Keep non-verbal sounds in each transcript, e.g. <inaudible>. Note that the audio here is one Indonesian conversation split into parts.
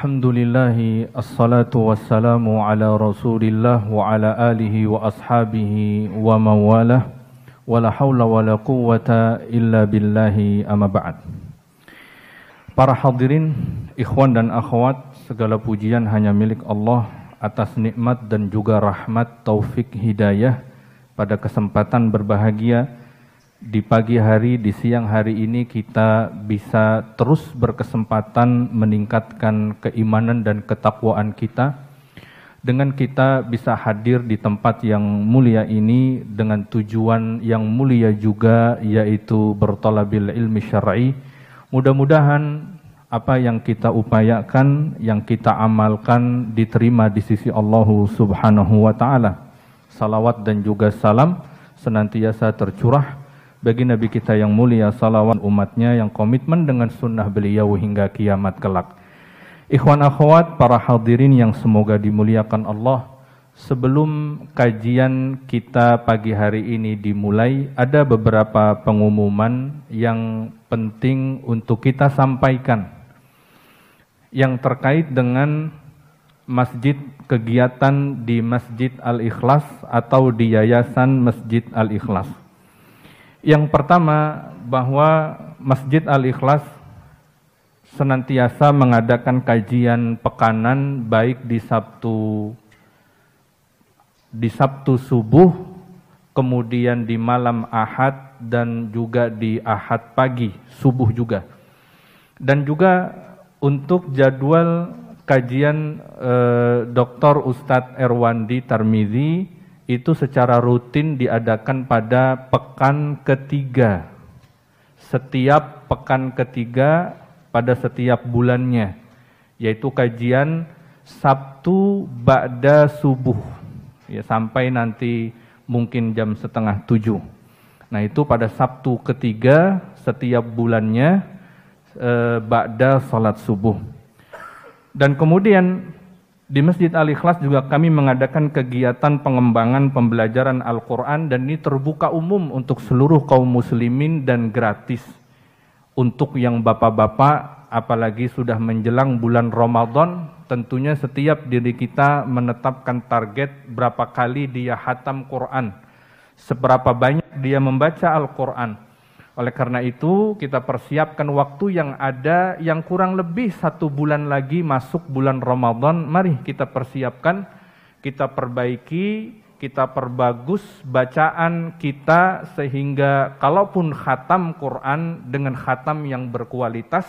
Alhamdulillahi assalatu wassalamu ala rasulillah wa ala alihi wa ashabihi wa mawalah wa la hawla wa la quwata illa billahi amma ba'd. Para hadirin, ikhwan dan akhwat, segala pujian hanya milik Allah atas nikmat dan juga rahmat taufik hidayah pada kesempatan berbahagia di pagi hari, di siang hari ini kita bisa terus berkesempatan meningkatkan keimanan dan ketakwaan kita dengan kita bisa hadir di tempat yang mulia ini dengan tujuan yang mulia juga yaitu bertolabil ilmi syar'i. Mudah-mudahan apa yang kita upayakan, yang kita amalkan diterima di sisi Allah Subhanahu wa taala. Salawat dan juga salam senantiasa tercurah bagi Nabi kita yang mulia salawat umatnya yang komitmen dengan sunnah beliau hingga kiamat kelak. Ikhwan akhwat para hadirin yang semoga dimuliakan Allah. Sebelum kajian kita pagi hari ini dimulai, ada beberapa pengumuman yang penting untuk kita sampaikan. Yang terkait dengan masjid kegiatan di Masjid Al-Ikhlas atau di Yayasan Masjid Al-Ikhlas. Yang pertama bahwa Masjid Al-Ikhlas senantiasa mengadakan kajian pekanan baik di Sabtu di Sabtu subuh, kemudian di malam Ahad dan juga di Ahad pagi, subuh juga. Dan juga untuk jadwal kajian eh, Dr. Ustadz Erwandi Tarmizi itu secara rutin diadakan pada pekan ketiga. Setiap pekan ketiga pada setiap bulannya, yaitu kajian Sabtu Ba'da Subuh, ya, sampai nanti mungkin jam setengah tujuh. Nah itu pada Sabtu ketiga setiap bulannya eh, Ba'da Salat Subuh. Dan kemudian di Masjid Al-Ikhlas juga kami mengadakan kegiatan pengembangan pembelajaran Al-Quran dan ini terbuka umum untuk seluruh kaum muslimin dan gratis. Untuk yang bapak-bapak, apalagi sudah menjelang bulan Ramadan, tentunya setiap diri kita menetapkan target berapa kali dia hatam Quran, seberapa banyak dia membaca Al-Quran oleh karena itu, kita persiapkan waktu yang ada yang kurang lebih satu bulan lagi masuk bulan Ramadan. Mari kita persiapkan, kita perbaiki, kita perbagus bacaan kita sehingga kalaupun khatam Quran dengan khatam yang berkualitas,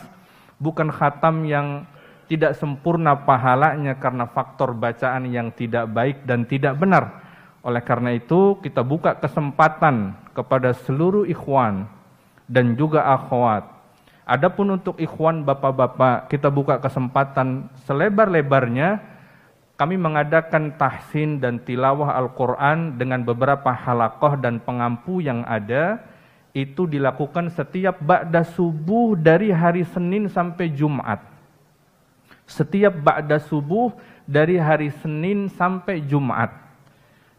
bukan khatam yang tidak sempurna pahalanya karena faktor bacaan yang tidak baik dan tidak benar. Oleh karena itu, kita buka kesempatan kepada seluruh ikhwan dan juga akhwat. Adapun untuk ikhwan bapak-bapak, kita buka kesempatan selebar-lebarnya kami mengadakan tahsin dan tilawah Al-Quran dengan beberapa halakoh dan pengampu yang ada itu dilakukan setiap ba'da subuh dari hari Senin sampai Jumat. Setiap ba'da subuh dari hari Senin sampai Jumat.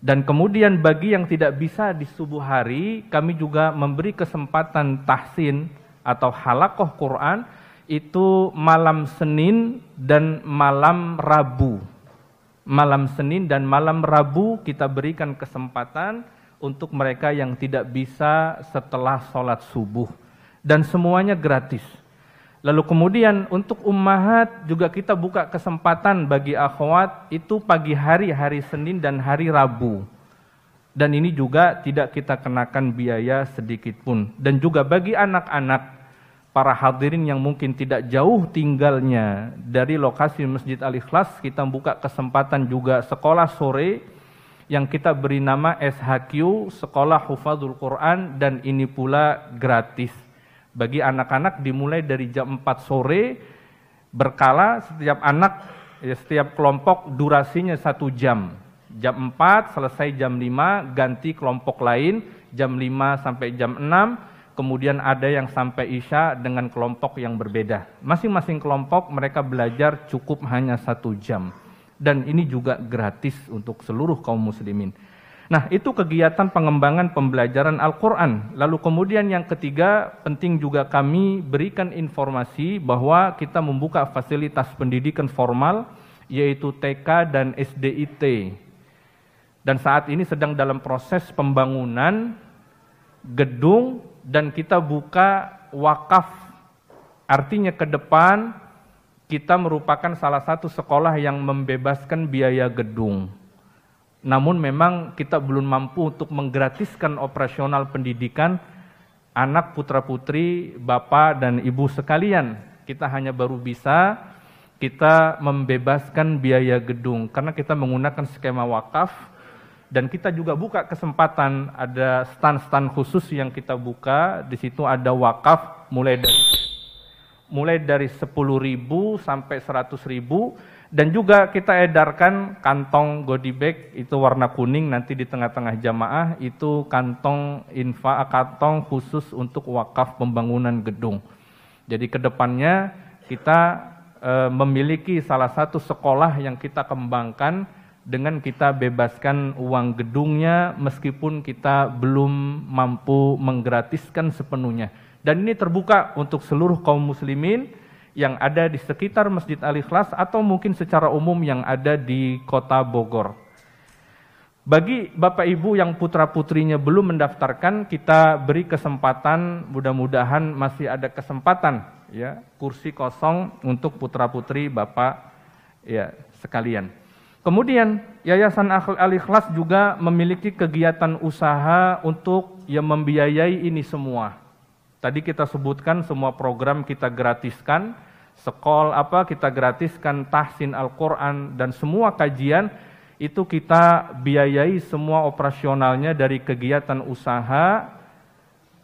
Dan kemudian bagi yang tidak bisa di subuh hari, kami juga memberi kesempatan tahsin atau halakoh Quran itu malam Senin dan malam Rabu. Malam Senin dan malam Rabu kita berikan kesempatan untuk mereka yang tidak bisa setelah sholat subuh. Dan semuanya gratis. Lalu kemudian untuk ummahat juga kita buka kesempatan bagi akhwat itu pagi hari, hari Senin dan hari Rabu. Dan ini juga tidak kita kenakan biaya sedikit pun. Dan juga bagi anak-anak para hadirin yang mungkin tidak jauh tinggalnya dari lokasi Masjid Al-Ikhlas, kita buka kesempatan juga sekolah sore yang kita beri nama SHQ, Sekolah Hufadzul Quran dan ini pula gratis bagi anak-anak dimulai dari jam 4 sore berkala setiap anak ya, setiap kelompok durasinya satu jam. Jam 4 selesai jam 5 ganti kelompok lain jam 5 sampai jam 6 kemudian ada yang sampai isya dengan kelompok yang berbeda. Masing-masing kelompok mereka belajar cukup hanya satu jam. Dan ini juga gratis untuk seluruh kaum muslimin Nah, itu kegiatan pengembangan pembelajaran Al-Quran. Lalu kemudian yang ketiga, penting juga kami berikan informasi bahwa kita membuka fasilitas pendidikan formal, yaitu TK dan SDIT. Dan saat ini sedang dalam proses pembangunan gedung dan kita buka wakaf. Artinya ke depan kita merupakan salah satu sekolah yang membebaskan biaya gedung namun memang kita belum mampu untuk menggratiskan operasional pendidikan anak putra-putri, bapak dan ibu sekalian. Kita hanya baru bisa kita membebaskan biaya gedung karena kita menggunakan skema wakaf dan kita juga buka kesempatan ada stand-stand khusus yang kita buka di situ ada wakaf mulai dari mulai dari 10.000 sampai 100.000 dan juga kita edarkan kantong goodie bag itu warna kuning nanti di tengah-tengah jamaah itu kantong infa kantong khusus untuk wakaf pembangunan gedung. Jadi ke depannya kita e, memiliki salah satu sekolah yang kita kembangkan dengan kita bebaskan uang gedungnya meskipun kita belum mampu menggratiskan sepenuhnya. Dan ini terbuka untuk seluruh kaum muslimin yang ada di sekitar Masjid Al-Ikhlas atau mungkin secara umum yang ada di kota Bogor. Bagi Bapak Ibu yang putra-putrinya belum mendaftarkan, kita beri kesempatan, mudah-mudahan masih ada kesempatan ya, kursi kosong untuk putra-putri Bapak ya sekalian. Kemudian Yayasan Al-Ikhlas juga memiliki kegiatan usaha untuk yang membiayai ini semua. Tadi kita sebutkan semua program kita gratiskan, sekol apa kita gratiskan tahsin Al-Quran dan semua kajian itu kita biayai semua operasionalnya dari kegiatan usaha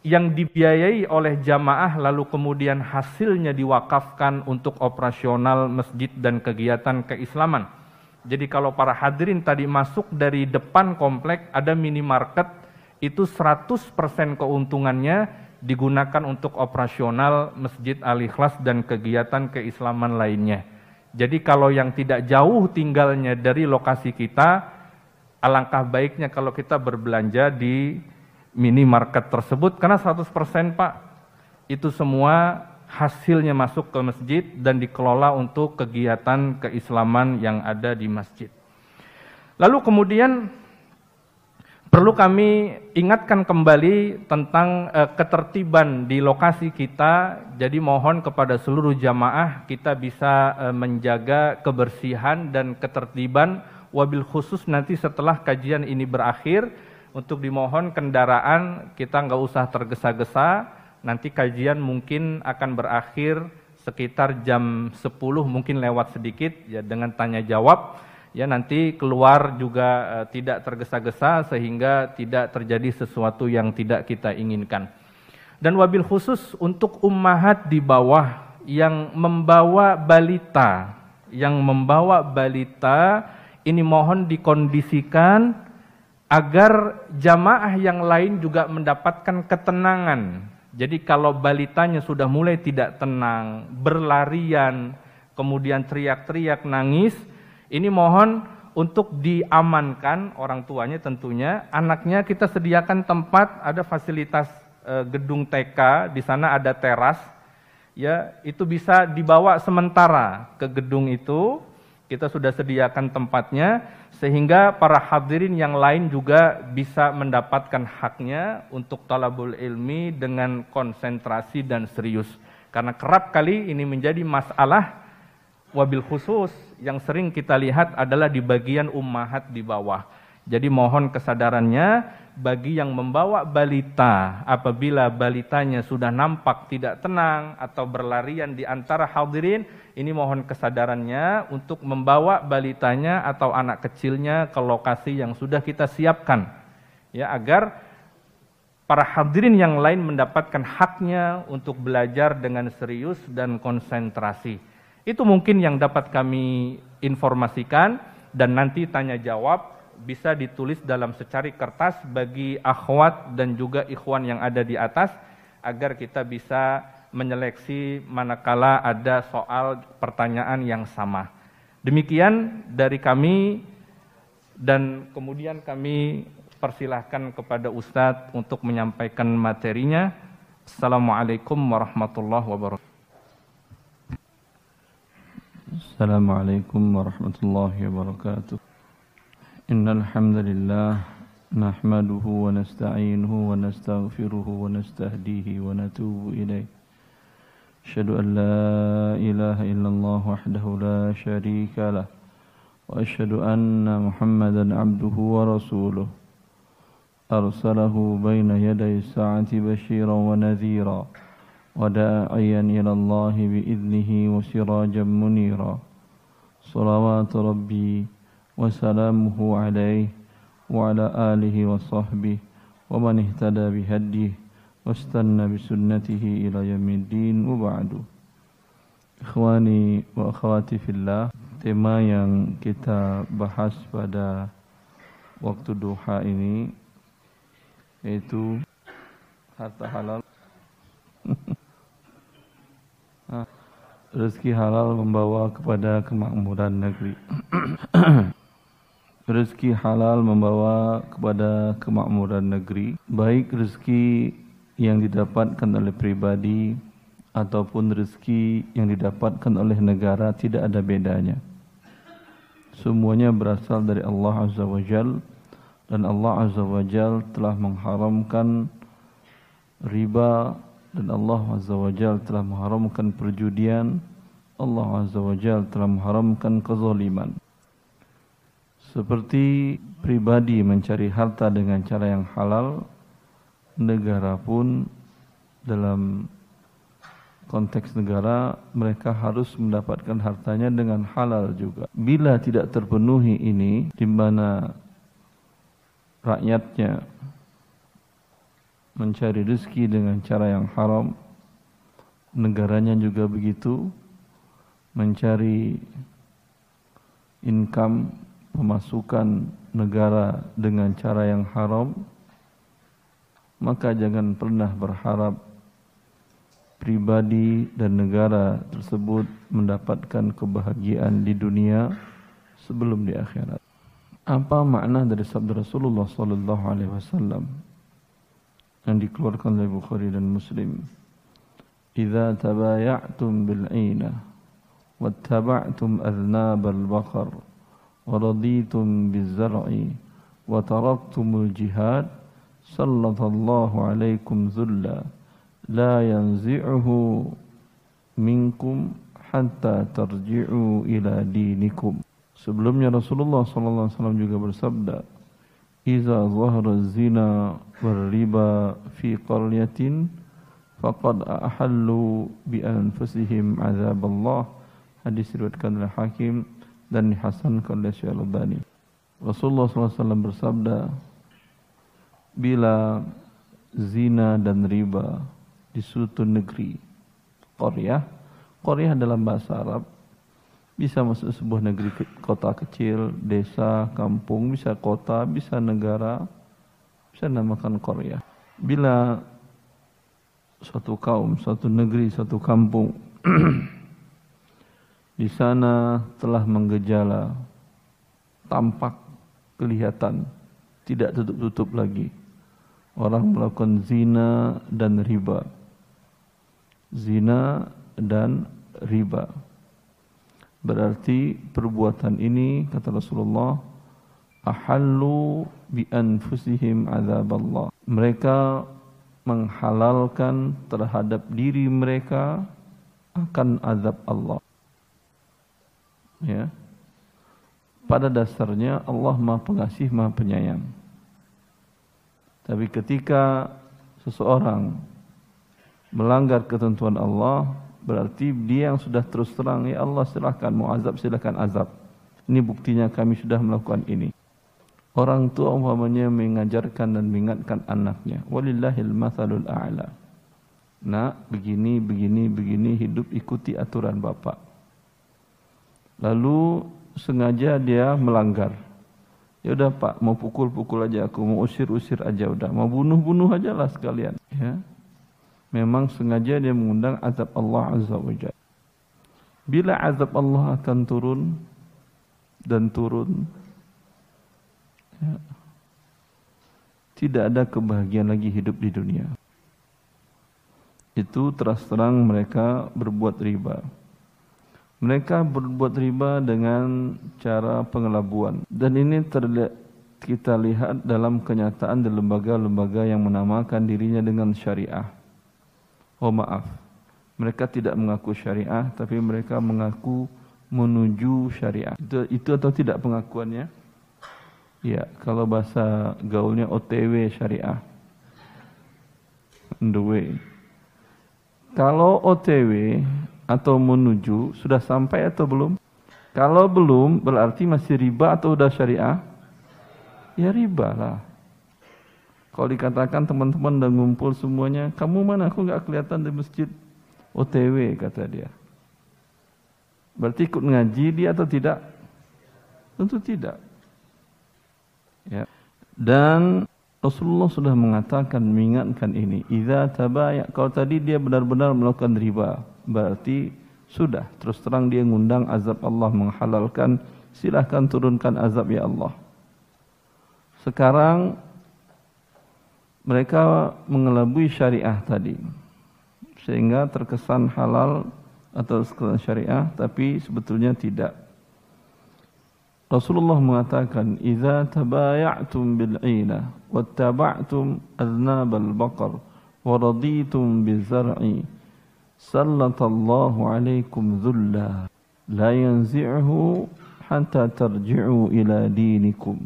yang dibiayai oleh jamaah lalu kemudian hasilnya diwakafkan untuk operasional masjid dan kegiatan keislaman. Jadi kalau para hadirin tadi masuk dari depan komplek ada minimarket itu 100% keuntungannya digunakan untuk operasional Masjid Al-Ikhlas dan kegiatan keislaman lainnya. Jadi kalau yang tidak jauh tinggalnya dari lokasi kita, alangkah baiknya kalau kita berbelanja di minimarket tersebut karena 100% Pak itu semua hasilnya masuk ke masjid dan dikelola untuk kegiatan keislaman yang ada di masjid. Lalu kemudian Perlu kami ingatkan kembali tentang uh, ketertiban di lokasi kita. Jadi mohon kepada seluruh jamaah kita bisa uh, menjaga kebersihan dan ketertiban wabil khusus nanti setelah kajian ini berakhir untuk dimohon kendaraan kita nggak usah tergesa-gesa. Nanti kajian mungkin akan berakhir sekitar jam 10 mungkin lewat sedikit ya dengan tanya jawab ya nanti keluar juga uh, tidak tergesa-gesa sehingga tidak terjadi sesuatu yang tidak kita inginkan. Dan wabil khusus untuk ummahat di bawah yang membawa balita, yang membawa balita ini mohon dikondisikan agar jamaah yang lain juga mendapatkan ketenangan. Jadi kalau balitanya sudah mulai tidak tenang, berlarian, kemudian teriak-teriak nangis, ini mohon untuk diamankan orang tuanya tentunya, anaknya kita sediakan tempat, ada fasilitas e, gedung TK, di sana ada teras, ya itu bisa dibawa sementara ke gedung itu, kita sudah sediakan tempatnya, sehingga para hadirin yang lain juga bisa mendapatkan haknya untuk talabul ilmi dengan konsentrasi dan serius. Karena kerap kali ini menjadi masalah wabil khusus yang sering kita lihat adalah di bagian ummahat di bawah. Jadi mohon kesadarannya bagi yang membawa balita apabila balitanya sudah nampak tidak tenang atau berlarian di antara hadirin, ini mohon kesadarannya untuk membawa balitanya atau anak kecilnya ke lokasi yang sudah kita siapkan. Ya, agar para hadirin yang lain mendapatkan haknya untuk belajar dengan serius dan konsentrasi. Itu mungkin yang dapat kami informasikan dan nanti tanya jawab bisa ditulis dalam secari kertas bagi akhwat dan juga ikhwan yang ada di atas agar kita bisa menyeleksi manakala ada soal pertanyaan yang sama. Demikian dari kami dan kemudian kami persilahkan kepada Ustadz untuk menyampaikan materinya. Assalamualaikum warahmatullahi wabarakatuh. السلام عليكم ورحمة الله وبركاته. إن الحمد لله نحمده ونستعينه ونستغفره ونستهديه ونتوب إليه. أشهد أن لا إله إلا الله وحده لا شريك له. وأشهد أن محمدا عبده ورسوله. أرسله بين يدي الساعة بشيرا ونذيرا. وداعيا إلى الله بإذنه وسراجا منيرا صلوات ربي وسلامه عليه وعلى آله وصحبه ومن اهتدى بهديه واستنى بسنته إلى يوم الدين وبعد Ikhwani wa akhwati fillah Tema yang kita bahas pada waktu duha ini yaitu harta halal ah, rezeki halal membawa kepada kemakmuran negeri. <clears throat> Rezeki halal membawa kepada kemakmuran negeri baik rezeki yang didapatkan oleh pribadi ataupun rezeki yang didapatkan oleh negara tidak ada bedanya. Semuanya berasal dari Allah Azza wa Jalla dan Allah Azza wa Jal telah mengharamkan riba dan Allah Azza wa Jal telah mengharamkan perjudian. Allah Azza wa Jal telah mengharamkan kezaliman. Seperti pribadi mencari harta dengan cara yang halal negara pun dalam konteks negara mereka harus mendapatkan hartanya dengan halal juga. Bila tidak terpenuhi ini di mana rakyatnya mencari rezeki dengan cara yang haram. Negaranya juga begitu. Mencari income pemasukan negara dengan cara yang haram. Maka jangan pernah berharap pribadi dan negara tersebut mendapatkan kebahagiaan di dunia sebelum di akhirat. Apa makna dari sabda Rasulullah sallallahu alaihi wasallam yang dikeluarkan oleh Bukhari dan Muslim. "Idza tabaya'tum bil 'aina wattaba'tum adnab al-baqar wa raditum biz-zar'i wa taraktumul jihad sallallahu alaikum dhulla la yanzi'uhu minkum hatta tarji'u ila dinikum. Sebelumnya Rasulullah sallallahu alaihi wasallam juga bersabda, "Iza zahara zina fi qaryatin faqad ahallu bi anfusihim azab Allah." Hadis diriwayatkan oleh Hakim dan dihasankan oleh Syekh Al-Albani. Rasulullah SAW bersabda, bila zina dan riba di suatu negeri, Korea, Korea dalam bahasa Arab bisa masuk sebuah negeri kota kecil, desa, kampung, bisa kota, bisa negara, bisa namakan Korea. Bila suatu kaum, suatu negeri, suatu kampung <clears throat> di sana telah menggejala, tampak, kelihatan, tidak tutup-tutup lagi. Orang melakukan zina dan riba. Zina dan riba Berarti perbuatan ini kata Rasulullah ahallu bi anfusihim azab Allah. Mereka menghalalkan terhadap diri mereka akan azab Allah. Ya. Pada dasarnya Allah Maha Pengasih, Maha Penyayang. Tapi ketika seseorang melanggar ketentuan Allah, Berarti dia yang sudah terus terang, ya Allah silahkan mau azab, silahkan azab. Ini buktinya kami sudah melakukan ini. Orang tua umpamanya mengajarkan dan mengingatkan anaknya. Walillahil mathalul a'la. Nak, begini, begini, begini, hidup ikuti aturan bapak. Lalu sengaja dia melanggar. Ya udah pak, mau pukul-pukul aja aku, mau usir-usir aja udah, mau bunuh-bunuh aja lah sekalian. Ya, memang sengaja dia mengundang azab Allah Azza wa. Bila azab Allah akan turun dan turun, ya, tidak ada kebahagiaan lagi hidup di dunia. Itu terus terang mereka berbuat riba. Mereka berbuat riba dengan cara pengelabuan. Dan ini terlihat kita lihat dalam kenyataan di lembaga-lembaga yang menamakan dirinya dengan syariah. Oh maaf, mereka tidak mengaku syariah, tapi mereka mengaku menuju syariah. Itu, itu atau tidak pengakuannya? Ya, kalau bahasa gaulnya OTW syariah. The way. Kalau OTW atau menuju sudah sampai atau belum? Kalau belum berarti masih riba atau sudah syariah? Ya riba lah. Kalau dikatakan teman-teman dan ngumpul semuanya, kamu mana? Aku nggak kelihatan di masjid OTW kata dia. Berarti ikut ngaji dia atau tidak? Tentu tidak. Ya. Dan Rasulullah sudah mengatakan mengingatkan ini. Idza tabaya kalau tadi dia benar-benar melakukan riba, berarti sudah terus terang dia ngundang azab Allah menghalalkan silahkan turunkan azab ya Allah. Sekarang mereka mengelabui syariah tadi sehingga terkesan halal atau sekelas syariah tapi sebetulnya tidak. Rasulullah mengatakan, "Idza tabaya'tum bil 'ina wattaba'tum aznab al-baqar wa raditum bizar'i, sallatallahu 'alaikum dhulla la yanzi'uhu hatta tarji'u ila dinikum."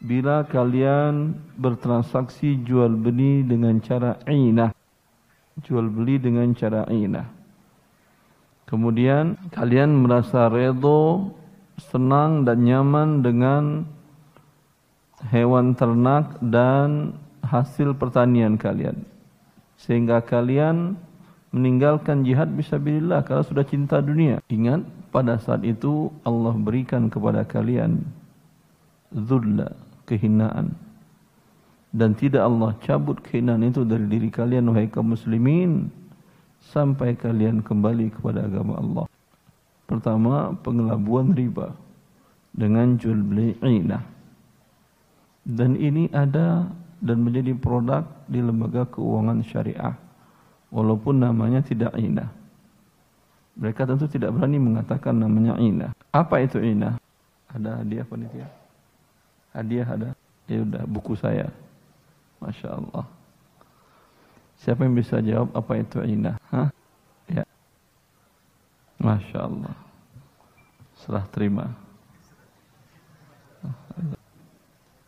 Bila kalian bertransaksi jual beli dengan cara inah, jual beli dengan cara inah. Kemudian kalian merasa redha senang dan nyaman dengan hewan ternak dan hasil pertanian kalian. Sehingga kalian meninggalkan jihad bisa billah kalau sudah cinta dunia. Ingat pada saat itu Allah berikan kepada kalian zulla, kehinaan. Dan tidak Allah cabut kehinaan itu dari diri kalian wahai kaum muslimin sampai kalian kembali kepada agama Allah. Pertama, pengelabuan riba dengan jual beli inah. Dan ini ada dan menjadi produk di lembaga keuangan syariah. Walaupun namanya tidak inah. Mereka tentu tidak berani mengatakan namanya inah. Apa itu inah? Ada hadiah panitia? Hadiah ada? Ya udah, buku saya. Masya Allah. Siapa yang bisa jawab apa itu inah? Hah? Masya Allah. Serah terima.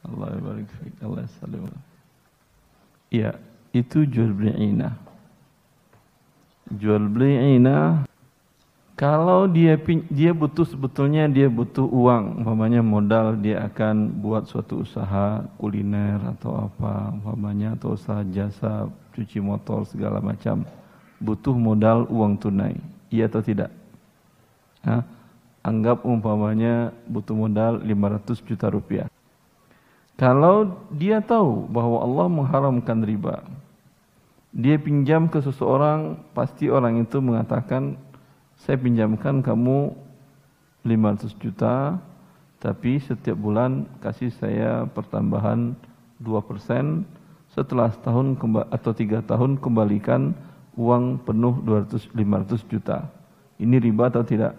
Allah barik. Allah salim. Ya, itu jual beli inah. Jual beli inah kalau dia dia butuh sebetulnya dia butuh uang, umpamanya modal dia akan buat suatu usaha kuliner atau apa, umpamanya atau usaha jasa cuci motor segala macam, butuh modal uang tunai. Iya atau tidak? Ha? Anggap umpamanya butuh modal 500 juta rupiah. Kalau dia tahu bahwa Allah mengharamkan riba, dia pinjam ke seseorang, pasti orang itu mengatakan, saya pinjamkan kamu 500 juta, tapi setiap bulan kasih saya pertambahan 2%, setelah setahun atau tiga tahun kembalikan uang penuh 200 500 juta. Ini riba atau tidak?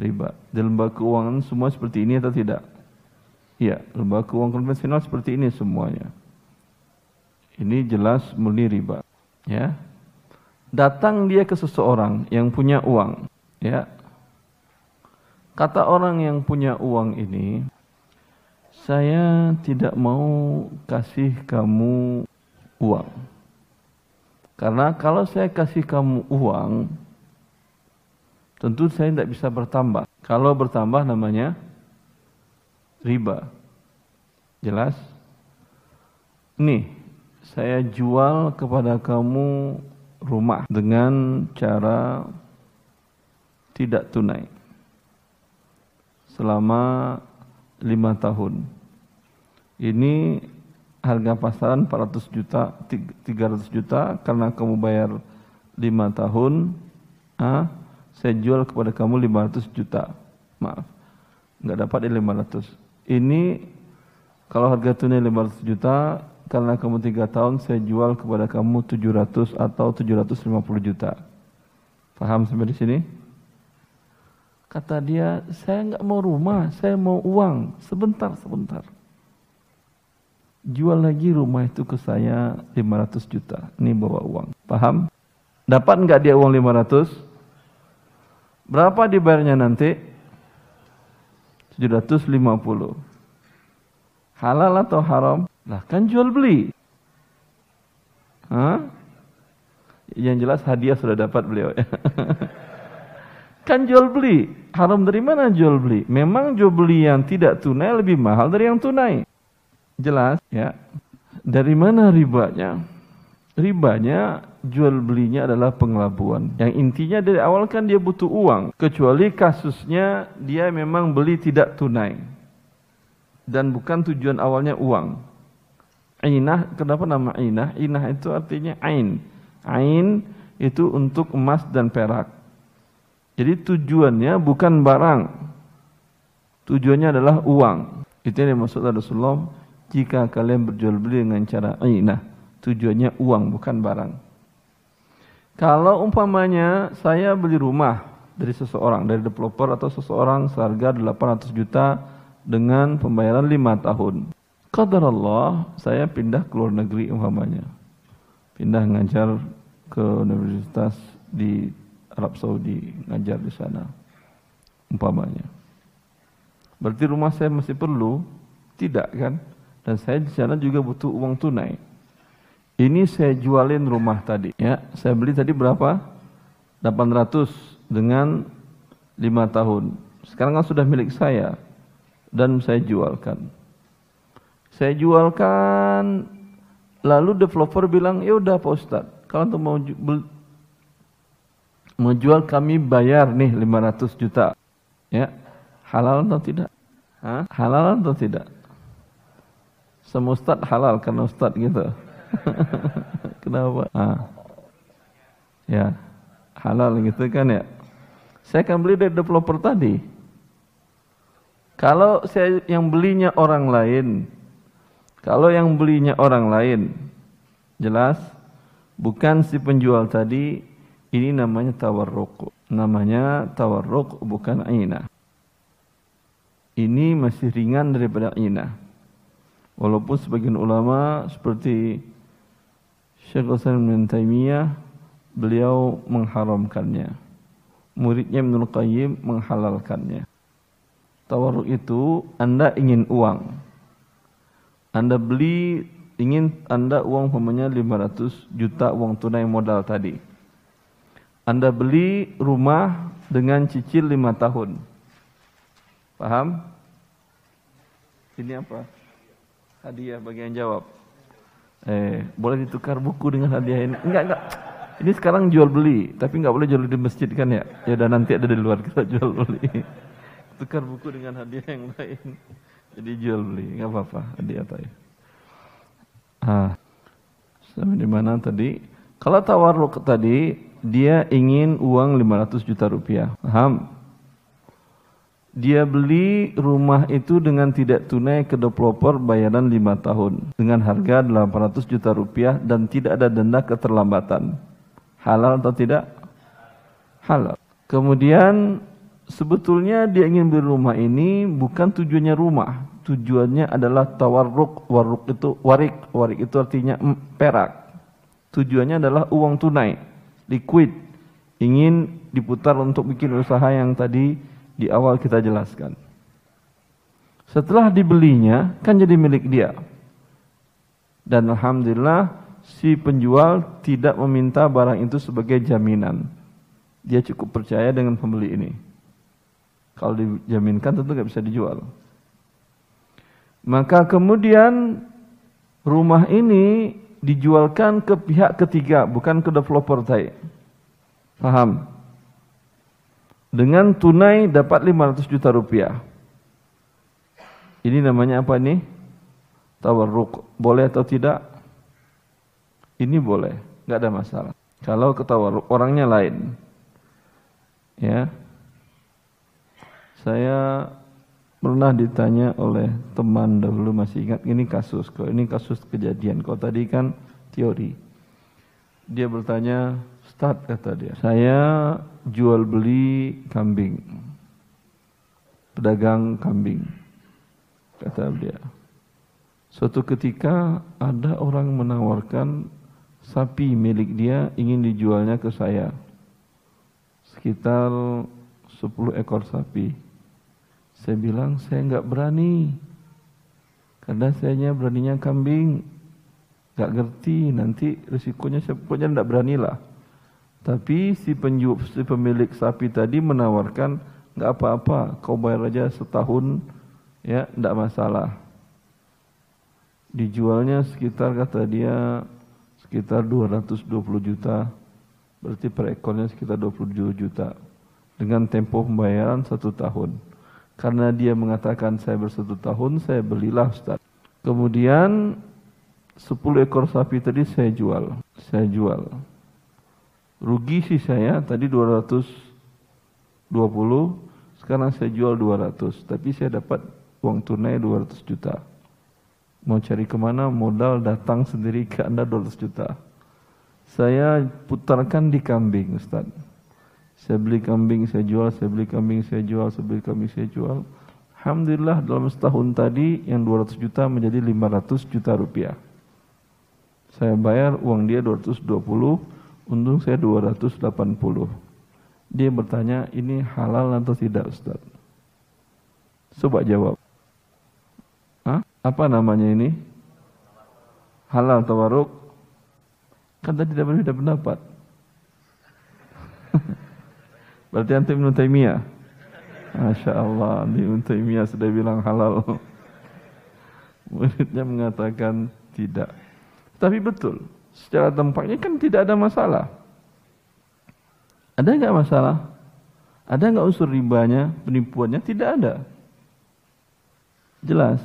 riba. Di lembaga keuangan semua seperti ini atau tidak? Iya, lembaga keuangan konvensional seperti ini semuanya. Ini jelas murni riba. Ya. Datang dia ke seseorang yang punya uang, ya. Kata orang yang punya uang ini, saya tidak mau kasih kamu uang. Karena kalau saya kasih kamu uang, tentu saya tidak bisa bertambah. Kalau bertambah namanya riba. Jelas? Nih, saya jual kepada kamu rumah dengan cara tidak tunai. Selama lima tahun. Ini harga pasaran 400 juta, 300 juta karena kamu bayar lima tahun. Ah, saya jual kepada kamu 500 juta. Maaf. Enggak dapat di 500. Ini Kalau harga tunai 500 juta, karena kamu tiga tahun, saya jual kepada kamu 700 atau 750 juta. Paham sampai di sini? Kata dia, saya nggak mau rumah, saya mau uang. Sebentar, sebentar. Jual lagi rumah itu ke saya 500 juta. Ini bawa uang. Paham? Dapat nggak dia uang 500? Berapa dibayarnya nanti? 750. Halal atau haram? Lah kan jual beli. Hah? Yang jelas hadiah sudah dapat beliau ya. <laughs> kan jual beli. Haram dari mana jual beli? Memang jual beli yang tidak tunai lebih mahal dari yang tunai. Jelas ya. Dari mana ribanya? Ribanya jual belinya adalah pengelabuan. Yang intinya dari awal kan dia butuh uang. Kecuali kasusnya dia memang beli tidak tunai dan bukan tujuan awalnya uang. Ainah, kenapa nama ainah? Ainah itu artinya ain. Ain itu untuk emas dan perak. Jadi tujuannya bukan barang. Tujuannya adalah uang. Itu yang dimaksud Rasulullah. Jika kalian berjual beli dengan cara ainah. Tujuannya uang, bukan barang. Kalau umpamanya saya beli rumah dari seseorang, dari developer atau seseorang seharga 800 juta dengan pembayaran lima tahun. Qadar Allah, saya pindah ke luar negeri umpamanya. Pindah ngajar ke universitas di Arab Saudi, ngajar di sana. Umpamanya. Berarti rumah saya masih perlu? Tidak kan? Dan saya di sana juga butuh uang tunai. Ini saya jualin rumah tadi. Ya, saya beli tadi berapa? 800 dengan 5 tahun. Sekarang kan sudah milik saya dan saya jualkan. Saya jualkan, lalu developer bilang, ya udah Pak Ustaz, kalau untuk mau, mau jual kami bayar nih 500 juta. Ya, halal atau tidak? Hah? Halal atau tidak? Semua Ustaz halal karena Ustaz gitu. <laughs> Kenapa? Ah. Ya, halal gitu kan ya. Saya akan beli dari developer tadi. Kalau saya yang belinya orang lain, kalau yang belinya orang lain, jelas bukan si penjual tadi, ini namanya tawarruk. Namanya tawarruk bukan aina. Ini masih ringan daripada aina. Walaupun sebagian ulama seperti Syekh Hasan bin Taimiyah beliau mengharamkannya. Muridnya Ibnu Qayyim menghalalkannya. Tawarruk itu Anda ingin uang. Anda beli ingin Anda uang umpamanya 500 juta uang tunai modal tadi. Anda beli rumah dengan cicil 5 tahun. Paham? Ini apa? Hadiah bagi yang jawab. Eh, boleh ditukar buku dengan hadiah ini? Enggak, enggak. Ini sekarang jual beli, tapi enggak boleh jual di masjid kan ya? Ya udah nanti ada di luar kita <laughs> jual beli tukar buku dengan hadiah yang lain. Jadi jual beli, nggak apa-apa hadiah tadi. Ah, sampai di mana tadi? Kalau tawarruk tadi, dia ingin uang 500 juta rupiah. Paham? Dia beli rumah itu dengan tidak tunai ke developer bayaran 5 tahun dengan harga 800 juta rupiah dan tidak ada denda keterlambatan. Halal atau tidak? Halal. Kemudian sebetulnya dia ingin beli rumah ini bukan tujuannya rumah, tujuannya adalah tawarruk. Warruk itu warik, warik itu artinya perak. Tujuannya adalah uang tunai, liquid. Ingin diputar untuk bikin usaha yang tadi di awal kita jelaskan. Setelah dibelinya kan jadi milik dia. Dan alhamdulillah si penjual tidak meminta barang itu sebagai jaminan. Dia cukup percaya dengan pembeli ini. Kalau dijaminkan tentu nggak bisa dijual. Maka kemudian rumah ini dijualkan ke pihak ketiga, bukan ke developer tadi. Paham? Dengan tunai dapat 500 juta rupiah. Ini namanya apa nih? Tawarruk. Boleh atau tidak? Ini boleh, nggak ada masalah. Kalau ketawarruk orangnya lain. Ya, saya pernah ditanya oleh teman dahulu masih ingat ini kasus kok ini kasus kejadian kok tadi kan teori dia bertanya start kata dia saya jual beli kambing pedagang kambing kata dia suatu ketika ada orang menawarkan sapi milik dia ingin dijualnya ke saya sekitar 10 ekor sapi saya bilang saya nggak berani. Karena saya beraninya kambing. Nggak ngerti nanti risikonya saya pokoknya nggak beranilah. Tapi si penjual si pemilik sapi tadi menawarkan nggak apa-apa, kau bayar aja setahun ya nggak masalah. Dijualnya sekitar kata dia sekitar 220 juta, berarti per ekornya sekitar 27 juta dengan tempo pembayaran satu tahun. Karena dia mengatakan saya bersatu tahun, saya belilah Ustaz. Kemudian 10 ekor sapi tadi saya jual. Saya jual. Rugi sih saya tadi 220, sekarang saya jual 200. Tapi saya dapat uang tunai 200 juta. Mau cari ke mana modal datang sendiri ke anda 200 juta. Saya putarkan di kambing Ustaz. Saya beli kambing, saya jual, saya beli kambing, saya jual, saya beli kambing, saya jual. Alhamdulillah dalam setahun tadi yang 200 juta menjadi 500 juta rupiah. Saya bayar uang dia 220, untung saya 280. Dia bertanya, ini halal atau tidak Ustaz? Coba jawab. Hah? Apa namanya ini? Halal tawaruk? Kan tadi tidak berbeda pendapat. <laughs> Berarti antum Ibn Taymiyah. Masya Allah, Ibn Taymiyah sudah bilang halal. <laughs> Muridnya mengatakan tidak. Tapi betul, secara tempatnya kan tidak ada masalah. Ada nggak masalah? Ada nggak unsur ribanya, penipuannya? Tidak ada. Jelas.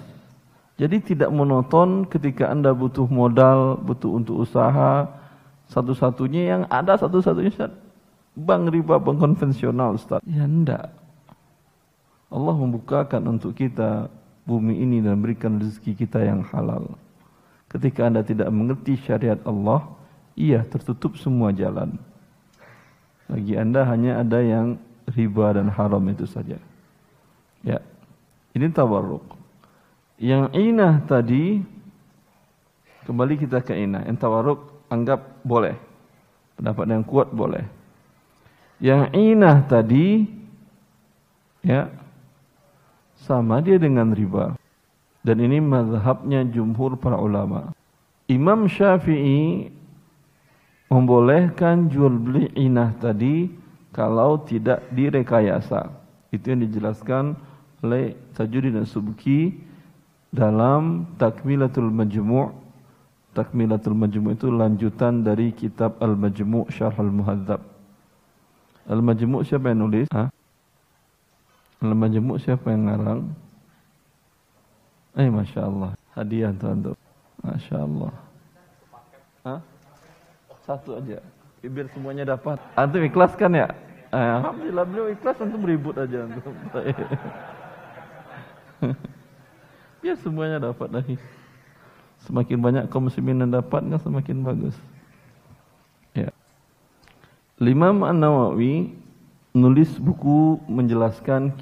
Jadi tidak monoton ketika Anda butuh modal, butuh untuk usaha, satu-satunya yang ada satu-satunya bank riba bank konvensional Ustaz. Ya enggak. Allah membukakan untuk kita bumi ini dan berikan rezeki kita yang halal. Ketika Anda tidak mengerti syariat Allah, iya tertutup semua jalan. Bagi Anda hanya ada yang riba dan haram itu saja. Ya. Ini tawarruk. Yang inah tadi kembali kita ke inah. Yang tawarruk anggap boleh. Pendapat yang kuat boleh. Yang inah tadi ya sama dia dengan riba. Dan ini mazhabnya jumhur para ulama. Imam Syafi'i membolehkan jual beli inah tadi kalau tidak direkayasa. Itu yang dijelaskan oleh Tajuddin Subki dalam Takmilatul Majmu' Takmilatul Majmu' itu lanjutan dari kitab Al-Majmu' Syarh Al-Muhadzab. Al-Majmu' siapa yang nulis? Al-Majmu' siapa yang ngarang? Eh, Masya Allah. Hadiah tuan Masya Allah. Hah? Satu aja. Biar semuanya dapat. Antum ikhlas kan ya? Eh, Alhamdulillah beliau ikhlas antum ribut aja antum. <laughs> Biar semuanya dapat lagi. Semakin banyak kaum muslimin yang dapat kan semakin bagus. Imam An-Nawawi menulis buku menjelaskan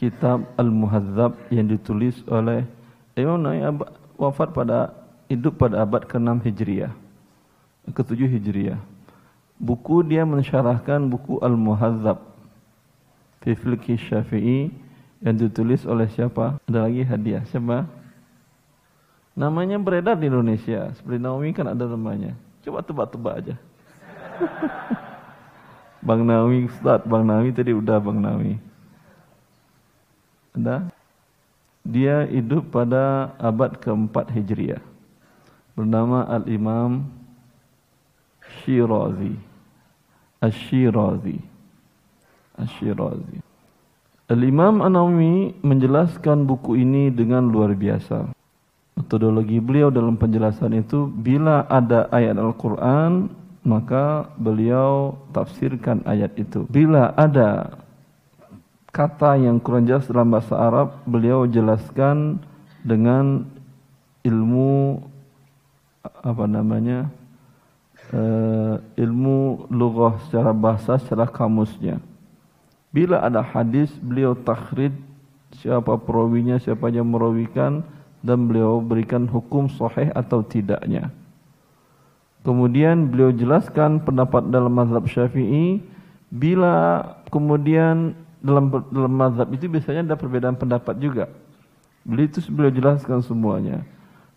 kitab Al-Muhadzab yang ditulis oleh Imam Nawawi wafat pada hidup pada abad ke-6 Hijriah. Ke-7 Hijriah. Buku dia mensyarahkan buku Al-Muhadzab fi Syafi'i yang ditulis oleh siapa? Ada lagi hadiah. Siapa? Namanya beredar di Indonesia. Seperti Nawawi kan ada namanya. Coba tebak-tebak aja. <laughs> Bang Nawi Ustaz, Bang Nawi tadi udah Bang Nawi. Ada? Dia hidup pada abad keempat Hijriah. Bernama Al-Imam Shirazi. Ash-Shirazi. Ash-Shirazi. Al-Imam An-Nawawi menjelaskan buku ini dengan luar biasa. Metodologi beliau dalam penjelasan itu bila ada ayat Al-Quran maka beliau tafsirkan ayat itu. Bila ada kata yang kurang jelas dalam bahasa Arab beliau jelaskan dengan ilmu apa namanya uh, ilmu lughah secara bahasa secara kamusnya. Bila ada hadis beliau takhrid siapa perawinya siapa yang merawikan dan beliau berikan hukum sahih atau tidaknya. Kemudian beliau jelaskan pendapat dalam mazhab Syafi'i bila kemudian dalam dalam mazhab itu biasanya ada perbedaan pendapat juga beliau itu beliau jelaskan semuanya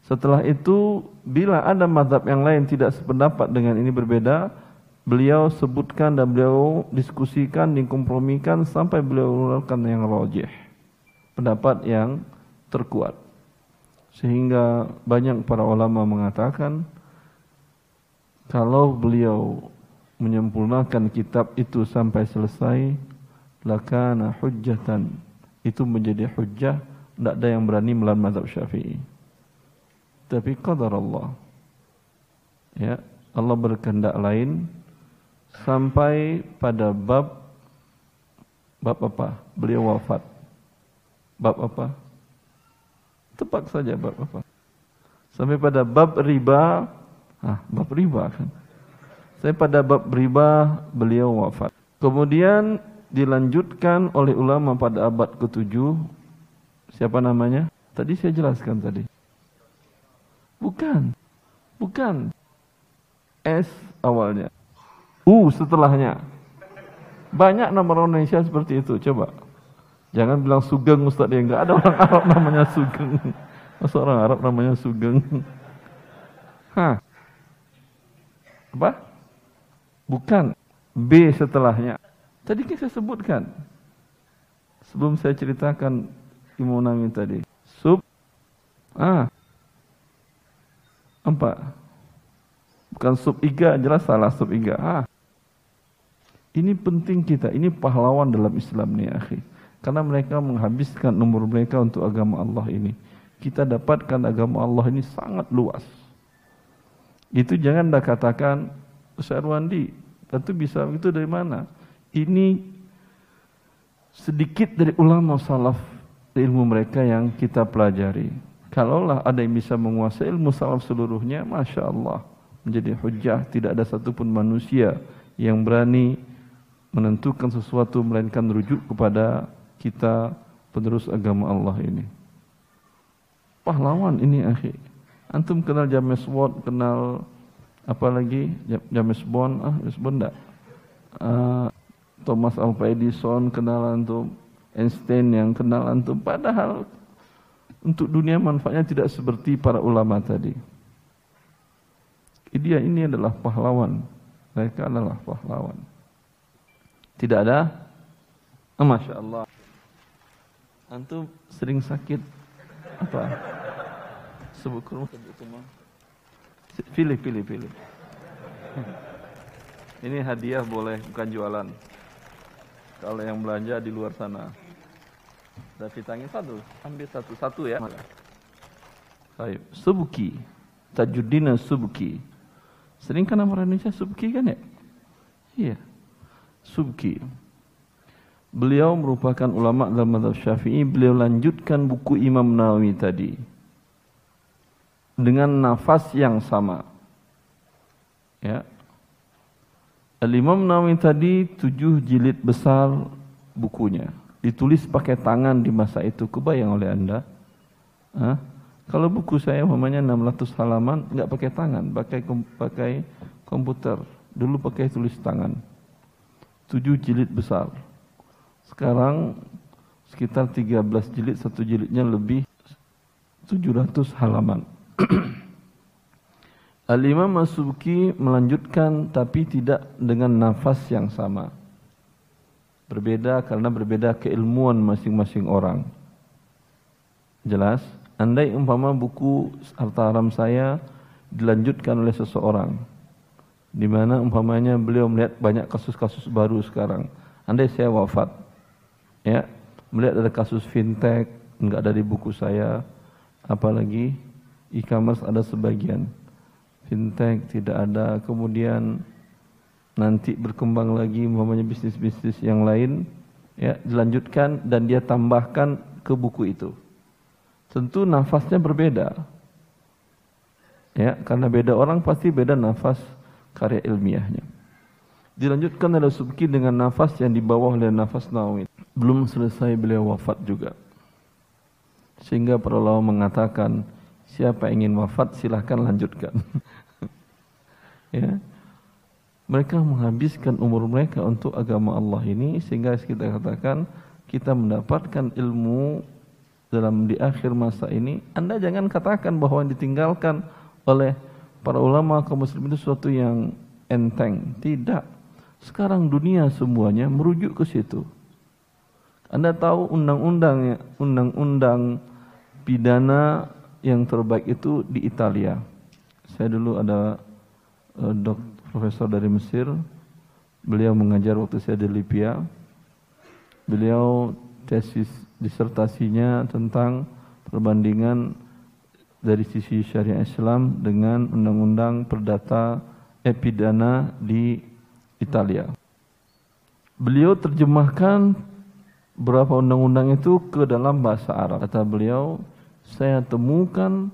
setelah itu, bila ada madhab yang lain tidak sependapat dengan ini berbeda, beliau sebutkan dan beliau diskusikan, dikompromikan sampai beliau mengeluarkan yang rojih. Pendapat yang terkuat. Sehingga banyak para ulama mengatakan, kalau beliau menyempurnakan kitab itu sampai selesai, lakana hujjatan. Itu menjadi hujjah, tidak ada yang berani melawan mazhab syafi'i tapi qadar Allah. Ya, Allah berkehendak lain sampai pada bab bab apa? Beliau wafat. Bab apa? Tepat saja bab apa? Sampai pada bab riba, ah, bab riba kan. Sampai pada bab riba beliau wafat. Kemudian dilanjutkan oleh ulama pada abad ke-7 siapa namanya? Tadi saya jelaskan tadi. Bukan. Bukan. S awalnya. U setelahnya. Banyak nama orang Indonesia seperti itu. Coba. Jangan bilang Sugeng Ustaz dia. Enggak ada orang Arab namanya Sugeng. Masa orang Arab namanya Sugeng? Hah. Apa? Bukan. B setelahnya. Tadi kan saya sebutkan. Sebelum saya ceritakan Imunami tadi. Sub. Ah. Empat. Bukan sub iga, jelas salah sub iga. Ah. Ini penting kita, ini pahlawan dalam Islam ni akhi. Karena mereka menghabiskan umur mereka untuk agama Allah ini. Kita dapatkan agama Allah ini sangat luas. Itu jangan dah katakan, Ustaz Wandi, tentu bisa itu dari mana? Ini sedikit dari ulama salaf ilmu mereka yang kita pelajari. Kalaulah ada yang bisa menguasai ilmu salaf seluruhnya, Masya Allah. Menjadi hujah, tidak ada satupun manusia yang berani menentukan sesuatu melainkan rujuk kepada kita penerus agama Allah ini. Pahlawan ini akhi. Antum kenal James Watt, kenal apa lagi? James Bond, ah James Bond enggak? Uh, Thomas Alva Edison kenal antum, Einstein yang kenal antum. Padahal untuk dunia manfaatnya tidak seperti para ulama tadi. Dia ini adalah pahlawan. Mereka adalah pahlawan. Tidak ada? Oh, Masya Allah. Antum sering sakit apa? Sebut kurma. Pilih, pilih, pilih. Ini hadiah boleh, bukan jualan. Kalau yang belanja di luar sana. Ada vitamin satu, ambil satu-satu ya. Baik, Subuki. Tajuddin Subuki. Sering kan nama Indonesia Subuki kan ya? Iya. Subuki. Beliau merupakan ulama dalam mazhab Syafi'i. Beliau lanjutkan buku Imam Nawawi tadi dengan nafas yang sama. Ya. Al-Imam Nawawi tadi tujuh jilid besar bukunya. Ditulis pakai tangan di masa itu. Kebayang oleh anda? Hah? kalau buku saya umpamanya 600 halaman nggak pakai tangan pakai pakai komputer. Dulu pakai tulis tangan. Tujuh jilid besar. Sekarang sekitar 13 jilid satu jilidnya lebih 700 halaman <clears throat> Al-Imam Masuki melanjutkan tapi tidak dengan nafas yang sama Berbeda karena berbeda keilmuan masing-masing orang. Jelas? Andai umpama buku harta haram saya dilanjutkan oleh seseorang. Di mana umpamanya beliau melihat banyak kasus-kasus baru sekarang. Andai saya wafat. Ya, melihat ada kasus fintech enggak ada di buku saya. Apalagi e-commerce ada sebagian. Fintech tidak ada. Kemudian nanti berkembang lagi umpamanya bisnis-bisnis yang lain ya dilanjutkan dan dia tambahkan ke buku itu. Tentu nafasnya berbeda. Ya, karena beda orang pasti beda nafas karya ilmiahnya. Dilanjutkan oleh Subki dengan nafas yang di bawah oleh nafas Nawawi. Belum selesai beliau wafat juga. Sehingga para ulama mengatakan, siapa ingin wafat silahkan lanjutkan. <laughs> ya. Mereka menghabiskan umur mereka untuk agama Allah ini sehingga kita katakan kita mendapatkan ilmu dalam di akhir masa ini, Anda jangan katakan bahwa yang ditinggalkan oleh para ulama kaum muslimin itu sesuatu yang enteng. Tidak. Sekarang dunia semuanya merujuk ke situ. Anda tahu undang-undang undang-undang pidana yang terbaik itu di Italia. Saya dulu ada dok, profesor dari Mesir. Beliau mengajar waktu saya di Libya. Beliau tesis disertasinya tentang perbandingan dari sisi syariat Islam dengan undang-undang perdata epidana di Italia. Beliau terjemahkan beberapa undang-undang itu ke dalam bahasa Arab. Kata beliau, saya temukan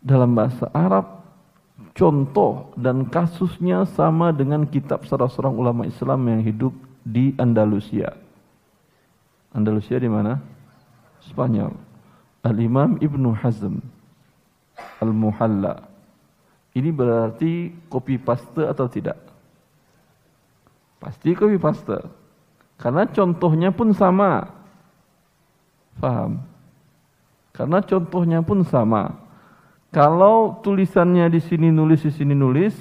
dalam bahasa Arab contoh dan kasusnya sama dengan kitab salah seorang ulama Islam yang hidup di Andalusia. Andalusia di mana? Spanyol. Al-Imam Ibnu Hazm Al-Muhalla. Ini berarti copy paste atau tidak? Pasti copy paste. Karena contohnya pun sama. Faham? Karena contohnya pun sama. Kalau tulisannya di sini nulis di sini nulis,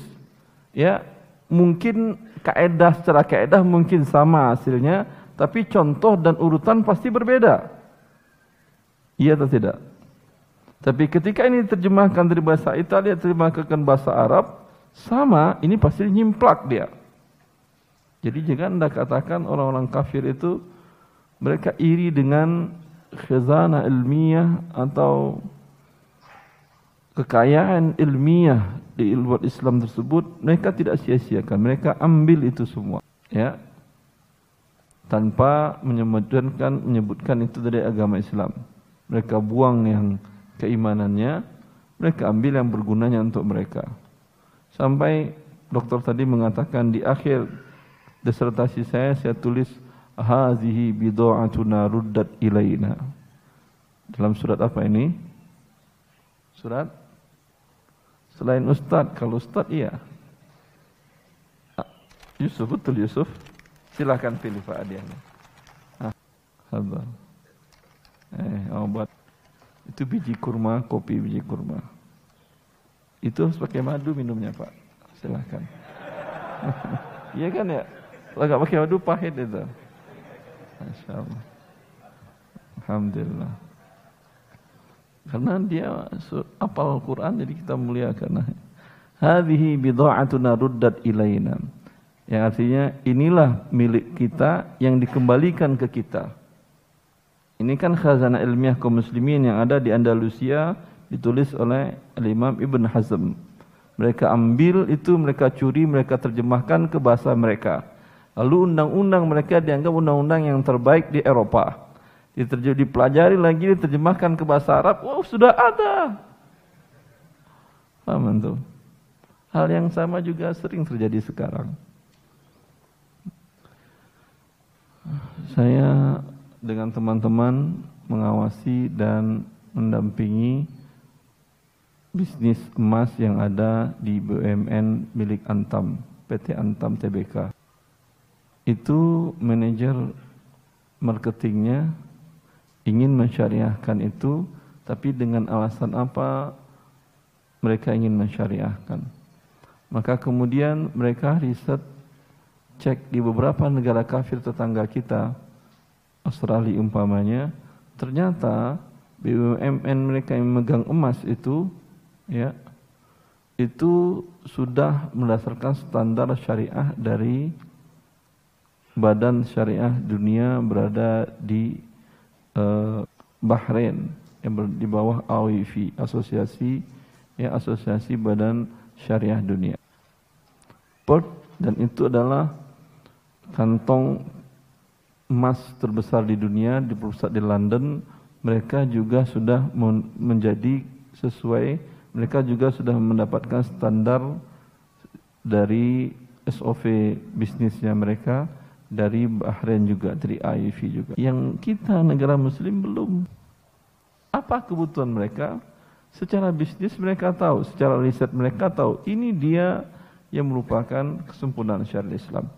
ya mungkin kaedah secara kaedah mungkin sama hasilnya, tapi contoh dan urutan pasti berbeda. Iya atau tidak? Tapi ketika ini diterjemahkan dari bahasa Italia, terjemahkan ke bahasa Arab, sama, ini pasti nyimplak dia. Jadi jangan anda katakan orang-orang kafir itu mereka iri dengan khazanah ilmiah atau kekayaan ilmiah di ilmu Islam tersebut mereka tidak sia-siakan mereka ambil itu semua ya tanpa menyebutkan menyebutkan itu dari agama Islam. Mereka buang yang keimanannya, mereka ambil yang bergunanya untuk mereka. Sampai dokter tadi mengatakan di akhir disertasi saya saya tulis hazihi bid'atuna ruddat ilaina. Dalam surat apa ini? Surat selain ustaz, kalau ustaz iya. Yusuf betul Yusuf. Silahkan pilih Pak Adian. Ah, sabar. Eh, oh buat itu biji kurma, kopi biji kurma. Itu pakai madu minumnya Pak. Silahkan. <laughs> Iya kan ya? Kalau pakai madu pahit itu. Masya Allah. Alhamdulillah. Karena dia apal Quran jadi kita muliakan. Hadhihi bidha'atuna ruddat ilaina. Yang artinya inilah milik kita yang dikembalikan ke kita. Ini kan khazanah ilmiah kaum muslimin yang ada di Andalusia ditulis oleh Imam Ibn Hazm. Mereka ambil itu, mereka curi, mereka terjemahkan ke bahasa mereka. Lalu undang-undang mereka dianggap undang-undang yang terbaik di Eropa. Dipelajari lagi, diterjemahkan ke bahasa Arab, wow sudah ada. Paham itu? Hal yang sama juga sering terjadi sekarang. saya dengan teman-teman mengawasi dan mendampingi bisnis emas yang ada di BUMN milik Antam, PT Antam TBK. Itu manajer marketingnya ingin mensyariahkan itu, tapi dengan alasan apa mereka ingin mensyariahkan. Maka kemudian mereka riset cek di beberapa negara kafir tetangga kita, Australia umpamanya, ternyata BUMN mereka yang memegang emas itu, ya, itu sudah berdasarkan standar syariah dari Badan Syariah Dunia berada di uh, Bahrain yang ber, di bawah AWIFI, Asosiasi ya Asosiasi Badan Syariah Dunia. Port dan itu adalah kantong emas terbesar di dunia di pusat di London mereka juga sudah menjadi sesuai mereka juga sudah mendapatkan standar dari SOV bisnisnya mereka dari Bahrain juga dari IEV juga. Yang kita negara muslim belum. Apa kebutuhan mereka? Secara bisnis mereka tahu secara riset mereka tahu. Ini dia yang merupakan kesempurnaan syariat Islam.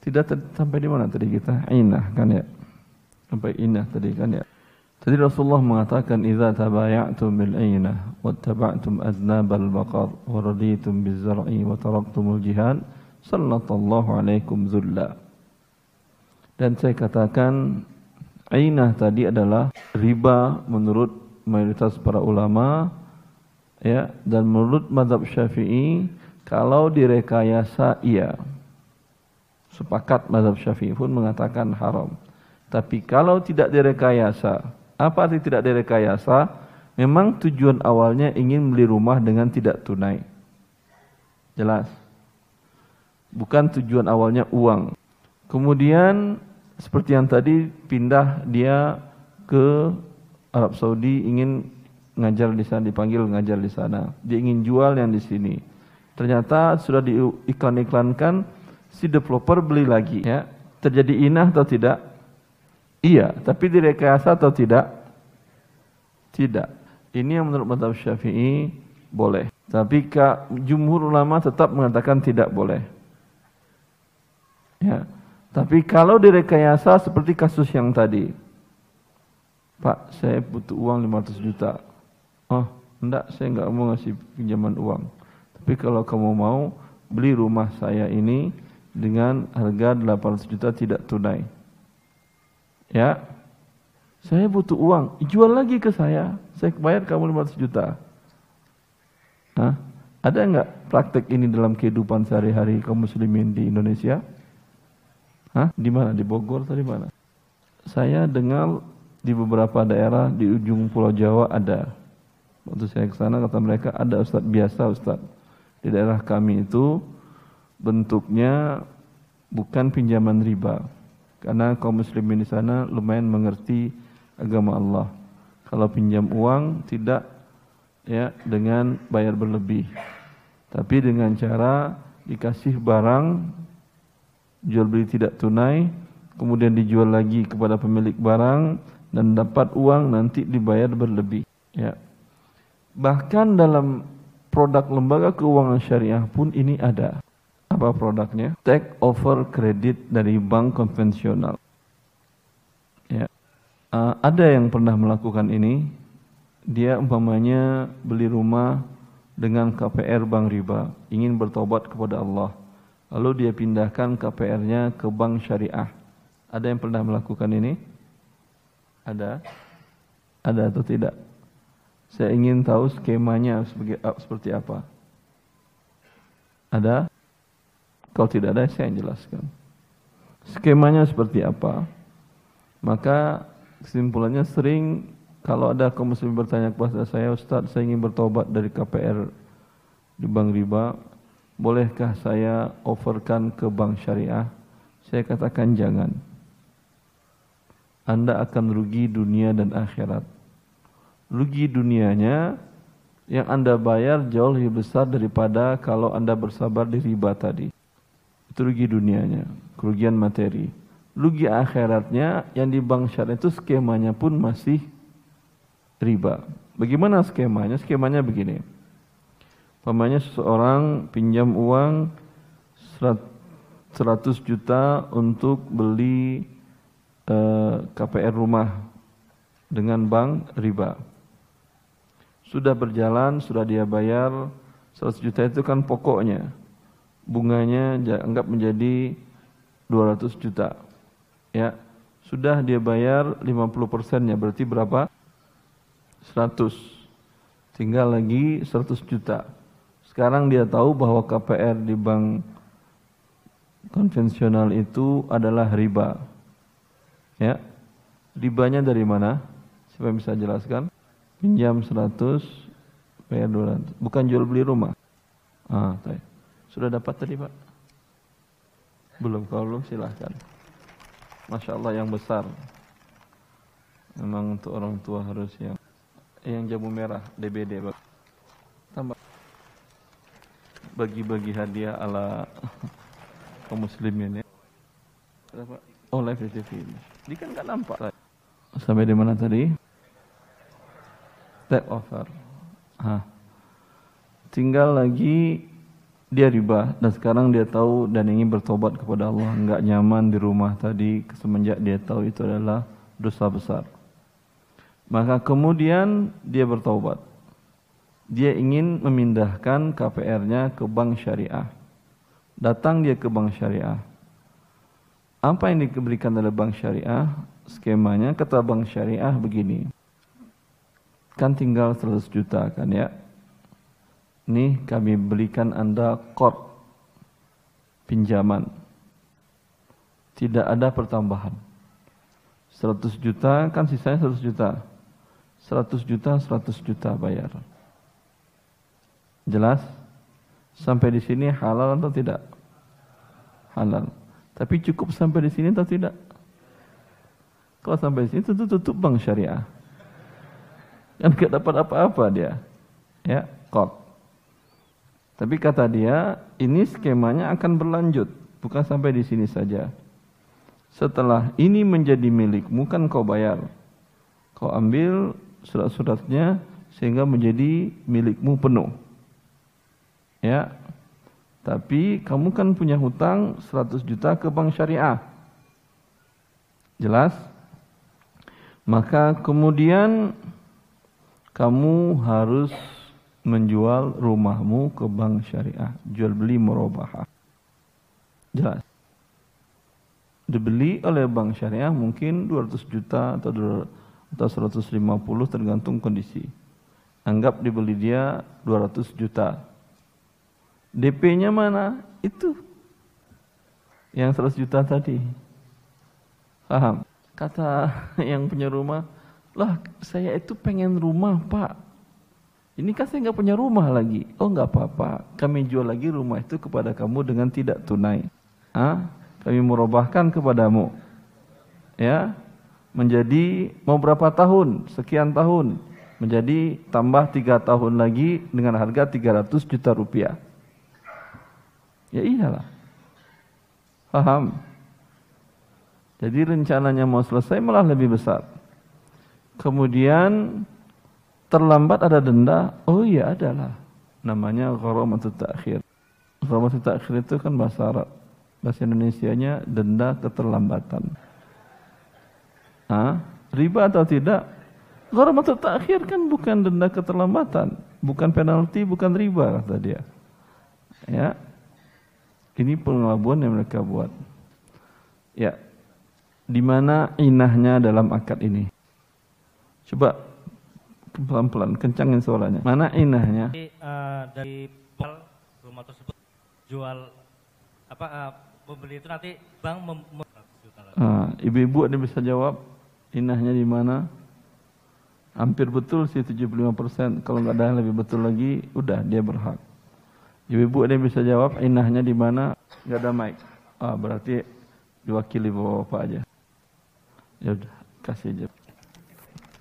Tidak sampai di mana tadi kita? Inah kan ya? Sampai inah tadi kan ya? Tadi Rasulullah mengatakan idza tabaya'tum bil aynah wattaba'tum aznabal baqar wa raditum biz zar'i wa taraktumul jihad sallallahu alaikum zulla. Dan saya katakan ainah tadi adalah riba menurut mayoritas para ulama ya dan menurut mazhab Syafi'i kalau direkayasa iya. Sepakat mazhab Syafi'i pun mengatakan haram. Tapi kalau tidak direkayasa apa arti tidak direkayasa? Memang tujuan awalnya ingin beli rumah dengan tidak tunai. Jelas. Bukan tujuan awalnya uang. Kemudian seperti yang tadi pindah dia ke Arab Saudi ingin ngajar di sana dipanggil ngajar di sana. Dia ingin jual yang di sini. Ternyata sudah diiklan-iklankan si developer beli lagi ya. Terjadi inah atau tidak? Iya, tapi direkayasa atau tidak? Tidak. Ini yang menurut mazhab Syafi'i boleh. Tapi jumhur ulama tetap mengatakan tidak boleh. Ya. Tapi kalau direkayasa seperti kasus yang tadi. Pak, saya butuh uang 500 juta. Oh, enggak, saya enggak mau ngasih pinjaman uang. Tapi kalau kamu mau beli rumah saya ini dengan harga 800 juta tidak tunai. Ya, saya butuh uang, jual lagi ke saya, saya bayar kamu 500 juta. Hah? Ada enggak praktek ini dalam kehidupan sehari-hari kaum muslimin di Indonesia? Hah? Di mana? Di Bogor atau di mana? Saya dengar di beberapa daerah di ujung Pulau Jawa ada. Waktu saya ke sana kata mereka ada ustaz biasa ustaz. Di daerah kami itu bentuknya bukan pinjaman riba karena kaum muslimin di sana lumayan mengerti agama Allah. Kalau pinjam uang tidak ya dengan bayar berlebih. Tapi dengan cara dikasih barang jual beli tidak tunai, kemudian dijual lagi kepada pemilik barang dan dapat uang nanti dibayar berlebih, ya. Bahkan dalam produk lembaga keuangan syariah pun ini ada. Apa produknya? Take over kredit dari bank konvensional. Ya. Uh, ada yang pernah melakukan ini. Dia umpamanya beli rumah dengan KPR bank riba, ingin bertobat kepada Allah. Lalu dia pindahkan KPR-nya ke bank syariah. Ada yang pernah melakukan ini? Ada? Ada atau tidak? Saya ingin tahu skemanya seperti apa. Ada? Kalau tidak ada saya jelaskan. Skemanya seperti apa? Maka kesimpulannya sering kalau ada kaum muslim bertanya kepada saya, Ustaz, saya ingin bertobat dari KPR di bank riba, bolehkah saya offerkan ke bank syariah? Saya katakan jangan. Anda akan rugi dunia dan akhirat. Rugi dunianya yang Anda bayar jauh lebih besar daripada kalau Anda bersabar di riba tadi. Itu rugi dunianya, kerugian materi. Rugi akhiratnya yang di bank syariah itu skemanya pun masih riba. Bagaimana skemanya? Skemanya begini. Pamannya seseorang pinjam uang 100 juta untuk beli eh, KPR rumah dengan bank riba. Sudah berjalan, sudah dia bayar 100 juta itu kan pokoknya bunganya anggap menjadi 200 juta. Ya. Sudah dia bayar 50 persennya, berarti berapa? 100. Tinggal lagi 100 juta. Sekarang dia tahu bahwa KPR di bank konvensional itu adalah riba. Ya. Ribanya dari mana? Siapa yang bisa jelaskan? Pinjam 100, bayar 200. Bukan jual beli rumah. Ah, tahu. Sudah dapat tadi Pak? Belum, kalau belum silahkan. Masya Allah yang besar. Memang untuk orang tua harus yang yang jamu merah DBD tambah bagi-bagi hadiah ala <laughs> kaum muslimin ya. Oh live TV. Ini kan nggak nampak. Sampai di mana tadi? Take over. Hah. Tinggal lagi dia riba dan sekarang dia tahu dan ingin bertobat kepada Allah enggak nyaman di rumah tadi semenjak dia tahu itu adalah dosa besar maka kemudian dia bertobat dia ingin memindahkan KPR-nya ke bank syariah datang dia ke bank syariah apa yang diberikan oleh bank syariah skemanya kata bank syariah begini kan tinggal 100 juta kan ya Nih kami belikan Anda kod pinjaman. Tidak ada pertambahan. 100 juta kan sisanya 100 juta. 100 juta, 100 juta bayar. Jelas? Sampai di sini halal atau tidak? Halal. Tapi cukup sampai di sini atau tidak? Kalau sampai di sini tentu tutup bank syariah. Kan gak dapat apa-apa dia. Ya, kod. Tapi kata dia, ini skemanya akan berlanjut, bukan sampai di sini saja. Setelah ini menjadi milikmu kan kau bayar. Kau ambil surat-suratnya sehingga menjadi milikmu penuh. Ya. Tapi kamu kan punya hutang 100 juta ke bank syariah. Jelas? Maka kemudian kamu harus menjual rumahmu ke bank syariah. Jual beli murabahah. Jelas. Dibeli oleh bank syariah mungkin 200 juta atau atau 150 tergantung kondisi. Anggap dibeli dia 200 juta. DP-nya mana? Itu. Yang 100 juta tadi. Paham? Kata <laughs> yang punya rumah, lah saya itu pengen rumah pak ini kan saya nggak punya rumah lagi. Oh nggak apa-apa. Kami jual lagi rumah itu kepada kamu dengan tidak tunai. Ah, kami merubahkan kepadamu. Ya, menjadi mau berapa tahun? Sekian tahun. Menjadi tambah tiga tahun lagi dengan harga 300 juta rupiah. Ya iyalah. Paham? Jadi rencananya mau selesai malah lebih besar. Kemudian terlambat ada denda, oh iya adalah. Namanya gharamatut ta'khir. Gharamatut ta'khir itu kan bahasa Arab. Bahasa Indonesianya denda keterlambatan. Ah, riba atau tidak? Gharamatut ta'khir kan bukan denda keterlambatan, bukan penalti, bukan riba kata dia. Ya. Ini pengelabuan yang mereka buat. Ya. Di mana inahnya dalam akad ini? Coba pelan-pelan kencangin suaranya mana inahnya dari, uh, dari rumah tersebut jual apa uh, pembeli itu nanti bank mem, mem uh, ibu-ibu ada bisa jawab inahnya di mana hampir betul sih 75% kalau nggak ada yang lebih betul lagi udah dia berhak ibu-ibu ada yang bisa jawab inahnya di mana nggak ada mic ah berarti diwakili bapak-bapak aja ya udah kasih aja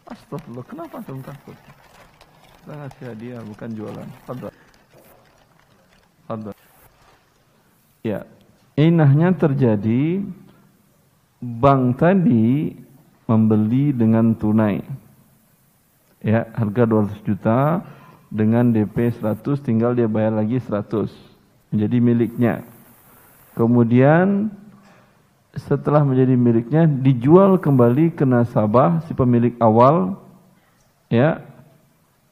Astagfirullah, kenapa antum takut? Kita ngasih hadiah, bukan jualan. Fadal. Fadal. Ya, inahnya terjadi bank tadi membeli dengan tunai. Ya, harga 200 juta dengan DP 100 tinggal dia bayar lagi 100 menjadi miliknya. Kemudian setelah menjadi miliknya dijual kembali ke nasabah si pemilik awal ya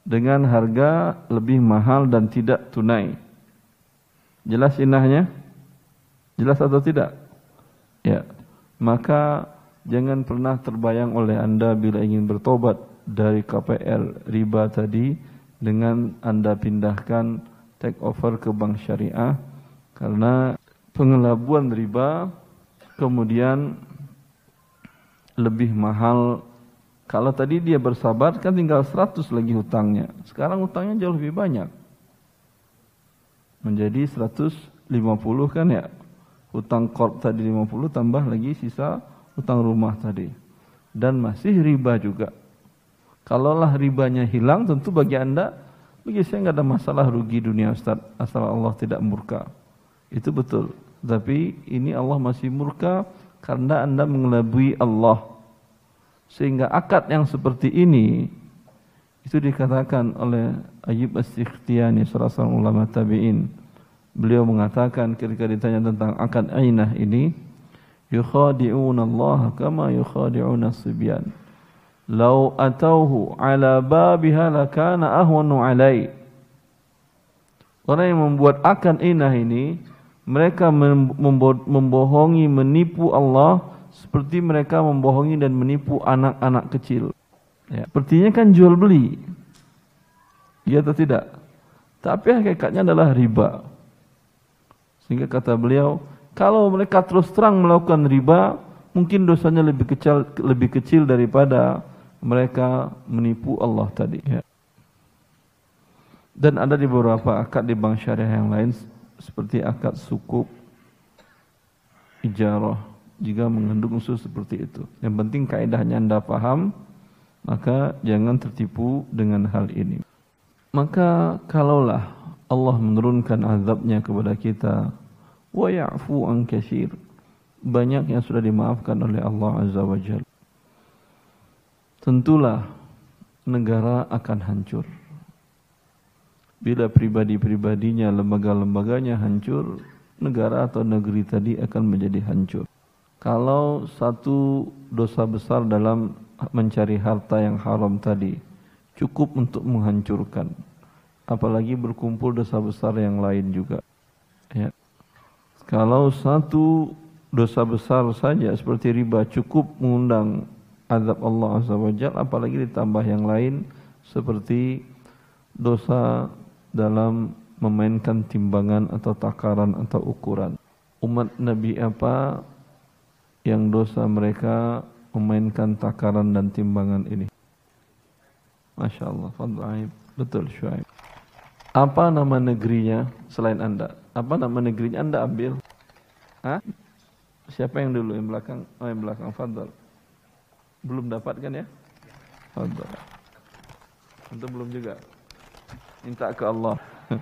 dengan harga lebih mahal dan tidak tunai. Jelas inahnya? Jelas atau tidak? Ya. Maka jangan pernah terbayang oleh Anda bila ingin bertobat dari KPR riba tadi dengan Anda pindahkan take over ke bank syariah karena pengelabuan riba kemudian lebih mahal. Kalau tadi dia bersabar kan tinggal 100 lagi hutangnya. Sekarang hutangnya jauh lebih banyak. Menjadi 150 kan ya? Hutang korp tadi 50 tambah lagi sisa utang rumah tadi. Dan masih riba juga. Kalaulah ribanya hilang tentu bagi anda bagi saya nggak ada masalah rugi dunia Ustaz asal Allah tidak murka. Itu betul. Tapi ini Allah masih murka karena anda mengelabui Allah. Sehingga akad yang seperti ini itu dikatakan oleh Ayub As-Sikhtiyani salah seorang ulama tabi'in. Beliau mengatakan ketika ditanya tentang akad ainah ini, yukhadi'una Allah kama yukhadi'una sibyan. Lau atauhu ala babiha lakana ahwanu alai. Orang yang membuat akad ainah ini, mereka membohongi, menipu Allah seperti mereka membohongi dan menipu anak-anak kecil. Ya. Sepertinya kan jual beli. Iya atau tidak? Tapi hakikatnya adalah riba. Sehingga kata beliau, kalau mereka terus terang melakukan riba, mungkin dosanya lebih kecil lebih kecil daripada mereka menipu Allah tadi. Ya. Dan ada di beberapa akad di bank syariah yang lain seperti akad sukuk, ijarah, jika mengandung unsur seperti itu. Yang penting kaidahnya Anda paham, maka jangan tertipu dengan hal ini. Maka kalaulah Allah menurunkan azabnya kepada kita, wa ya'fu an katsir. Banyak yang sudah dimaafkan oleh Allah Azza wa Jalla. Tentulah negara akan hancur. Bila pribadi-pribadinya, lembaga-lembaganya hancur, negara atau negeri tadi akan menjadi hancur. Kalau satu dosa besar dalam mencari harta yang haram tadi cukup untuk menghancurkan, apalagi berkumpul dosa besar yang lain juga. Ya. Kalau satu dosa besar saja seperti riba cukup mengundang azab Allah Azza wa apalagi ditambah yang lain seperti dosa dalam memainkan timbangan atau takaran atau ukuran. Umat Nabi apa yang dosa mereka memainkan takaran dan timbangan ini. Masya Allah, Fadl Betul Shuaib. Apa nama negerinya selain anda? Apa nama negerinya anda ambil? Hah? Siapa yang dulu yang belakang? Oh yang belakang Fadl. Belum dapat kan ya? Untuk belum juga. Minta ke Allah. <laughs>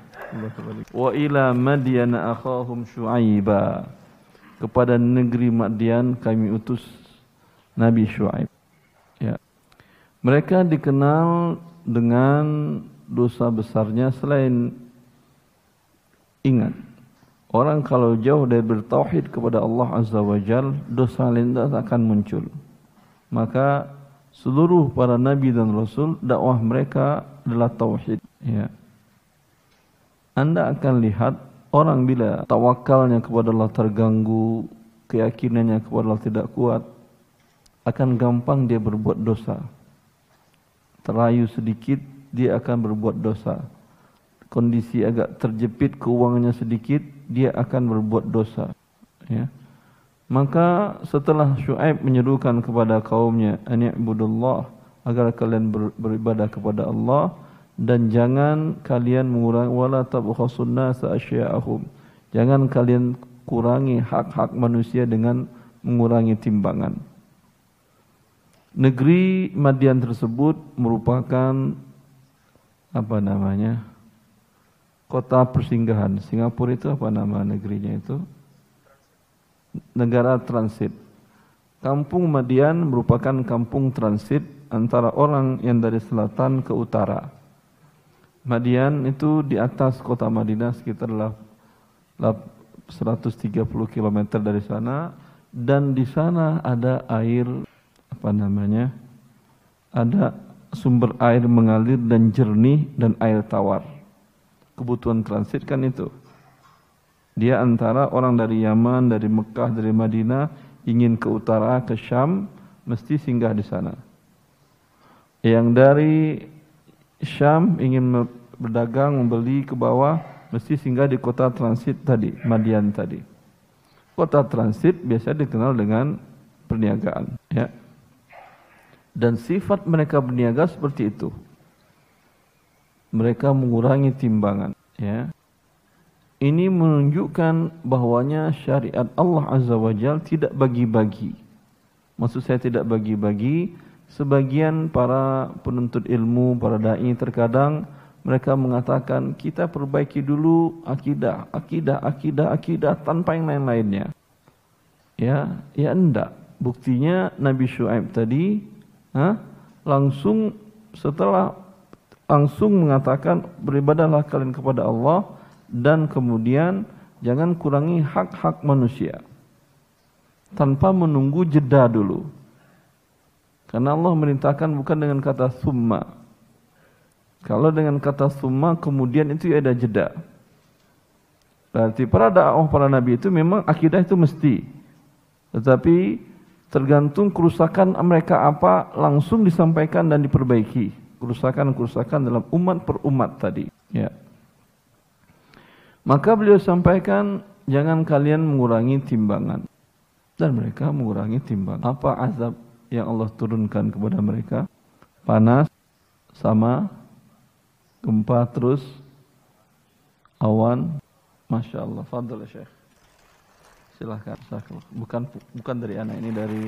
Wa ila madyana akhahum syu'aiba kepada negeri Madian kami utus Nabi Shu'aib. Ya. Mereka dikenal dengan dosa besarnya selain ingat orang kalau jauh dari bertauhid kepada Allah Azza wa Jal dosa lain akan muncul. Maka seluruh para nabi dan rasul dakwah mereka adalah tauhid. Ya. Anda akan lihat Orang bila tawakalnya kepada Allah terganggu, keyakinannya kepada Allah tidak kuat, akan gampang dia berbuat dosa. Terayu sedikit, dia akan berbuat dosa. Kondisi agak terjepit keuangannya sedikit, dia akan berbuat dosa. Ya. Maka setelah Shu'aib menyerukan kepada kaumnya, Ani'budullah, agar kalian beribadah kepada Allah, dan jangan kalian mengurangi wala tabkhasun nasa asya'ahum. Jangan kalian kurangi hak-hak manusia dengan mengurangi timbangan. Negeri Madian tersebut merupakan apa namanya? Kota persinggahan. Singapura itu apa nama negerinya itu? Negara transit. Kampung Madian merupakan kampung transit antara orang yang dari selatan ke utara. Madian itu di atas kota Madinah sekitar 130 km dari sana dan di sana ada air apa namanya? Ada sumber air mengalir dan jernih dan air tawar. Kebutuhan transit kan itu. Dia antara orang dari Yaman, dari Mekah, dari Madinah ingin ke utara ke Syam mesti singgah di sana. Yang dari Syam ingin berdagang, membeli ke bawah, mesti singgah di kota transit tadi, Madian tadi. Kota transit biasa dikenal dengan perniagaan. Ya. Dan sifat mereka berniaga seperti itu. Mereka mengurangi timbangan. Ya. Ini menunjukkan bahwanya syariat Allah Azza wa Jal tidak bagi-bagi. Maksud saya tidak bagi-bagi. Sebagian para penuntut ilmu, para dai terkadang mereka mengatakan kita perbaiki dulu akidah, akidah, akidah, akidah tanpa yang lain-lainnya. Ya, ya enggak. Buktinya Nabi Shu'aib tadi ha, langsung setelah langsung mengatakan beribadahlah kalian kepada Allah dan kemudian jangan kurangi hak-hak manusia tanpa menunggu jeda dulu. Karena Allah merintahkan bukan dengan kata summa. Kalau dengan kata summa kemudian itu ada jeda. Berarti para dakwah para nabi itu memang akidah itu mesti. Tetapi tergantung kerusakan mereka apa langsung disampaikan dan diperbaiki. Kerusakan-kerusakan dalam umat per umat tadi. Ya. Maka beliau sampaikan jangan kalian mengurangi timbangan dan mereka mengurangi timbang. Apa azab yang Allah turunkan kepada mereka? Panas sama gempa terus awan. Masya Allah. Fadl Syekh. Silahkan. Bukan bukan dari anak ini dari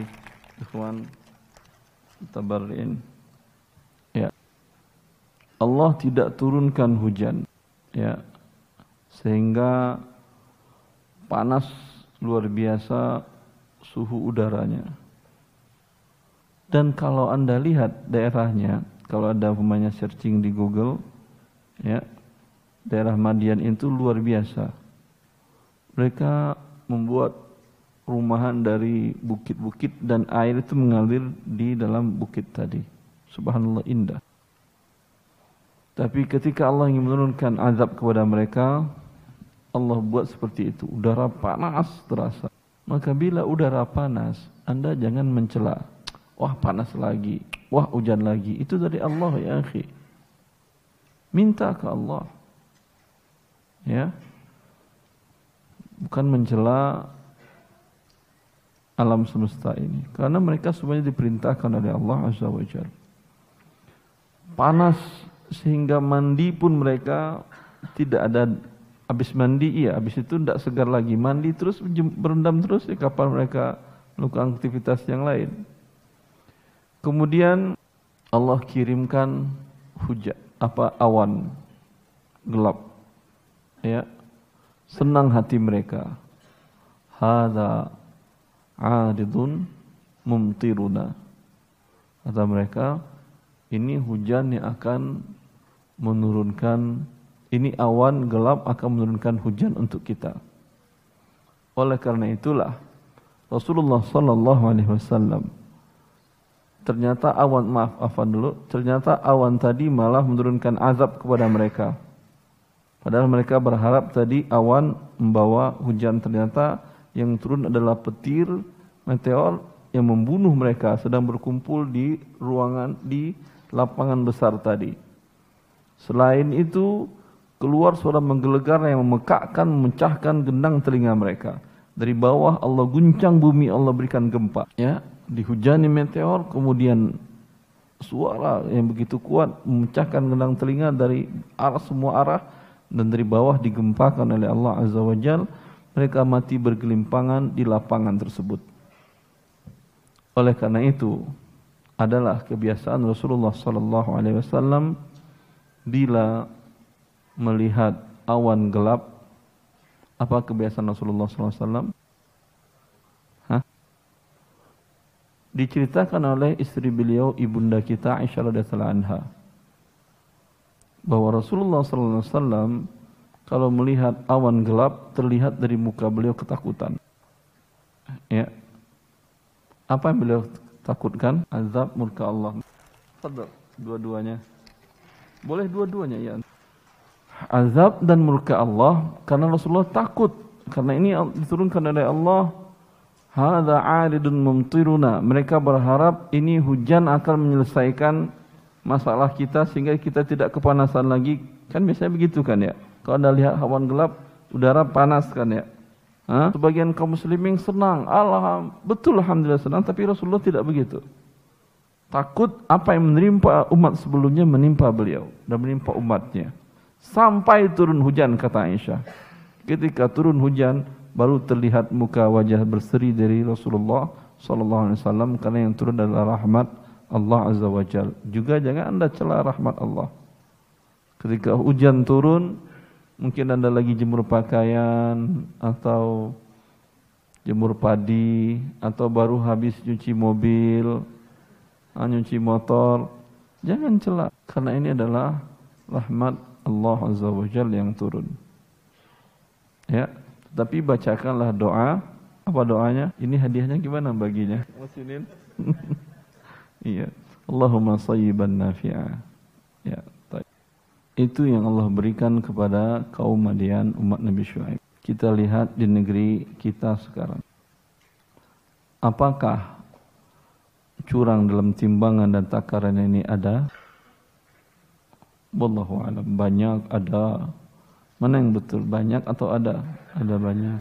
Ikhwan Tabarin. Ya. Allah tidak turunkan hujan. Ya. Sehingga panas luar biasa suhu udaranya. Dan kalau Anda lihat daerahnya, kalau ada pemainnya searching di Google, ya, daerah Madian itu luar biasa. Mereka membuat rumahan dari bukit-bukit dan air itu mengalir di dalam bukit tadi. Subhanallah indah. Tapi ketika Allah ingin menurunkan azab kepada mereka, Allah buat seperti itu. Udara panas terasa. Maka bila udara panas, Anda jangan mencela. Wah panas lagi, wah hujan lagi. Itu dari Allah ya akhi. Minta ke Allah. Ya. Bukan mencela alam semesta ini. Karena mereka semuanya diperintahkan oleh Allah Azza wa. Panas sehingga mandi pun mereka tidak ada Habis mandi iya, habis itu tidak segar lagi. Mandi terus berendam terus ya kapan mereka melakukan aktivitas yang lain. Kemudian Allah kirimkan hujan apa awan gelap. Ya. Senang hati mereka. Hada adidun mumtiruna. Kata mereka, ini hujan yang akan menurunkan ini awan gelap akan menurunkan hujan untuk kita. Oleh karena itulah Rasulullah sallallahu alaihi wasallam ternyata awan maaf afan dulu, ternyata awan tadi malah menurunkan azab kepada mereka. Padahal mereka berharap tadi awan membawa hujan ternyata yang turun adalah petir meteor yang membunuh mereka sedang berkumpul di ruangan di lapangan besar tadi. Selain itu Keluar suara menggelegar yang memekakkan, memecahkan gendang telinga mereka. Dari bawah Allah guncang bumi, Allah berikan gempa. Ya, dihujani meteor, kemudian suara yang begitu kuat memecahkan gendang telinga dari arah semua arah dan dari bawah digempakan oleh Allah Azza wa Jal. Mereka mati bergelimpangan di lapangan tersebut. Oleh karena itu, adalah kebiasaan Rasulullah sallallahu alaihi wasallam bila melihat awan gelap apa kebiasaan Rasulullah SAW? Hah? Diceritakan oleh istri beliau ibunda kita Aisyah radhiyallahu anha bahwa Rasulullah SAW kalau melihat awan gelap terlihat dari muka beliau ketakutan. Ya. Apa yang beliau takutkan? Azab murka Allah. Fadal, dua-duanya. Boleh dua-duanya ya azab dan murka Allah karena Rasulullah takut. Karena ini diturunkan oleh Allah. Hadza 'aridun mumtiruna. Mereka berharap ini hujan akan menyelesaikan masalah kita sehingga kita tidak kepanasan lagi. Kan biasanya begitu kan ya? Kalau Anda lihat awan gelap udara panas kan ya? Ha? sebagian kaum muslimin senang. Allah betul alhamdulillah senang. Tapi Rasulullah tidak begitu. Takut apa yang menimpa umat sebelumnya menimpa beliau dan menimpa umatnya Sampai turun hujan kata Aisyah. Ketika turun hujan baru terlihat muka wajah berseri dari Rasulullah sallallahu alaihi wasallam karena yang turun adalah rahmat Allah azza wajal. Juga jangan Anda cela rahmat Allah. Ketika hujan turun, mungkin Anda lagi jemur pakaian atau jemur padi atau baru habis nyuci mobil, ah, nyuci motor, jangan celak karena ini adalah rahmat Allah Azza wa Jalla yang turun. Ya, tapi bacakanlah doa. Apa doanya? Ini hadiahnya gimana baginya? Musinin. <laughs> iya. Allahumma sayyiban nafi'a. Ya, itu yang Allah berikan kepada kaum Madian umat Nabi Shu'aib. Kita lihat di negeri kita sekarang. Apakah curang dalam timbangan dan takaran ini ada? Wallahu alam. Banyak ada. Mana yang betul? Banyak atau ada? Ada banyak.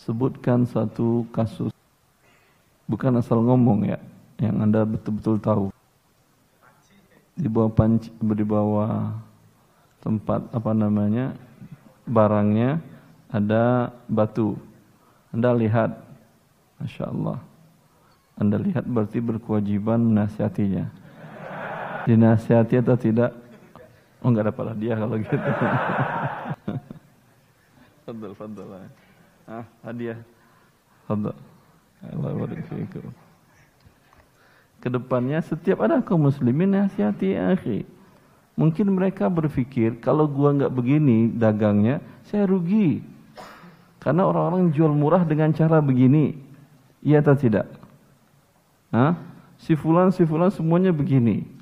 Sebutkan satu kasus. Bukan asal ngomong ya. Yang Anda betul-betul tahu di bawah panci, di bawah tempat apa namanya barangnya ada batu. Anda lihat, masya Allah. Anda lihat berarti berkewajiban menasihatinya. Dinasihati atau tidak? Oh enggak dapat dia kalau gitu. Fadal, fadal. Ah, hadiah. Fadal. Allah ke depannya setiap ada kaum muslimin nasihati akhi. Mungkin mereka berpikir kalau gua nggak begini dagangnya, saya rugi. Karena orang-orang jual murah dengan cara begini. Iya atau tidak? Hah? Si fulan, si fulan semuanya begini.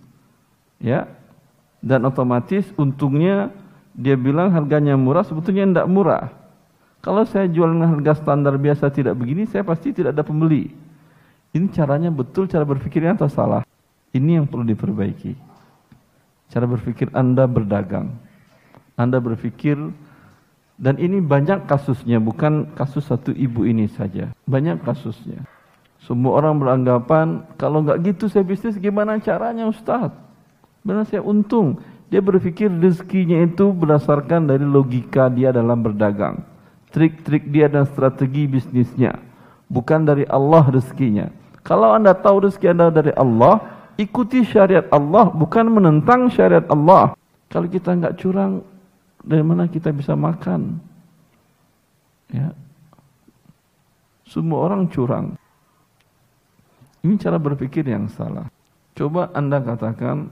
Ya. Dan otomatis untungnya dia bilang harganya murah, sebetulnya tidak murah. Kalau saya jual dengan harga standar biasa tidak begini, saya pasti tidak ada pembeli. Ini caranya betul cara berpikirnya atau salah? Ini yang perlu diperbaiki. Cara berpikir Anda berdagang. Anda berpikir dan ini banyak kasusnya, bukan kasus satu ibu ini saja. Banyak kasusnya. Semua orang beranggapan, kalau nggak gitu saya bisnis gimana caranya Ustaz? Benar saya untung. Dia berpikir rezekinya itu berdasarkan dari logika dia dalam berdagang. Trik-trik dia dan strategi bisnisnya. Bukan dari Allah rezekinya. Kalau anda tahu rezeki anda dari Allah, ikuti syariat Allah, bukan menentang syariat Allah. Kalau kita nggak curang, dari mana kita bisa makan? Ya. Semua orang curang. Ini cara berpikir yang salah. Coba anda katakan,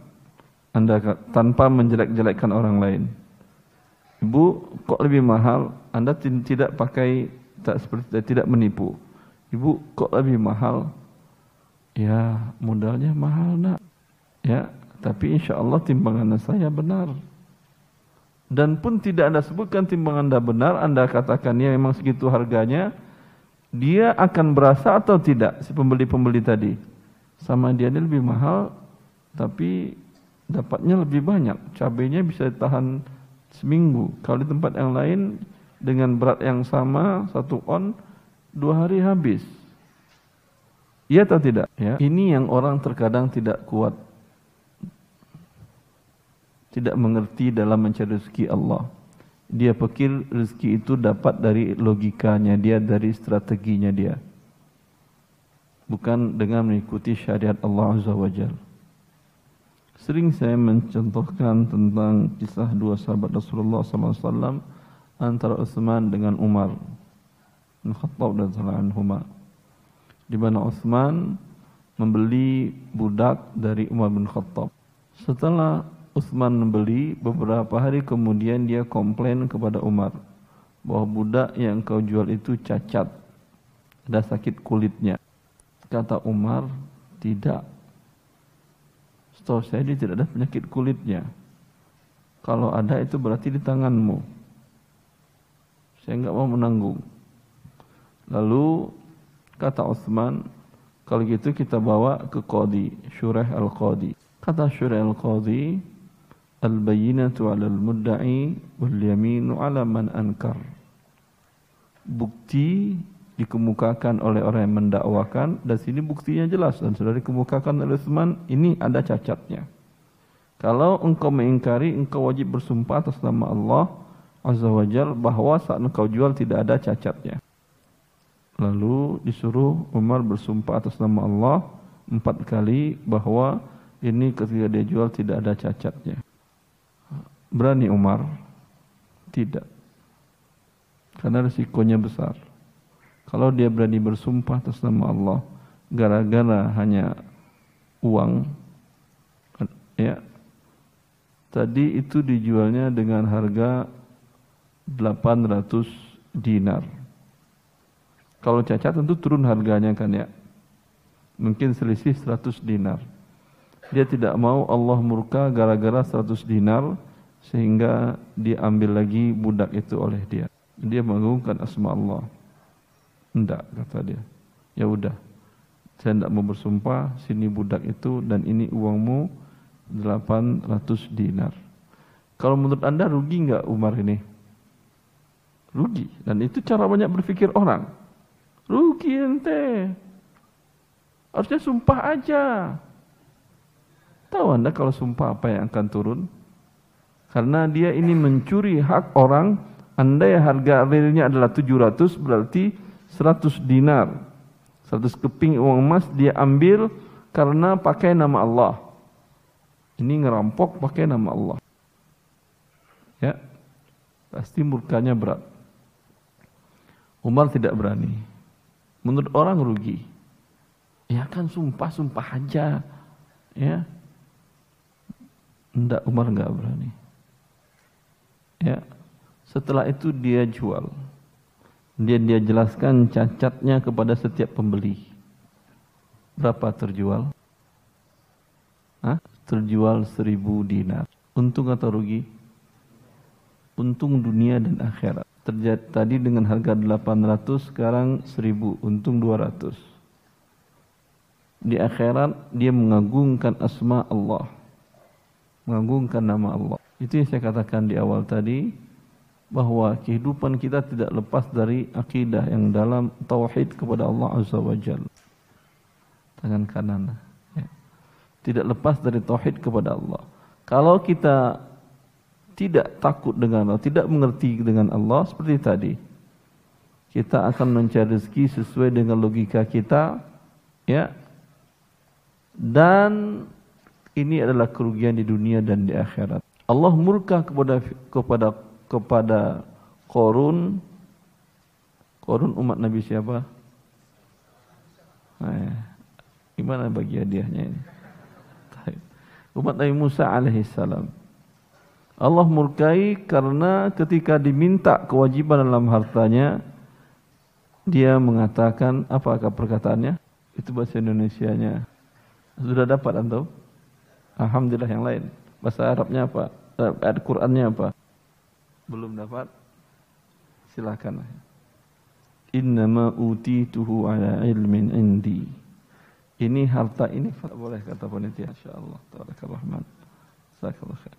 anda tanpa menjelek-jelekkan orang lain. Ibu, kok lebih mahal? Anda tidak pakai tak seperti tidak menipu. Ibu, kok lebih mahal? Ya modalnya mahal nak. Ya, tapi insya Allah timbangan saya benar. Dan pun tidak anda sebutkan timbangan anda benar, anda katakan ya memang segitu harganya, dia akan berasa atau tidak si pembeli-pembeli tadi? Sama dia ini lebih mahal, tapi dapatnya lebih banyak. Cabainya bisa tahan seminggu. Kalau di tempat yang lain dengan berat yang sama, satu on, dua hari habis. Iya atau tidak? Ya. Ini yang orang terkadang tidak kuat. Tidak mengerti dalam mencari rezeki Allah. Dia pikir rezeki itu dapat dari logikanya dia, dari strateginya dia. Bukan dengan mengikuti syariat Allah Azza wa Jal. Sering saya mencontohkan tentang kisah dua sahabat Rasulullah SAW antara Utsman dengan Umar bin Khattab dan salah anhumah di mana Utsman membeli budak dari Umar bin Khattab. Setelah Utsman membeli, beberapa hari kemudian dia komplain kepada Umar bahwa budak yang kau jual itu cacat, ada sakit kulitnya. Kata Umar, tidak. Setahu saya dia tidak ada penyakit kulitnya. Kalau ada itu berarti di tanganmu. Saya enggak mau menanggung. Lalu Kata Uthman, kalau gitu kita bawa ke Qadi, Syurah Al-Qadi. Kata Syurah Al-Qadi, Al-bayinatu ala al-mudda'i wal yaminu ala man ankar. Bukti dikemukakan oleh orang yang mendakwakan dan sini buktinya jelas dan sudah dikemukakan oleh Uthman ini ada cacatnya. Kalau engkau mengingkari, engkau wajib bersumpah atas nama Allah Azza wa Jal bahwa saat engkau jual tidak ada cacatnya. Lalu disuruh Umar bersumpah atas nama Allah empat kali bahwa ini ketika dia jual tidak ada cacatnya. Berani Umar? Tidak. Karena risikonya besar. Kalau dia berani bersumpah atas nama Allah gara-gara hanya uang ya tadi itu dijualnya dengan harga 800 dinar. Kalau cacat tentu turun harganya kan ya. Mungkin selisih 100 dinar. Dia tidak mau Allah murka gara-gara 100 dinar sehingga diambil lagi budak itu oleh dia. Dia mengagungkan asma Allah enggak kata dia ya udah saya tidak mau bersumpah, sini budak itu dan ini uangmu 800 dinar. Kalau menurut anda rugi nggak Umar ini? Rugi. Dan itu cara banyak berpikir orang. Rugi ente. Harusnya sumpah aja. Tahu anda kalau sumpah apa yang akan turun? Karena dia ini mencuri hak orang, anda yang harga realnya adalah 700 berarti 100 dinar. 100 keping uang emas dia ambil karena pakai nama Allah. Ini ngerampok pakai nama Allah. Ya. Pasti murkanya berat. Umar tidak berani. Menurut orang rugi. Ya kan sumpah-sumpah aja. Ya. Enggak Umar enggak berani. Ya. Setelah itu dia jual dia dia jelaskan cacatnya kepada setiap pembeli. Berapa terjual? Hah? Terjual seribu dinar. Untung atau rugi? Untung dunia dan akhirat. Terjadi tadi dengan harga 800, sekarang 1000, untung 200. Di akhirat dia mengagungkan asma Allah. Mengagungkan nama Allah. Itu yang saya katakan di awal tadi bahwa kehidupan kita tidak lepas dari akidah yang dalam tauhid kepada Allah Azza wa Jalla. Tangan kanan. Ya. Tidak lepas dari tauhid kepada Allah. Kalau kita tidak takut dengan Allah, tidak mengerti dengan Allah seperti tadi, kita akan mencari rezeki sesuai dengan logika kita, ya. Dan ini adalah kerugian di dunia dan di akhirat. Allah murka kepada kepada kepada Korun Korun umat Nabi siapa? Nah, gimana bagi hadiahnya ini? Umat Nabi Musa alaihissalam. Allah murkai karena ketika diminta kewajiban dalam hartanya, dia mengatakan apakah perkataannya? Itu bahasa Indonesia-nya. Sudah dapat antum? Alhamdulillah yang lain. Bahasa Arabnya apa? Eh, ayat Qur'annya apa? Belum dapat? Silakan. Innama utituhu ala ilmin indi. Ini harta ini boleh kata panitia insyaallah taala rahman. Jazakallahu khair.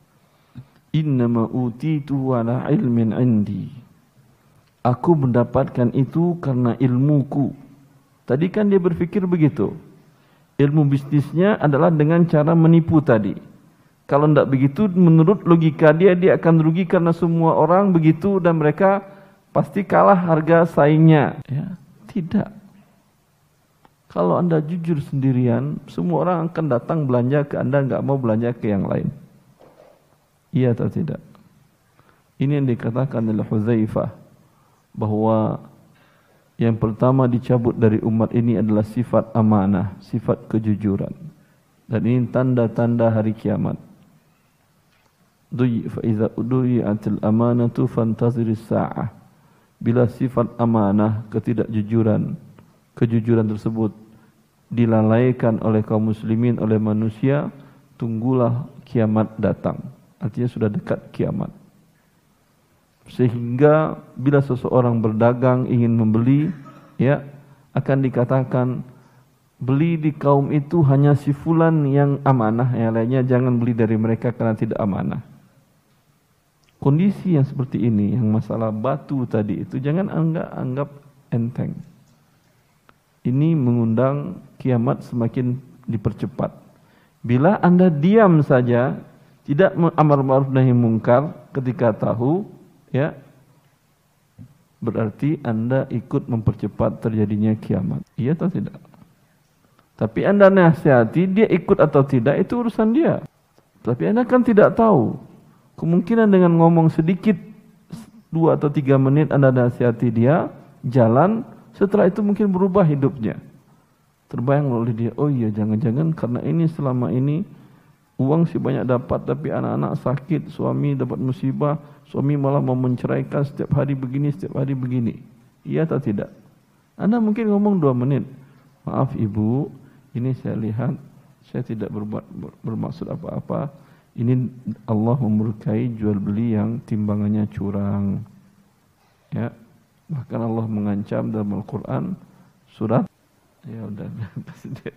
Innama utituhu ala ilmin indi. Aku mendapatkan itu karena ilmuku. Tadi kan dia berpikir begitu. Ilmu bisnisnya adalah dengan cara menipu tadi. Kalau tidak begitu, menurut logika dia, dia akan rugi karena semua orang begitu dan mereka pasti kalah harga saingnya. Ya, tidak. Kalau anda jujur sendirian, semua orang akan datang belanja ke anda, nggak mau belanja ke yang lain. Iya atau tidak? Ini yang dikatakan oleh Huzaifah bahwa yang pertama dicabut dari umat ini adalah sifat amanah, sifat kejujuran. Dan ini tanda-tanda hari kiamat iza duyi'atil amanatu fantaziris sa'ah bila sifat amanah ketidakjujuran kejujuran tersebut dilalaikan oleh kaum muslimin oleh manusia tunggulah kiamat datang. Artinya sudah dekat kiamat. Sehingga bila seseorang berdagang ingin membeli ya akan dikatakan beli di kaum itu hanya si fulan yang amanah. Yang lainnya jangan beli dari mereka karena tidak amanah kondisi yang seperti ini, yang masalah batu tadi itu jangan anggap anggap enteng. Ini mengundang kiamat semakin dipercepat. Bila Anda diam saja, tidak amar ma'ruf nahi mungkar ketika tahu, ya, berarti Anda ikut mempercepat terjadinya kiamat. Iya atau tidak? Tapi Anda nasihati, dia ikut atau tidak, itu urusan dia. Tapi Anda kan tidak tahu. Kemungkinan dengan ngomong sedikit, dua atau tiga menit Anda nasihati dia, jalan, setelah itu mungkin berubah hidupnya. Terbayang oleh dia, oh iya jangan-jangan karena ini selama ini uang sih banyak dapat tapi anak-anak sakit, suami dapat musibah, suami malah mau menceraikan setiap hari begini, setiap hari begini. Iya atau tidak? Anda mungkin ngomong dua menit. Maaf ibu, ini saya lihat saya tidak berbuat bermaksud apa-apa. Ini Allah memurkai jual beli yang timbangannya curang. Ya. Bahkan Allah mengancam dalam Al-Qur'an surat ya udah <laughs> pasti dia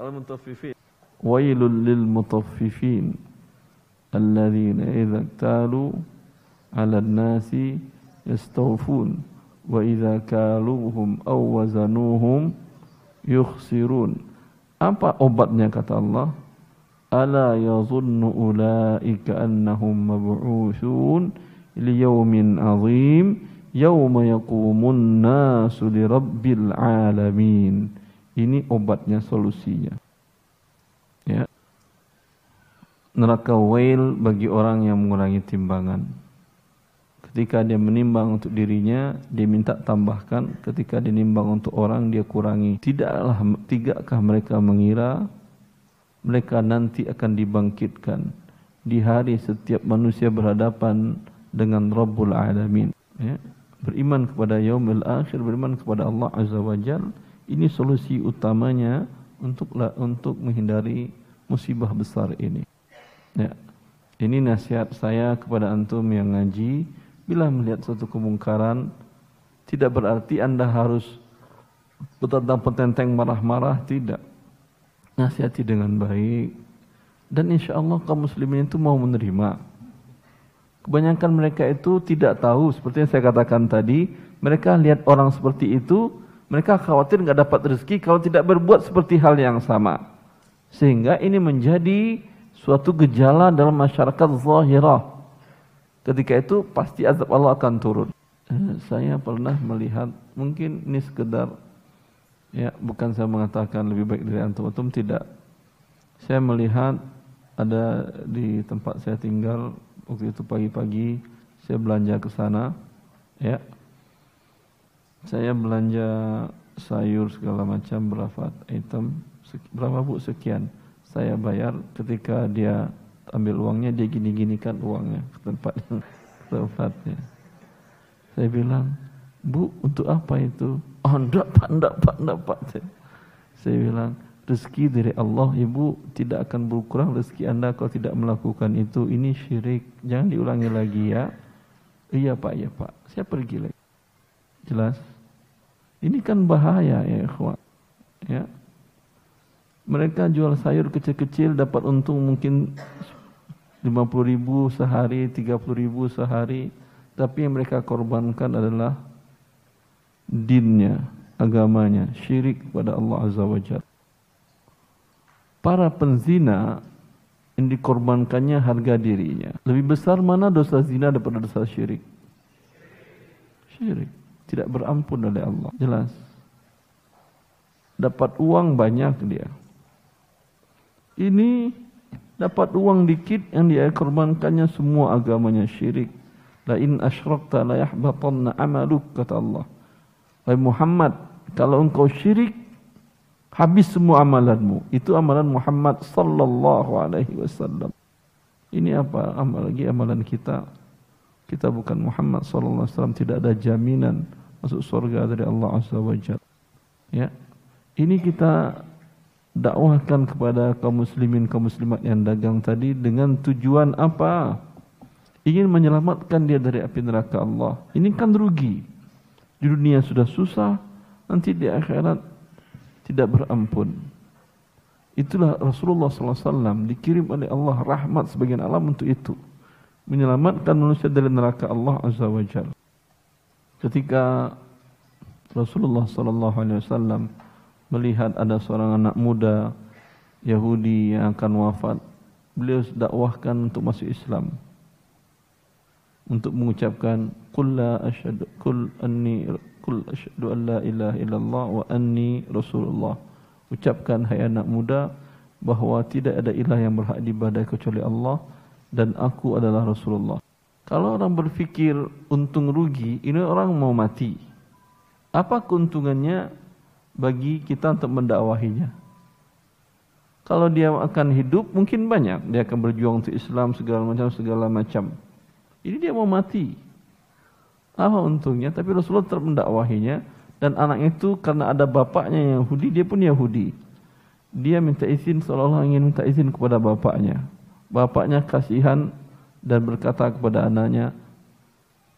Al-Mutaffifin. Wailul lil mutaffifin alladzina idza talu 'ala an-nasi yastawfun wa idza kaluhum aw wazanuhum yukhsirun apa obatnya kata Allah? Ulaika annahum mab'utsun li yawmin 'azim yawma yaqumun nasu li rabbil alamin. Ini obatnya solusinya. Ya. Neraka wail bagi orang yang mengurangi timbangan. Ketika dia menimbang untuk dirinya, dia minta tambahkan. Ketika dia menimbang untuk orang, dia kurangi. Tidaklah, tidakkah mereka mengira mereka nanti akan dibangkitkan di hari setiap manusia berhadapan dengan Rabbul Alamin. Ya. Beriman kepada yaumil akhir, beriman kepada Allah Azza wa Jal. Ini solusi utamanya untuk untuk menghindari musibah besar ini. Ya. Ini nasihat saya kepada antum yang ngaji Bila melihat suatu kemungkaran, tidak berarti Anda harus betentang petenteng marah-marah, tidak. Nasihati dengan baik. Dan insya Allah kaum muslimin itu mau menerima. Kebanyakan mereka itu tidak tahu, seperti yang saya katakan tadi, mereka lihat orang seperti itu, mereka khawatir nggak dapat rezeki kalau tidak berbuat seperti hal yang sama. Sehingga ini menjadi suatu gejala dalam masyarakat zahirah. Ketika itu pasti azab Allah akan turun. Eh, saya pernah melihat, mungkin ini sekedar, ya bukan saya mengatakan lebih baik dari antum, antum tidak. Saya melihat ada di tempat saya tinggal, waktu itu pagi-pagi, saya belanja ke sana, ya. Saya belanja sayur segala macam berapa item, berapa bu sekian. Saya bayar ketika dia ambil uangnya dia gini-ginikan uangnya ke tempat <laughs> tempatnya. Saya bilang, Bu, untuk apa itu? Oh, enggak pak, enggak pak, enggak pak. Saya bilang, rezeki dari Allah, ibu tidak akan berkurang rezeki anda kalau tidak melakukan itu. Ini syirik, jangan diulangi lagi ya. Iya pak, iya pak. Saya pergi lagi. Jelas? Ini kan bahaya ya ikhwan. Ya. Mereka jual sayur kecil-kecil dapat untung mungkin 50 ribu sehari, 30 ribu sehari. Tapi yang mereka korbankan adalah dinnya, agamanya, syirik kepada Allah Azza wa Jalla. Para penzina yang dikorbankannya harga dirinya. Lebih besar mana dosa zina daripada dosa syirik? Syirik. Tidak berampun oleh Allah. Jelas. Dapat uang banyak dia. Ini dapat uang dikit yang dia korbankannya semua agamanya syirik. La in asyrakta la yahbatanna amaluk kata Allah. Wahai Muhammad, kalau engkau syirik habis semua amalanmu. Itu amalan Muhammad sallallahu alaihi wasallam. Ini apa amal lagi amalan kita? Kita bukan Muhammad sallallahu alaihi wasallam, tidak ada jaminan masuk surga dari Allah azza wajalla. Ya. Ini kita dakwahkan kepada kaum muslimin kaum muslimat yang dagang tadi dengan tujuan apa? Ingin menyelamatkan dia dari api neraka Allah. Ini kan rugi. Di dunia sudah susah, nanti di akhirat tidak berampun. Itulah Rasulullah SAW dikirim oleh Allah rahmat sebagian alam untuk itu. Menyelamatkan manusia dari neraka Allah Azza wa Jalla. Ketika Rasulullah SAW melihat ada seorang anak muda Yahudi yang akan wafat, beliau dakwahkan untuk masuk Islam. untuk mengucapkan qul la asyhadu qul anni qul asyhadu an la ilaha illallah wa anni rasulullah ucapkan hai anak muda bahawa tidak ada ilah yang berhak diibadai kecuali Allah dan aku adalah Rasulullah. Kalau orang berfikir untung rugi, ini orang mau mati. Apa keuntungannya bagi kita untuk mendakwahinya? Kalau dia akan hidup, mungkin banyak. Dia akan berjuang untuk Islam segala macam, segala macam. Ini dia mau mati. Apa untungnya? Tapi Rasulullah tetap mendakwahinya. Dan anak itu karena ada bapaknya Yahudi, dia pun Yahudi. Dia minta izin seolah-olah ingin minta izin kepada bapaknya. Bapaknya kasihan dan berkata kepada anaknya,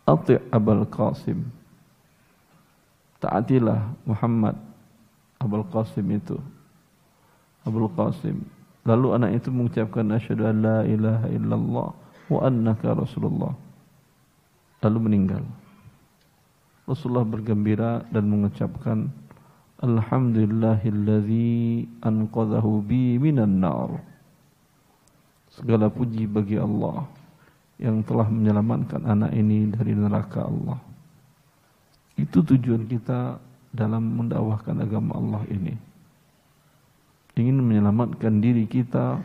Ati' Abul Qasim. Taatilah Muhammad Abul Qasim itu. Abul Qasim. Lalu anak itu mengucapkan asyhadu an la ilaha illallah wa annaka rasulullah. Lalu meninggal. Rasulullah bergembira dan mengucapkan Alhamdulillahillazi anqadhahu bi minan nar. Segala puji bagi Allah yang telah menyelamatkan anak ini dari neraka Allah. Itu tujuan kita dalam mendakwahkan agama Allah ini. Ingin menyelamatkan diri kita,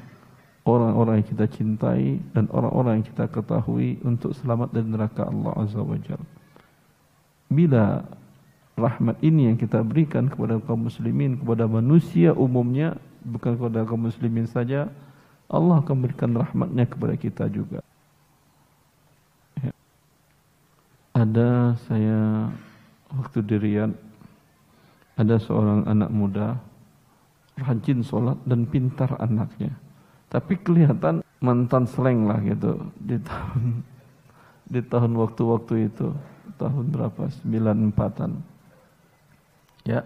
orang-orang yang kita cintai dan orang-orang yang kita ketahui untuk selamat dari neraka Allah Azza wa Jalla. Bila rahmat ini yang kita berikan kepada kaum muslimin, kepada manusia umumnya, bukan kepada kaum muslimin saja, Allah akan berikan rahmatnya kepada kita juga. Ya. Ada saya waktu di Riyadh ada seorang anak muda rajin sholat dan pintar anaknya. Tapi kelihatan mantan seleng lah gitu di tahun di tahun waktu-waktu itu tahun berapa sembilan empatan. Ya,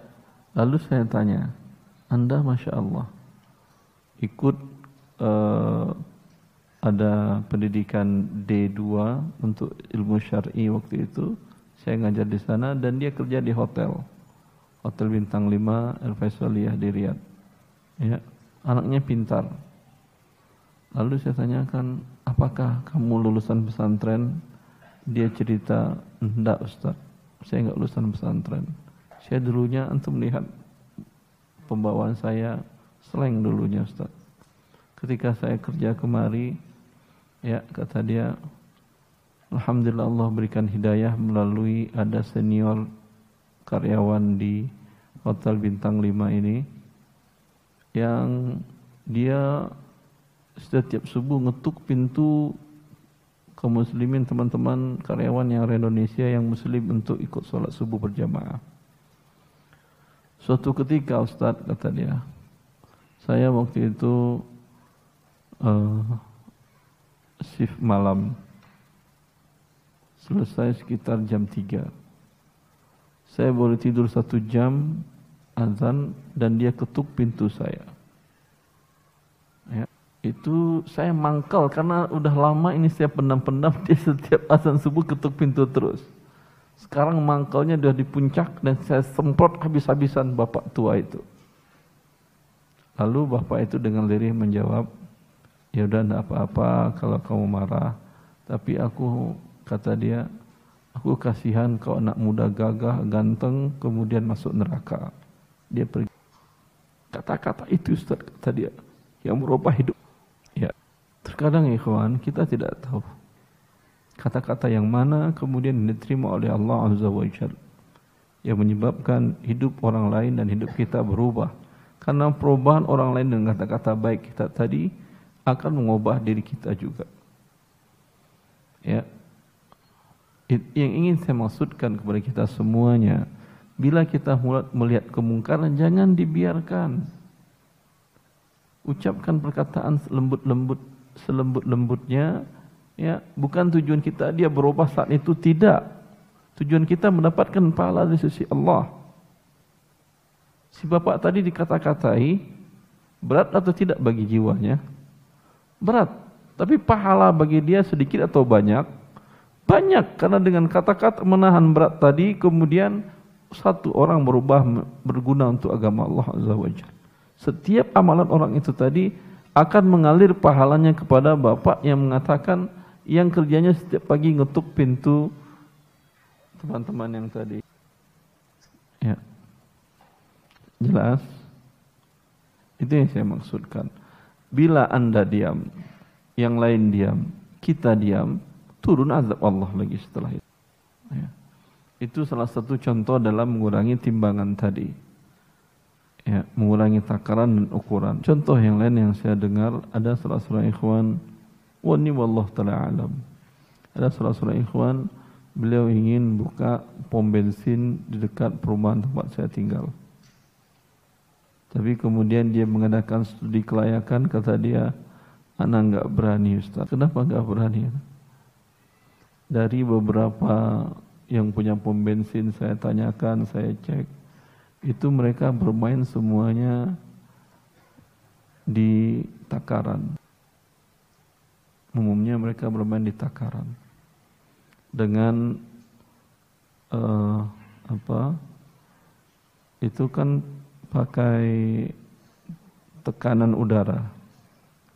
lalu saya tanya, anda masya Allah ikut uh, ada pendidikan D2 untuk ilmu syar'i waktu itu saya ngajar di sana dan dia kerja di hotel. Hotel bintang 5 El Faisaliyah di Riyadh. Ya, anaknya pintar. Lalu saya tanyakan, apakah kamu lulusan pesantren? Dia cerita, enggak Ustaz, saya enggak lulusan pesantren. Saya dulunya untuk melihat pembawaan saya slang dulunya Ustaz. Ketika saya kerja kemari, ya kata dia, Alhamdulillah Allah berikan hidayah melalui ada senior karyawan di Hotel Bintang 5 ini yang dia setiap subuh ngetuk pintu kaum muslimin teman-teman karyawan yang dari Indonesia yang muslim untuk ikut sholat subuh berjamaah. Suatu ketika Ustaz kata dia, saya waktu itu uh, shift malam selesai sekitar jam 3. Saya boleh tidur satu jam azan dan dia ketuk pintu saya. Itu saya mangkal karena udah lama ini saya pendam-pendam <laughs> dia setiap azan subuh ketuk pintu terus. Sekarang mangkalnya sudah di puncak dan saya semprot habis-habisan bapak tua itu. Lalu bapak itu dengan lirih menjawab, ya udah tidak apa-apa kalau kamu marah, tapi aku Kata dia, aku kasihan kau anak muda gagah, ganteng, kemudian masuk neraka. Dia pergi. Kata-kata itu Ustaz, kata dia, yang merubah hidup. Terkadang ikhwan, kita tidak tahu. Kata-kata yang mana kemudian diterima oleh Allah Azza wa Jalla. Yang menyebabkan hidup orang lain dan hidup kita berubah. Karena perubahan orang lain dengan kata-kata baik kita tadi akan mengubah diri kita juga. Ya, yang ingin saya maksudkan kepada kita semuanya, bila kita melihat kemungkaran, jangan dibiarkan. Ucapkan perkataan lembut-lembut, selembut-lembutnya, ya bukan tujuan kita dia berubah saat itu tidak. Tujuan kita mendapatkan pahala dari sisi Allah. Si bapak tadi dikata-katai, berat atau tidak bagi jiwanya? Berat. Tapi pahala bagi dia sedikit atau banyak? Banyak karena dengan kata-kata menahan berat tadi kemudian satu orang berubah berguna untuk agama Allah Azza wa Setiap amalan orang itu tadi akan mengalir pahalanya kepada bapak yang mengatakan yang kerjanya setiap pagi ngetuk pintu teman-teman yang tadi. Ya. Jelas? Itu yang saya maksudkan. Bila Anda diam, yang lain diam, kita diam, turun azab Allah lagi setelah itu. Ya. Itu salah satu contoh dalam mengurangi timbangan tadi. Ya, mengurangi takaran dan ukuran. Contoh yang lain yang saya dengar ada salah seorang ikhwan, wani wallah taala alam. Ada salah seorang ikhwan beliau ingin buka pom bensin di dekat perumahan tempat saya tinggal. Tapi kemudian dia mengadakan studi kelayakan, kata dia, anak enggak berani Ustaz. Kenapa enggak berani? Dari beberapa yang punya pom bensin saya tanyakan, saya cek, itu mereka bermain semuanya di takaran. Umumnya mereka bermain di takaran. Dengan uh, apa itu kan pakai tekanan udara.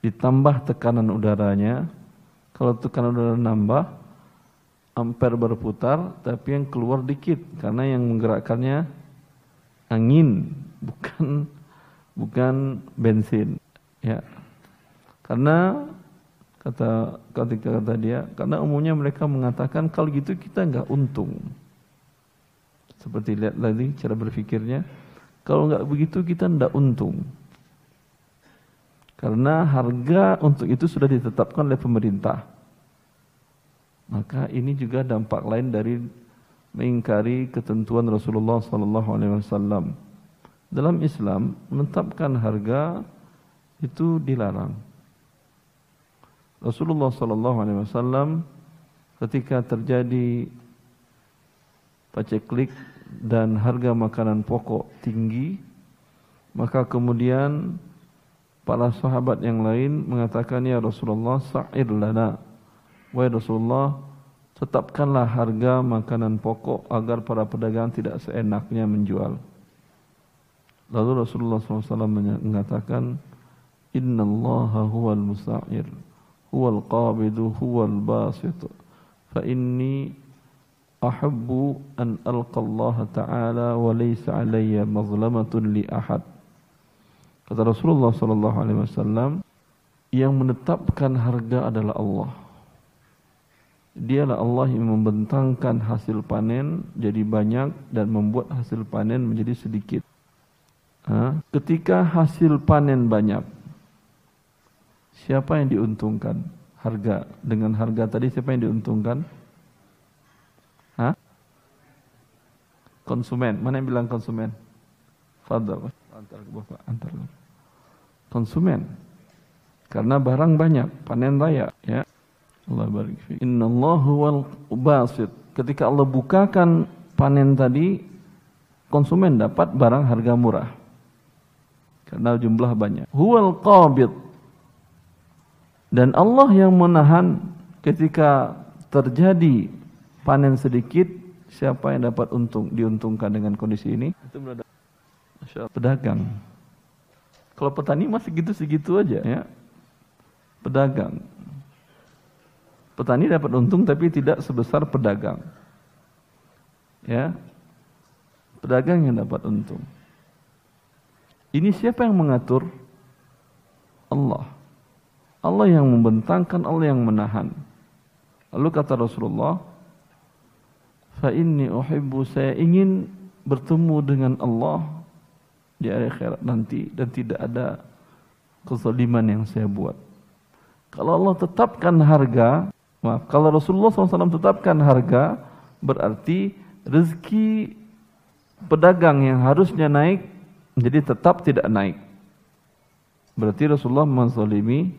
Ditambah tekanan udaranya. Kalau tekanan udara nambah ampere berputar tapi yang keluar dikit. Karena yang menggerakkannya angin bukan bukan bensin. Ya. Karena kata ketika kata dia karena umumnya mereka mengatakan kalau gitu kita nggak untung. Seperti lihat tadi cara berpikirnya kalau nggak begitu kita nggak untung. Karena harga untuk itu sudah ditetapkan oleh pemerintah. Maka ini juga dampak lain dari mengingkari ketentuan Rasulullah sallallahu alaihi wasallam. Dalam Islam menetapkan harga itu dilarang. Rasulullah sallallahu alaihi wasallam ketika terjadi paceklik dan harga makanan pokok tinggi maka kemudian para sahabat yang lain mengatakan ya Rasulullah sa'ir lana. Wahai Rasulullah tetapkanlah harga makanan pokok agar para pedagang tidak seenaknya menjual. Lalu Rasulullah SAW mengatakan inna allaha huwal musa'ir huwal qabidu huwal basit. Fa inni ahibbu an alqa Allah taala wa laysa alayya mazlamatun li ahad. Kata Rasulullah wasallam yang menetapkan harga adalah Allah Dialah Allah yang membentangkan hasil panen jadi banyak dan membuat hasil panen menjadi sedikit. Ha? Ketika hasil panen banyak, Siapa yang diuntungkan? Harga dengan harga tadi siapa yang diuntungkan? Hah? Konsumen. Mana yang bilang konsumen? Fadal. Antar ke Bapak, antar. Konsumen. Karena barang banyak, panen raya, ya. Allah barik fi. Innallahu wal basit. Ketika Allah bukakan panen tadi, konsumen dapat barang harga murah. Karena jumlah banyak. Huwal qabid dan Allah yang menahan ketika terjadi panen sedikit, siapa yang dapat untung diuntungkan dengan kondisi ini? Itu berada pedagang. Kalau petani masih segitu-segitu aja ya. Pedagang. Petani dapat untung tapi tidak sebesar pedagang. Ya. Pedagang yang dapat untung. Ini siapa yang mengatur? Allah. Allah yang membentangkan, Allah yang menahan. Lalu kata Rasulullah, "Fa inni uhibbu saya ingin bertemu dengan Allah di akhirat nanti dan tidak ada kezaliman yang saya buat." Kalau Allah tetapkan harga, maaf, kalau Rasulullah SAW tetapkan harga, berarti rezeki pedagang yang harusnya naik jadi tetap tidak naik. Berarti Rasulullah menzalimi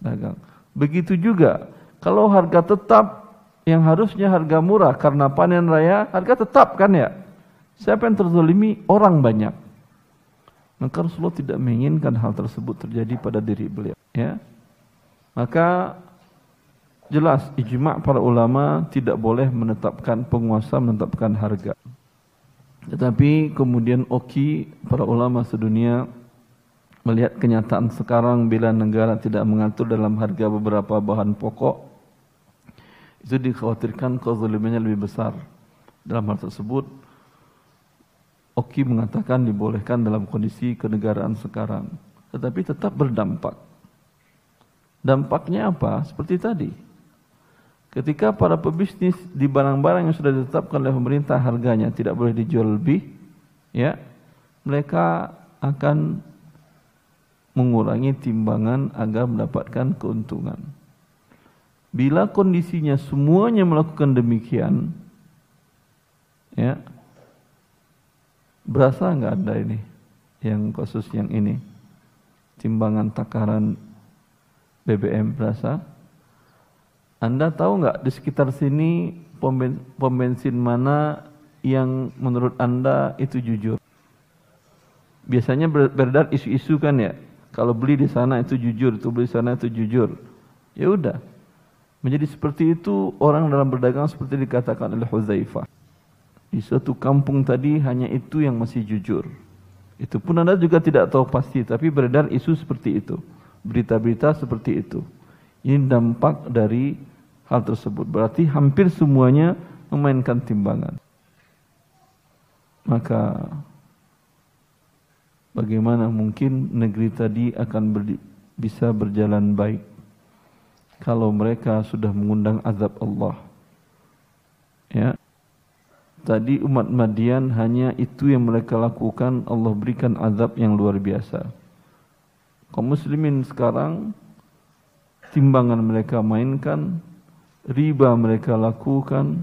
dagang. Begitu juga kalau harga tetap yang harusnya harga murah karena panen raya, harga tetap kan ya? Siapa yang terzolimi? Orang banyak. Maka Rasulullah tidak menginginkan hal tersebut terjadi pada diri beliau. Ya, maka jelas ijma para ulama tidak boleh menetapkan penguasa menetapkan harga. Tetapi kemudian oki para ulama sedunia melihat kenyataan sekarang bila negara tidak mengatur dalam harga beberapa bahan pokok itu dikhawatirkan kezalimannya lebih besar. Dalam hal tersebut, Oki mengatakan dibolehkan dalam kondisi kenegaraan sekarang, tetapi tetap berdampak. Dampaknya apa? Seperti tadi. Ketika para pebisnis di barang-barang yang sudah ditetapkan oleh pemerintah harganya tidak boleh dijual lebih, ya, mereka akan mengurangi timbangan agar mendapatkan keuntungan. Bila kondisinya semuanya melakukan demikian, ya, Berasa nggak ada ini yang khusus yang ini timbangan takaran BBM berasa? Anda tahu nggak di sekitar sini pom bensin mana yang menurut Anda itu jujur? Biasanya beredar isu-isu kan ya, kalau beli di sana itu jujur, itu beli di sana itu jujur. Ya udah, menjadi seperti itu orang dalam berdagang seperti dikatakan oleh Huzaifah. Di suatu kampung tadi hanya itu yang masih jujur. Itu pun Anda juga tidak tahu pasti, tapi beredar isu seperti itu. Berita-berita seperti itu. Ini dampak dari hal tersebut. Berarti hampir semuanya memainkan timbangan. Maka bagaimana mungkin negeri tadi akan ber, bisa berjalan baik kalau mereka sudah mengundang azab Allah. Ya, Tadi umat Madian hanya itu yang mereka lakukan, Allah berikan azab yang luar biasa. Kaum muslimin sekarang, timbangan mereka mainkan, riba mereka lakukan,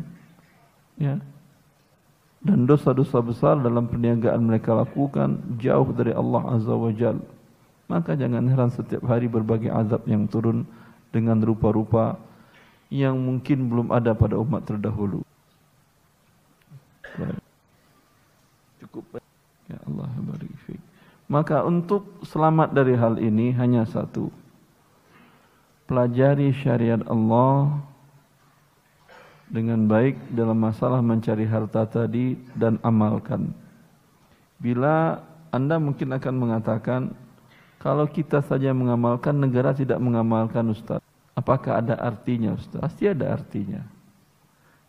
ya, dan dosa-dosa besar dalam perniagaan mereka lakukan jauh dari Allah Azza wa Jal. Maka jangan heran setiap hari berbagai azab yang turun dengan rupa-rupa yang mungkin belum ada pada umat terdahulu. Cukup. Ya Allah barik Maka untuk selamat dari hal ini hanya satu. Pelajari syariat Allah dengan baik dalam masalah mencari harta tadi dan amalkan. Bila Anda mungkin akan mengatakan, kalau kita saja mengamalkan, negara tidak mengamalkan Ustaz. Apakah ada artinya Ustaz? Pasti ada artinya.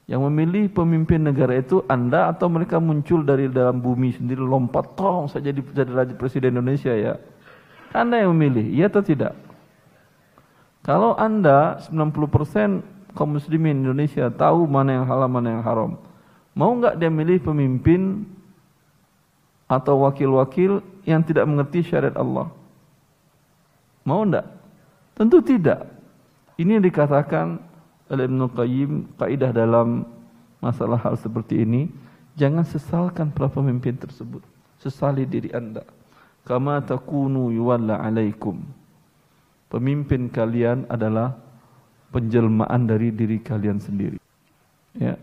Yang memilih pemimpin negara itu Anda atau mereka muncul dari dalam bumi sendiri lompat tolong saya jadi jadi presiden Indonesia ya. Anda yang memilih, iya atau tidak? Kalau Anda 90% kaum muslimin Indonesia tahu mana yang halal mana yang haram. Mau nggak dia milih pemimpin atau wakil-wakil yang tidak mengerti syariat Allah? Mau enggak? Tentu tidak. Ini yang dikatakan oleh Ibn Qayyim kaidah dalam masalah hal seperti ini jangan sesalkan para pemimpin tersebut sesali diri anda kama takunu yuwalla alaikum pemimpin kalian adalah penjelmaan dari diri kalian sendiri ya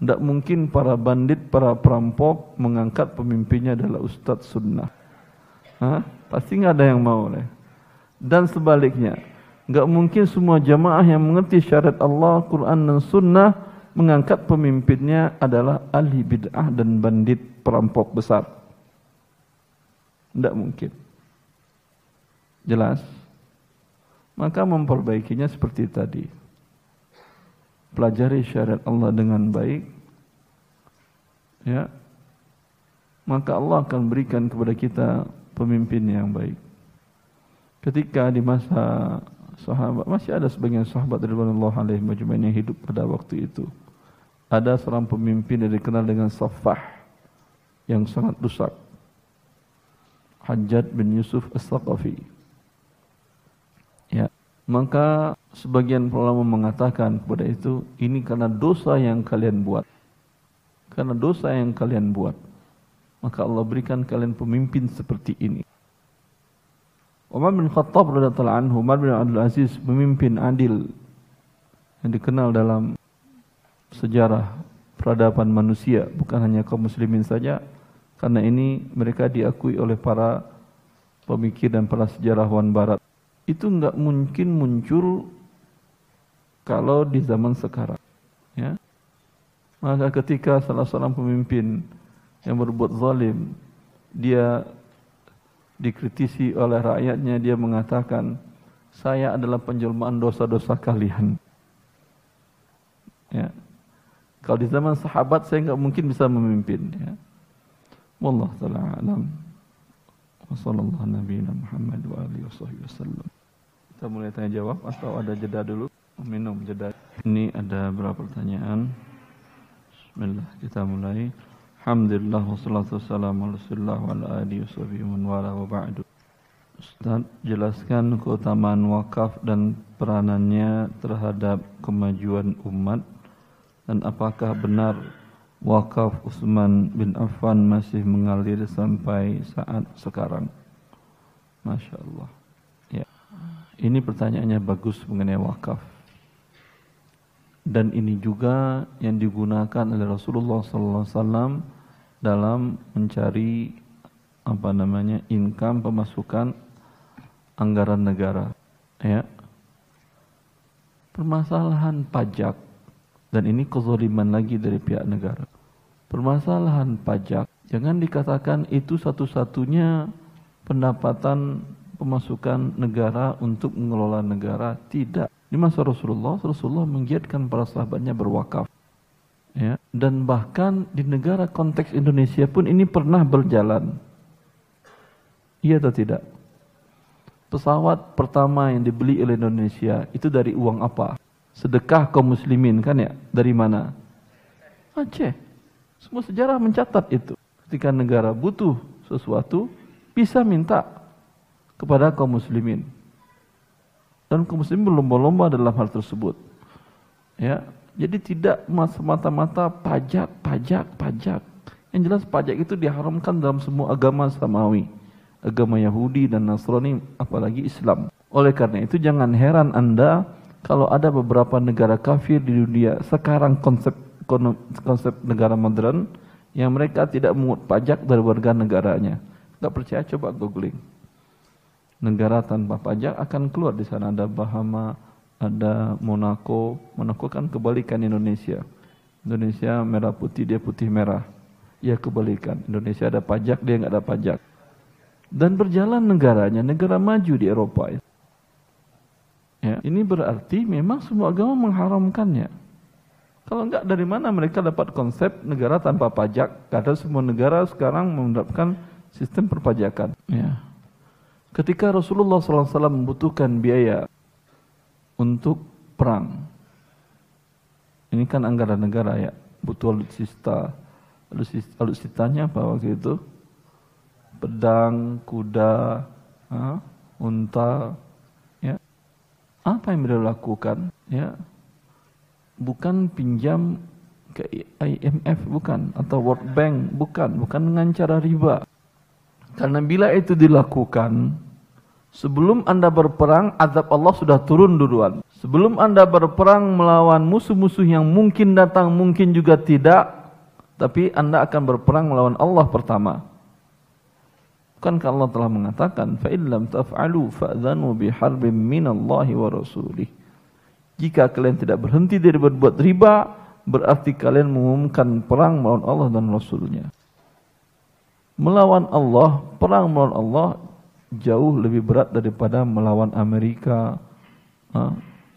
tidak mungkin para bandit, para perampok mengangkat pemimpinnya adalah ustadz sunnah. Hah? Pasti nggak ada yang mau. Deh. Dan sebaliknya, Enggak mungkin semua jamaah yang mengerti syariat Allah, Quran dan Sunnah mengangkat pemimpinnya adalah ahli bid'ah dan bandit perampok besar. Tidak mungkin. Jelas? Maka memperbaikinya seperti tadi. Pelajari syariat Allah dengan baik. Ya. Maka Allah akan berikan kepada kita pemimpin yang baik. Ketika di masa sahabat masih ada sebagian sahabat radhiyallahu alaihi majma'in yang hidup pada waktu itu. Ada seorang pemimpin yang dikenal dengan Safah yang sangat rusak. Hajjat bin Yusuf As-Saqafi. Maka sebagian ulama mengatakan kepada itu ini karena dosa yang kalian buat. Karena dosa yang kalian buat. Maka Allah berikan kalian pemimpin seperti ini. Umar bin Khattab radhiyallahu anhu, Umar bin Abdul Aziz pemimpin adil yang dikenal dalam sejarah peradaban manusia, bukan hanya kaum muslimin saja, karena ini mereka diakui oleh para pemikir dan para sejarawan barat. Itu enggak mungkin muncul kalau di zaman sekarang. Ya. Maka ketika salah seorang pemimpin yang berbuat zalim, dia dikritisi oleh rakyatnya dia mengatakan saya adalah penjelmaan dosa-dosa kalian Ya. Kalau di zaman sahabat saya nggak mungkin bisa memimpin. Ya. Wallah taala alam. Wassallallahu Nabi Muhammad wa alihi wasallam. Kita mulai tanya jawab atau ada jeda dulu? Minum jeda. Ini ada berapa pertanyaan? Bismillah kita mulai. Alhamdulillah wassalatu wassalamu ala Rasulillah wa alihi wa ba'du. Ustaz, jelaskan keutamaan wakaf dan peranannya terhadap kemajuan umat dan apakah benar wakaf Utsman bin Affan masih mengalir sampai saat sekarang? Masya Allah. Ini pertanyaannya bagus mengenai wakaf. Dan ini juga yang digunakan oleh Rasulullah SAW dalam mencari apa namanya income pemasukan anggaran negara. Ya. Permasalahan pajak dan ini kezaliman lagi dari pihak negara. Permasalahan pajak jangan dikatakan itu satu-satunya pendapatan pemasukan negara untuk mengelola negara. Tidak. Di masa Rasulullah, Rasulullah menggiatkan para sahabatnya berwakaf. Ya, dan bahkan di negara konteks Indonesia pun ini pernah berjalan. Iya atau tidak? pesawat pertama yang dibeli oleh Indonesia itu dari uang apa? Sedekah kaum muslimin kan ya? Dari mana? Aceh. Semua sejarah mencatat itu. Ketika negara butuh sesuatu, bisa minta kepada kaum muslimin. Dan kaum muslimin berlomba-lomba dalam hal tersebut. Ya, jadi tidak semata-mata pajak, pajak, pajak. Yang jelas pajak itu diharamkan dalam semua agama samawi agama Yahudi dan Nasrani apalagi Islam. Oleh karena itu jangan heran Anda kalau ada beberapa negara kafir di dunia sekarang konsep konsep negara modern yang mereka tidak mengut pajak dari warga negaranya. Enggak percaya coba googling. Negara tanpa pajak akan keluar di sana ada Bahama, ada Monaco. Monaco kan kebalikan Indonesia. Indonesia merah putih dia putih merah. Ya kebalikan. Indonesia ada pajak dia enggak ada pajak dan berjalan negaranya, negara maju di Eropa. Ya, ini berarti memang semua agama mengharamkannya. Kalau enggak dari mana mereka dapat konsep negara tanpa pajak? Karena semua negara sekarang menerapkan sistem perpajakan. Ya. Ketika Rasulullah SAW membutuhkan biaya untuk perang, ini kan anggaran negara ya, butuh alutsista. Alutsistanya apa waktu itu? pedang, kuda, ha, unta, ya. Apa yang beliau lakukan? Ya, bukan pinjam ke IMF bukan atau World Bank bukan, bukan dengan cara riba. Karena bila itu dilakukan, sebelum Anda berperang, azab Allah sudah turun duluan. Sebelum Anda berperang melawan musuh-musuh yang mungkin datang, mungkin juga tidak, tapi Anda akan berperang melawan Allah pertama. Bukankah Allah telah mengatakan, فَإِنْ لَمْ تَفْعَلُوا فَأْذَنُوا بِحَرْبٍ مِّنَ اللَّهِ وَرَسُولِهِ Jika kalian tidak berhenti dari berbuat riba, berarti kalian mengumumkan perang melawan Allah dan Rasulnya. Melawan Allah, perang melawan Allah jauh lebih berat daripada melawan Amerika,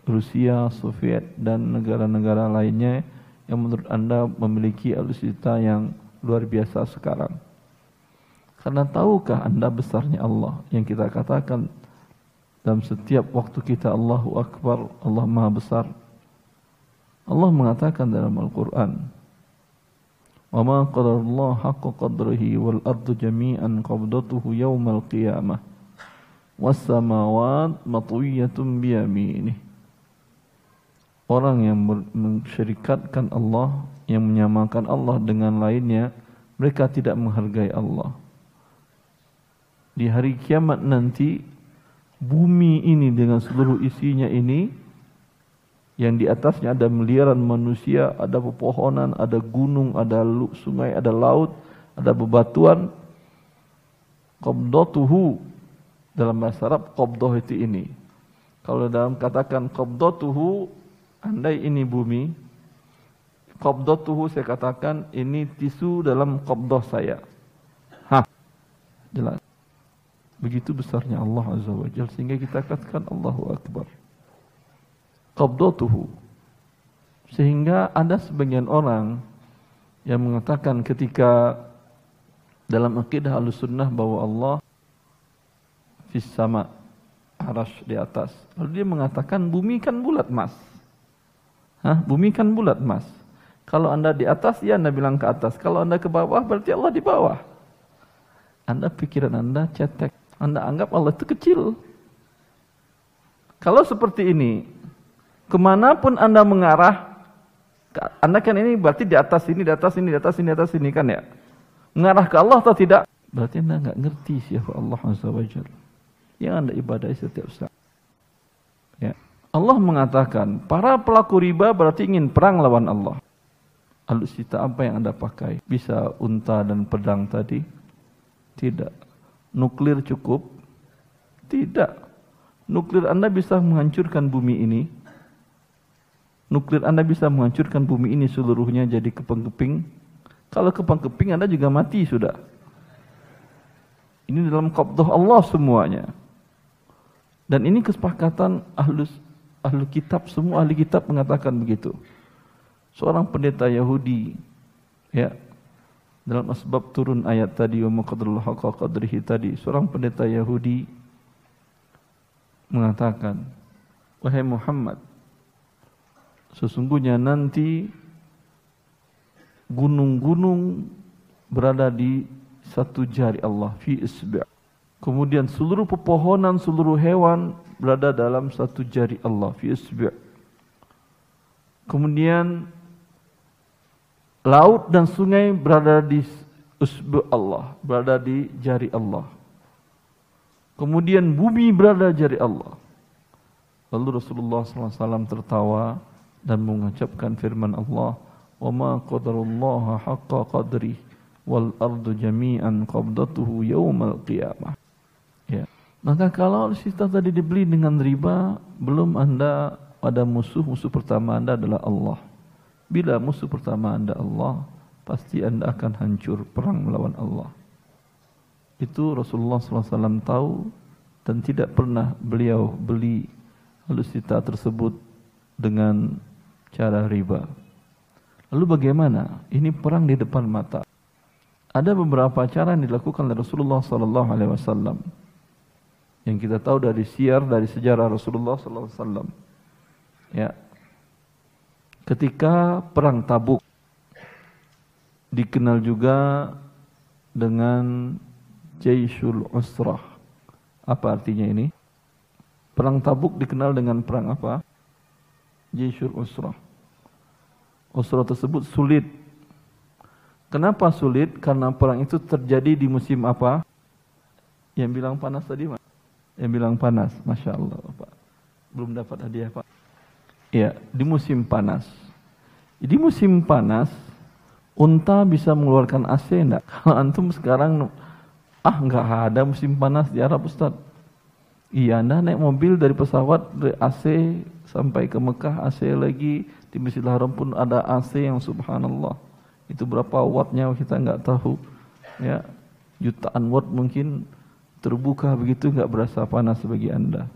Rusia, Soviet, dan negara-negara lainnya yang menurut anda memiliki alutsista yang luar biasa sekarang. Karena tahukah anda besarnya Allah yang kita katakan dalam setiap waktu kita Allahu Akbar, Allah Maha Besar. Allah mengatakan dalam Al-Quran, وَمَا قَدَرَ اللَّهَ حَقَّ قَدْرِهِ وَالْأَرْضُ جَمِيعًا قَبْضَتُهُ يَوْمَ الْقِيَامَةِ وَالسَّمَاوَاتِ مَطْوِيَّةٌ بِيَمِينِهِ Orang yang mensyirikatkan Allah, yang menyamakan Allah dengan lainnya, mereka tidak menghargai Allah di hari kiamat nanti bumi ini dengan seluruh isinya ini yang di atasnya ada miliaran manusia, ada pepohonan, ada gunung, ada sungai, ada laut, ada bebatuan. Qabdatuhu dalam bahasa Arab qabdah itu ini. Kalau dalam katakan qabdatuhu andai ini bumi, qabdatuhu saya katakan ini tisu dalam qabdah saya. Hah. Jelas. Begitu besarnya Allah Azza wa Jal sehingga kita katakan Allahu Akbar. Qabdatuhu. Sehingga ada sebagian orang yang mengatakan ketika dalam akidah al-sunnah bahwa Allah fis sama arash di atas. Lalu dia mengatakan bumi kan bulat mas. Hah? Bumi kan bulat mas. Kalau anda di atas, ya anda bilang ke atas. Kalau anda ke bawah, berarti Allah di bawah. Anda pikiran anda cetek. Anda anggap Allah itu kecil. Kalau seperti ini, ke mana pun anda mengarah, anda kan ini berarti di atas ini, di atas ini, di atas ini, di atas ini kan ya. Mengarah ke Allah atau tidak? Berarti anda nggak ngerti siapa Allah Azza wa yang anda ibadahi setiap saat. Ya. Allah mengatakan, para pelaku riba berarti ingin perang lawan Allah. Alutsista apa yang anda pakai? Bisa unta dan pedang tadi? Tidak. Nuklir cukup? Tidak. Nuklir anda bisa menghancurkan bumi ini? Nuklir anda bisa menghancurkan bumi ini seluruhnya jadi kepeng-keping? Kalau kepeng-keping anda juga mati sudah. Ini dalam qabdah Allah semuanya. Dan ini kesepakatan ahlus, ahlu kitab, semua ahli kitab mengatakan begitu. Seorang pendeta Yahudi, ya, dalam asbab turun ayat tadi, wa maqadrullah qadrihi tadi, seorang pendeta Yahudi mengatakan, Wahai Muhammad, sesungguhnya nanti gunung-gunung berada di satu jari Allah, fi isbi' Kemudian seluruh pepohonan, seluruh hewan berada dalam satu jari Allah. Fi Kemudian laut dan sungai berada di usbu Allah, berada di jari Allah. Kemudian bumi berada di jari Allah. Lalu Rasulullah SAW tertawa dan mengucapkan firman Allah, "Wa ma qadarullah haqqa qadri wal ardu jami'an qabdatuhu yawmal qiyamah." Ya. Maka kalau sistem tadi dibeli dengan riba, belum Anda pada musuh, musuh pertama Anda adalah Allah. Bila musuh pertama Anda Allah, pasti Anda akan hancur perang melawan Allah. Itu Rasulullah SAW tahu dan tidak pernah beliau beli alusista tersebut dengan cara riba. Lalu bagaimana? Ini perang di depan mata. Ada beberapa cara yang dilakukan oleh Rasulullah SAW yang kita tahu dari siar dari sejarah Rasulullah sallallahu alaihi wasallam. Ya. Ketika perang Tabuk dikenal juga dengan Jaisul Usrah. Apa artinya ini? Perang Tabuk dikenal dengan perang apa? Jaisul Usrah. Usrah tersebut sulit. Kenapa sulit? Karena perang itu terjadi di musim apa? Yang bilang panas tadi, Mas? Yang bilang panas, Masya Allah Pak. Belum dapat hadiah Pak. Ya, di musim panas. Di musim panas, unta bisa mengeluarkan AC enggak? <laughs> Kalau antum sekarang, ah enggak ada musim panas di Arab Ustaz. Iya, anda naik mobil dari pesawat dari AC sampai ke Mekah AC lagi di Masjidil Haram pun ada AC yang subhanallah. Itu berapa wattnya kita enggak tahu. Ya, jutaan watt mungkin terbuka begitu nggak berasa panas bagi anda.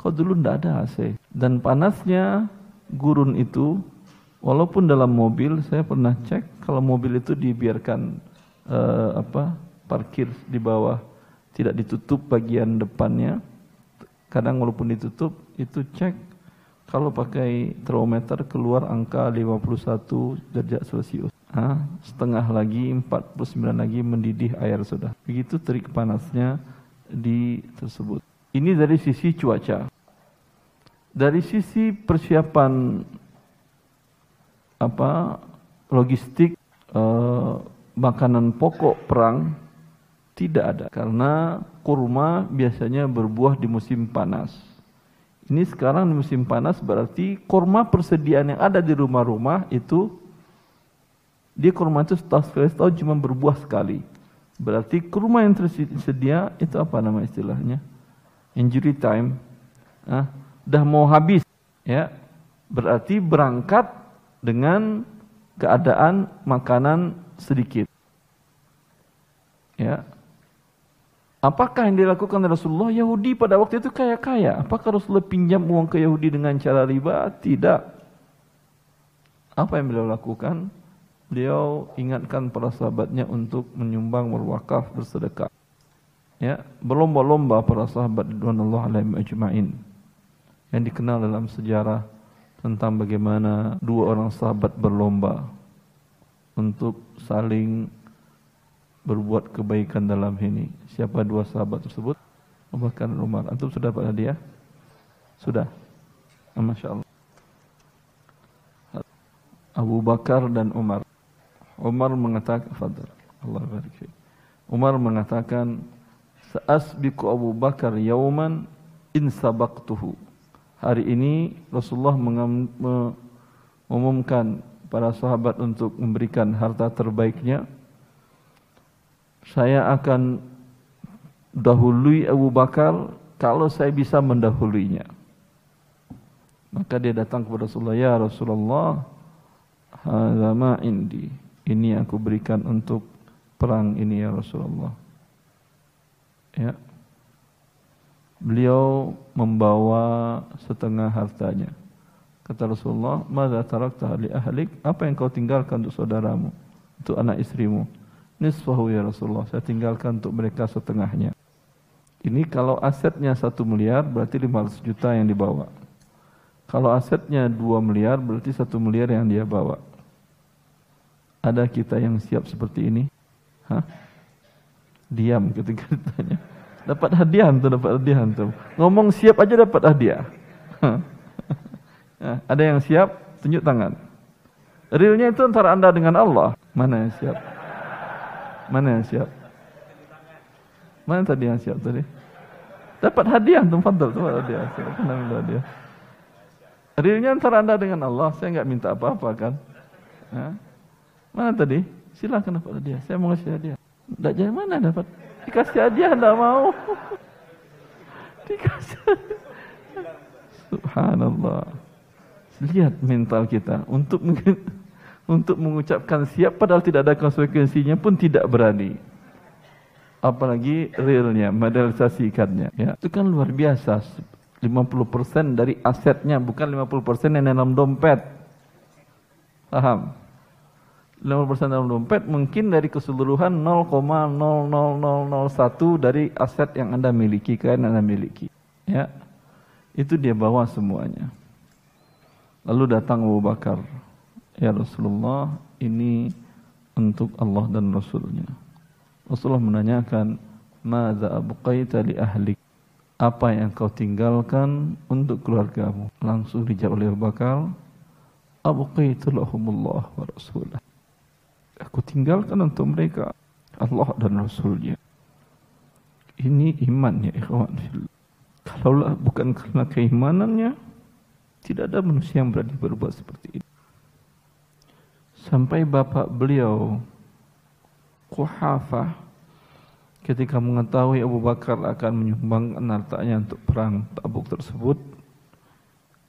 Kau dulu ndak ada AC dan panasnya gurun itu walaupun dalam mobil saya pernah cek kalau mobil itu dibiarkan uh, apa parkir di bawah tidak ditutup bagian depannya kadang walaupun ditutup itu cek kalau pakai termometer keluar angka 51 derajat celcius ah, setengah lagi 49 lagi mendidih air sudah begitu terik panasnya di tersebut. Ini dari sisi cuaca. Dari sisi persiapan apa logistik eh, makanan pokok perang tidak ada karena kurma biasanya berbuah di musim panas. Ini sekarang di musim panas berarti kurma persediaan yang ada di rumah-rumah itu dia kurma itu setahun sekali setahun cuma berbuah sekali. Berarti kurma yang tersedia itu apa nama istilahnya? Injury time. Ah, dah mau habis, ya. Berarti berangkat dengan keadaan makanan sedikit. Ya. Apakah yang dilakukan Rasulullah? Yahudi pada waktu itu kaya-kaya. Apakah Rasulullah pinjam uang ke Yahudi dengan cara riba? Tidak. Apa yang beliau lakukan? Beliau ingatkan para sahabatnya untuk menyumbang, berwakaf, bersedekah. Ya, berlomba-lomba para sahabat radhiyallahu alaihim ajma'in. Yang dikenal dalam sejarah tentang bagaimana dua orang sahabat berlomba untuk saling berbuat kebaikan dalam ini. Siapa dua sahabat tersebut? Abu Umar. Antum sudah dapat hadiah? Sudah. Masya Allah. Abu Bakar dan Umar. Umar mengatakan, Fadal, Allah barik Umar mengatakan, Sa'asbiku Abu Bakar yauman in sabaqtuhu. Hari ini Rasulullah mengumumkan para sahabat untuk memberikan harta terbaiknya. Saya akan dahului Abu Bakar kalau saya bisa mendahuluinya. Maka dia datang kepada Rasulullah, ya Rasulullah, hadza indi. Ini aku berikan untuk perang ini ya Rasulullah. Ya. Beliau membawa setengah hartanya. Kata Rasulullah, "Madza tarakta li ahlik?" Apa yang kau tinggalkan untuk saudaramu, untuk anak istrimu? Nisfahu ya Rasulullah. Saya tinggalkan untuk mereka setengahnya. Ini kalau asetnya satu miliar berarti 500 juta yang dibawa. Kalau asetnya 2 miliar berarti satu miliar yang dia bawa. Ada kita yang siap seperti ini? Hah? Diam ketika <laughs> ditanya. Dapat hadiah tuh, dapat hadiah tuh. Ngomong siap aja dapat hadiah. <laughs> ada yang siap? Tunjuk tangan. Realnya itu antara anda dengan Allah. Mana yang siap? Mana yang siap? Mana tadi yang siap tadi? Dapat hadiah tuh, fadl, dapat hadiah. Siapa minta hadiah? Realnya antara anda dengan Allah. Saya nggak minta apa-apa kan? Hah? Mana tadi? Silakan dapat hadiah. Saya mau kasih hadiah. Tidak jadi mana dapat? Dikasih hadiah tidak mau. <laughs> Dikasih. Subhanallah. Lihat mental kita untuk untuk mengucapkan siap padahal tidak ada konsekuensinya pun tidak berani. Apalagi realnya, materialisasikannya. Ya, itu kan luar biasa. 50% dari asetnya bukan 50% yang dalam dompet. Paham? 50% dalam dompet mungkin dari keseluruhan 0,00001 dari aset yang Anda miliki, kalian Anda miliki. Ya. Itu dia bawa semuanya. Lalu datang Abu Bakar. Ya Rasulullah, ini untuk Allah dan Rasulnya. Rasulullah menanyakan, Mada abqaita li ahlik? Apa yang kau tinggalkan untuk keluargamu? Langsung dijawab oleh Abu Bakar, Abqaitu lahumullah wa rasulah aku tinggalkan untuk mereka Allah dan Rasulnya. Ini iman ya ikhwan Kalaulah bukan karena keimanannya, tidak ada manusia yang berani berbuat seperti ini. Sampai bapak beliau, Kuhafah, ketika mengetahui Abu Bakar akan menyumbangkan hartanya untuk perang tabuk tersebut,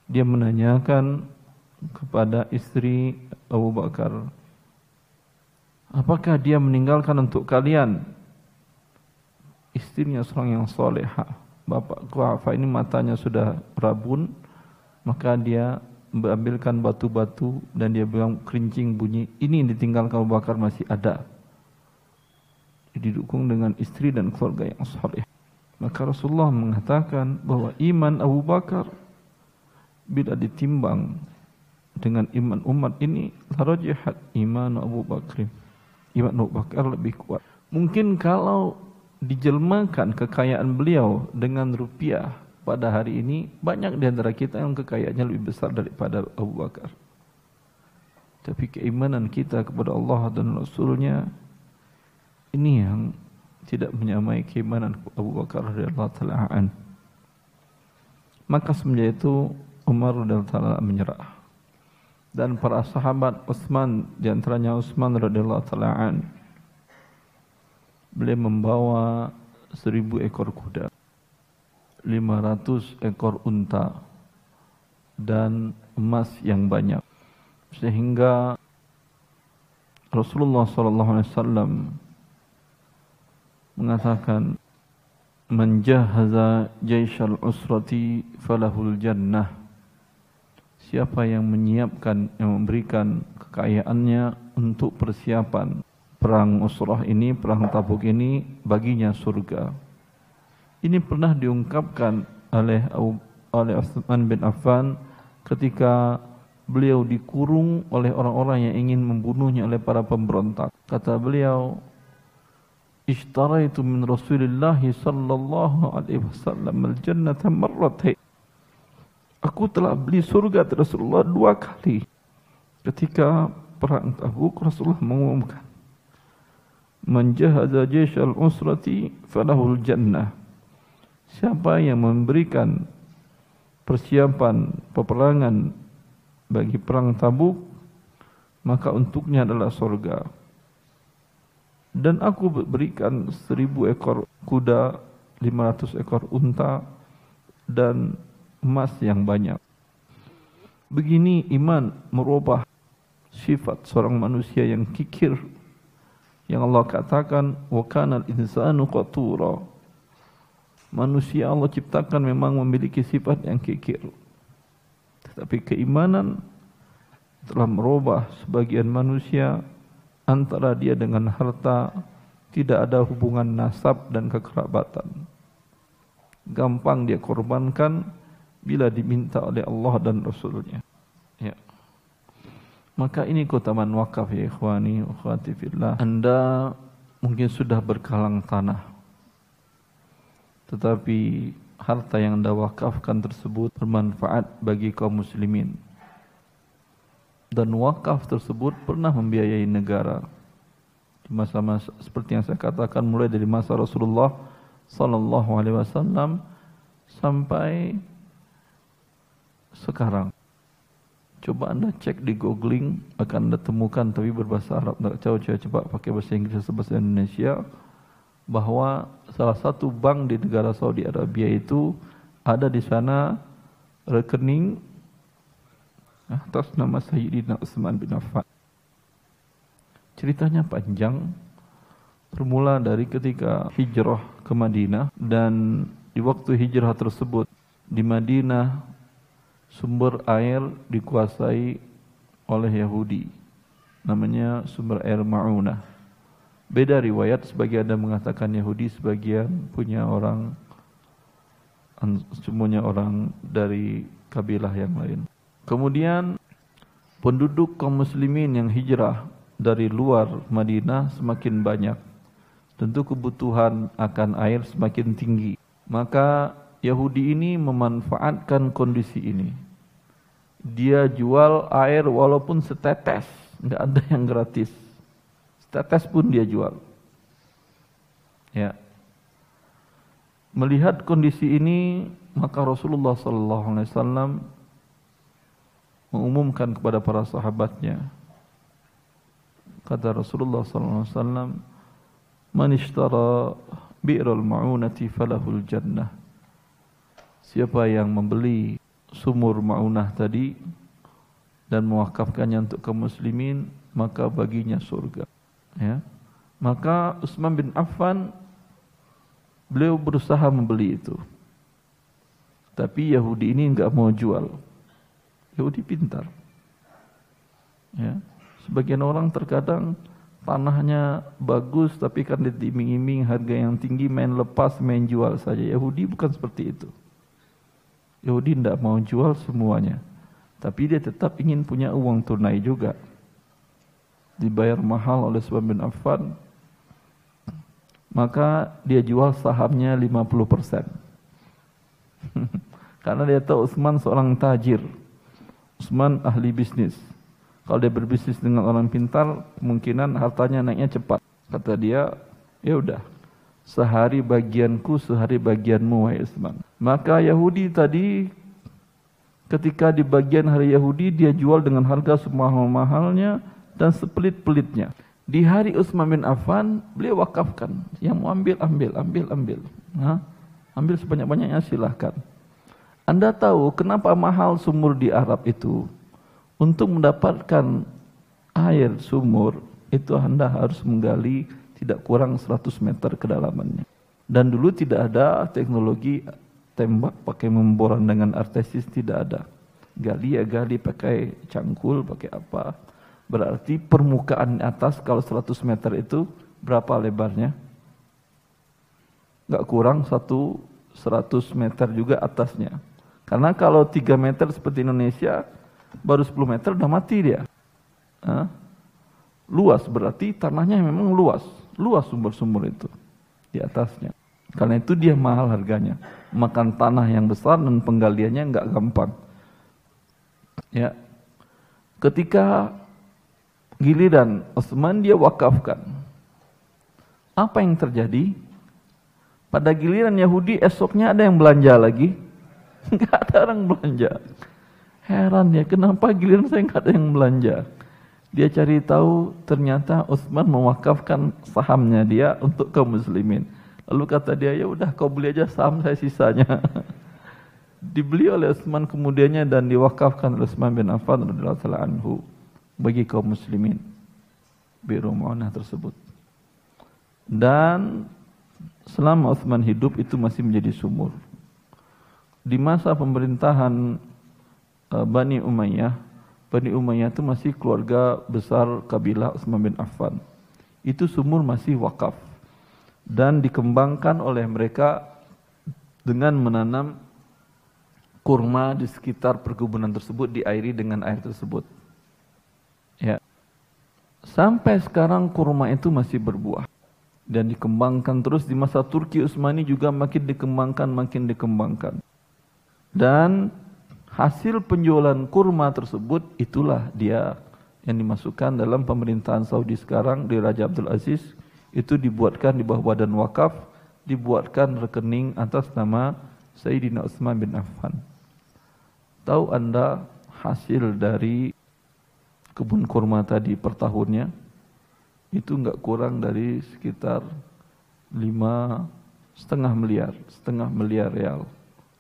dia menanyakan kepada istri Abu Bakar, Apakah dia meninggalkan untuk kalian istrinya seorang yang soleha? Bapak Kuafa ini matanya sudah rabun, maka dia mengambilkan batu-batu dan dia bilang kerincing bunyi, ini yang ditinggalkan Abu Bakar masih ada. Didukung dengan istri dan keluarga yang soleh. Maka Rasulullah mengatakan bahwa iman Abu Bakar bila ditimbang dengan iman umat ini larajahat iman Abu Bakr Imam Abu Bakar lebih kuat. Mungkin kalau dijelmakan kekayaan beliau dengan rupiah pada hari ini, banyak di antara kita yang kekayaannya lebih besar daripada Abu Bakar. Tapi keimanan kita kepada Allah dan Rasulnya ini yang tidak menyamai keimanan Abu Bakar radhiyallahu taala Maka semenjak itu Umar radhiyallahu taala menyerah. Dan para sahabat Utsman di antaranya Utsman radhiyallahu taala beliau membawa seribu ekor kuda 500 ekor unta dan emas yang banyak sehingga Rasulullah sallallahu alaihi wasallam mengatakan menjahaza jaishal usrati falahul jannah siapa yang menyiapkan yang memberikan kekayaannya untuk persiapan perang Usrah ini, perang Tabuk ini baginya surga. Ini pernah diungkapkan oleh oleh Utsman bin Affan ketika beliau dikurung oleh orang-orang yang ingin membunuhnya oleh para pemberontak. Kata beliau, "Ishtaraitu min Rasulillah sallallahu alaihi wasallam al-jannata marratayn." Aku telah beli surga dari Rasulullah dua kali. Ketika perang Tabuk Rasulullah mengumumkan Man jahaza al usrati falahul jannah. Siapa yang memberikan persiapan peperangan bagi perang Tabuk maka untuknya adalah surga. Dan aku berikan seribu ekor kuda, lima ratus ekor unta dan emas yang banyak. Begini iman merubah sifat seorang manusia yang kikir yang Allah katakan wa kana al-insanu qatura manusia Allah ciptakan memang memiliki sifat yang kikir. Tetapi keimanan telah merubah sebagian manusia antara dia dengan harta. Tidak ada hubungan nasab dan kekerabatan. Gampang dia korbankan bila diminta oleh Allah dan Rasulnya. Ya. Maka ini keutamaan wakaf ya ikhwani wa. Anda mungkin sudah berkalang tanah. Tetapi harta yang Anda wakafkan tersebut bermanfaat bagi kaum muslimin. Dan wakaf tersebut pernah membiayai negara. Di masa-masa seperti yang saya katakan mulai dari masa Rasulullah sallallahu alaihi wasallam sampai sekarang. Coba anda cek di googling akan anda temukan tapi berbahasa Arab. Tahu coba coba pakai bahasa Inggris atau bahasa Indonesia bahwa salah satu bank di negara Saudi Arabia itu ada di sana rekening atas nama Sayyidina Utsman bin Affan. Ceritanya panjang, bermula dari ketika hijrah ke Madinah dan di waktu hijrah tersebut di Madinah sumber air dikuasai oleh Yahudi. Namanya sumber air Ma'unah. Beda riwayat, sebagian ada mengatakan Yahudi, sebagian punya orang, semuanya orang dari kabilah yang lain. Kemudian penduduk kaum muslimin yang hijrah dari luar Madinah semakin banyak. Tentu kebutuhan akan air semakin tinggi. Maka Yahudi ini memanfaatkan kondisi ini. Dia jual air walaupun setetes, nggak ada yang gratis. Setetes pun dia jual. Ya. Melihat kondisi ini, maka Rasulullah sallallahu alaihi wasallam mengumumkan kepada para sahabatnya. Kata Rasulullah sallallahu alaihi wasallam, "Man ishtara bi'ral ma'unati falahul jannah." Siapa yang membeli sumur maunah tadi dan mewakafkannya untuk kaum muslimin, maka baginya surga. Ya. Maka Utsman bin Affan beliau berusaha membeli itu. Tapi Yahudi ini enggak mau jual. Yahudi pintar. Ya. Sebagian orang terkadang tanahnya bagus tapi kan diiming-iming harga yang tinggi main lepas main jual saja. Yahudi bukan seperti itu. Yahudi tidak mau jual semuanya. Tapi dia tetap ingin punya uang tunai juga. Dibayar mahal oleh Subhan bin Affan. Maka dia jual sahamnya 50%. <laughs> Karena dia tahu Utsman seorang tajir. Utsman ahli bisnis. Kalau dia berbisnis dengan orang pintar, kemungkinan hartanya naiknya cepat. Kata dia, ya udah, sehari bagianku, sehari bagianmu, wahai Utsman. Maka Yahudi tadi ketika di bagian hari Yahudi dia jual dengan harga semahal-mahalnya dan sepelit-pelitnya. Di hari Utsman bin Affan beliau wakafkan, yang mau ambil ambil, ambil ambil. Hah? Ambil sebanyak-banyaknya silahkan. Anda tahu kenapa mahal sumur di Arab itu? Untuk mendapatkan air sumur itu Anda harus menggali tidak kurang 100 meter kedalamannya. Dan dulu tidak ada teknologi tembak pakai memboran dengan artesis tidak ada. gali ya gali pakai cangkul, pakai apa. Berarti permukaan atas kalau 100 meter itu berapa lebarnya? Gak kurang satu 100 meter juga atasnya. Karena kalau 3 meter seperti Indonesia, baru 10 meter udah mati dia. Hah? Luas berarti tanahnya memang luas. Luas sumber-sumber itu di atasnya. Karena itu dia mahal harganya. Makan tanah yang besar dan penggaliannya nggak gampang. Ya, ketika giliran Utsman dia wakafkan. Apa yang terjadi? Pada giliran Yahudi esoknya ada yang belanja lagi. <laughs> Enggak ada orang belanja. Heran ya, kenapa giliran saya enggak ada yang belanja? Dia cari tahu ternyata Utsman mewakafkan sahamnya dia untuk kaum muslimin. Lalu kata dia, ya udah kau beli aja saham saya sisanya. <laughs> Dibeli oleh Utsman kemudiannya dan diwakafkan oleh Utsman bin Affan radhiyallahu anhu bagi kaum muslimin biru Mu'anah tersebut. Dan selama Uthman hidup itu masih menjadi sumur. Di masa pemerintahan uh, Bani Umayyah, Bani Umayyah itu masih keluarga besar kabilah Utsman bin Affan. Itu sumur masih wakaf dan dikembangkan oleh mereka dengan menanam kurma di sekitar perkebunan tersebut diairi dengan air tersebut. Sampai sekarang kurma itu masih berbuah dan dikembangkan terus di masa Turki Utsmani juga makin dikembangkan makin dikembangkan. Dan hasil penjualan kurma tersebut itulah dia yang dimasukkan dalam pemerintahan Saudi sekarang di Raja Abdul Aziz itu dibuatkan di bawah badan wakaf dibuatkan rekening atas nama Sayyidina Utsman bin Affan. Tahu Anda hasil dari kebun kurma tadi per tahunnya itu enggak kurang dari sekitar lima setengah miliar, setengah miliar real,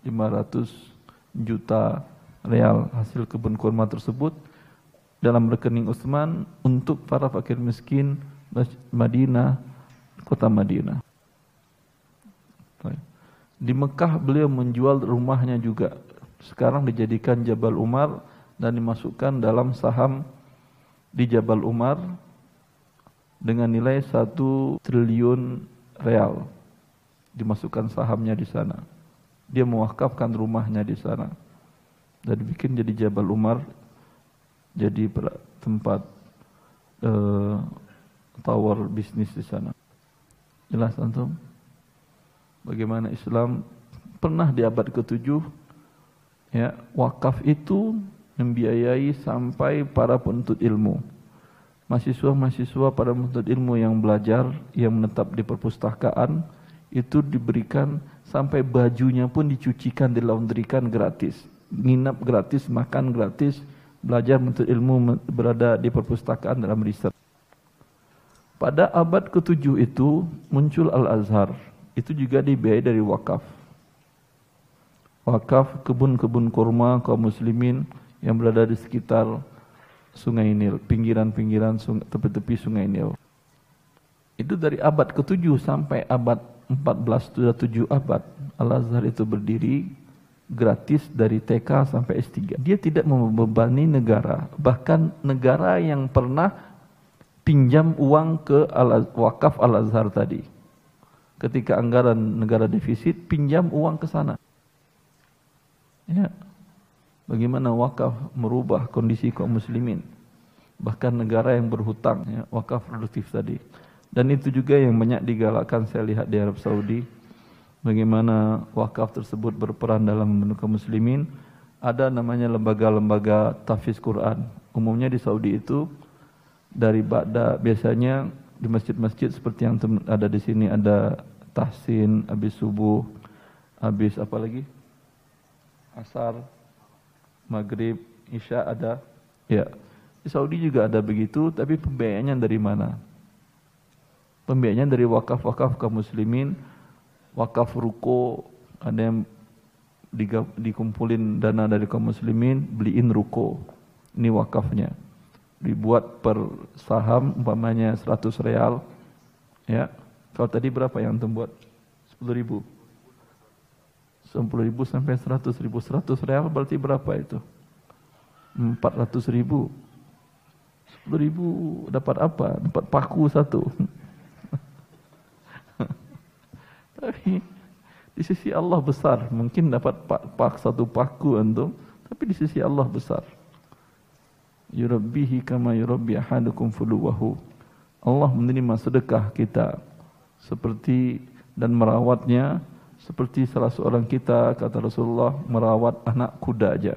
500 juta real hasil kebun kurma tersebut dalam rekening Utsman untuk para fakir miskin Madinah, kota Madinah. Di Mekah beliau menjual rumahnya juga. Sekarang dijadikan Jabal Umar dan dimasukkan dalam saham di Jabal Umar dengan nilai satu triliun real dimasukkan sahamnya di sana. Dia mewakafkan rumahnya di sana dan dibikin jadi Jabal Umar jadi tempat uh, tower bisnis di sana. Jelas antum? Bagaimana Islam pernah di abad ke-7 ya wakaf itu membiayai sampai para penuntut ilmu. Mahasiswa-mahasiswa para penuntut ilmu yang belajar, yang menetap di perpustakaan, itu diberikan sampai bajunya pun dicucikan, dilaundrikan gratis. Nginap gratis, makan gratis, belajar menuntut ilmu berada di perpustakaan dalam riset. Pada abad ke-7 itu muncul Al-Azhar. Itu juga dibiayai dari wakaf. Wakaf kebun-kebun kurma kaum muslimin yang berada di sekitar Sungai Nil, pinggiran-pinggiran tepi-tepi Sungai Nil. Itu dari abad ke-7 sampai abad 14 sudah 7 abad Al-Azhar itu berdiri gratis dari TK sampai S3. Dia tidak membebani negara, bahkan negara yang pernah pinjam uang ke Al wakaf Al-Azhar tadi. Ketika anggaran negara defisit, pinjam uang ke sana. Ya, bagaimana wakaf merubah kondisi kaum muslimin? Bahkan negara yang berhutang ya, wakaf produktif tadi. Dan itu juga yang banyak digalakkan saya lihat di Arab Saudi. Bagaimana wakaf tersebut berperan dalam membantu kaum muslimin? Ada namanya lembaga-lembaga tahfiz Quran. Umumnya di Saudi itu dari Ba'da biasanya di masjid-masjid seperti yang ada di sini ada tahsin habis subuh habis apa lagi? Asar maghrib, isya ada. Ya, di Saudi juga ada begitu, tapi pembiayaannya dari mana? Pembiayaannya dari wakaf-wakaf kaum muslimin, wakaf ruko, ada yang dikumpulin dana dari kaum muslimin, beliin ruko. Ini wakafnya. Dibuat per saham umpamanya 100 real. Ya. Kalau tadi berapa yang antum buat? 10 ribu. 10 ribu sampai 100 ribu. 100 real berarti berapa itu? 400 ribu. 10 ribu dapat apa? dapat paku satu. <laughs> Tapi di sisi Allah besar. Mungkin dapat pak, pak satu paku antum tapi di sisi Allah besar. Yurabbihi kama yurabbi ahadukum fuluwahu. Allah menerima sedekah kita seperti dan merawatnya seperti salah seorang kita kata Rasulullah merawat anak kuda aja.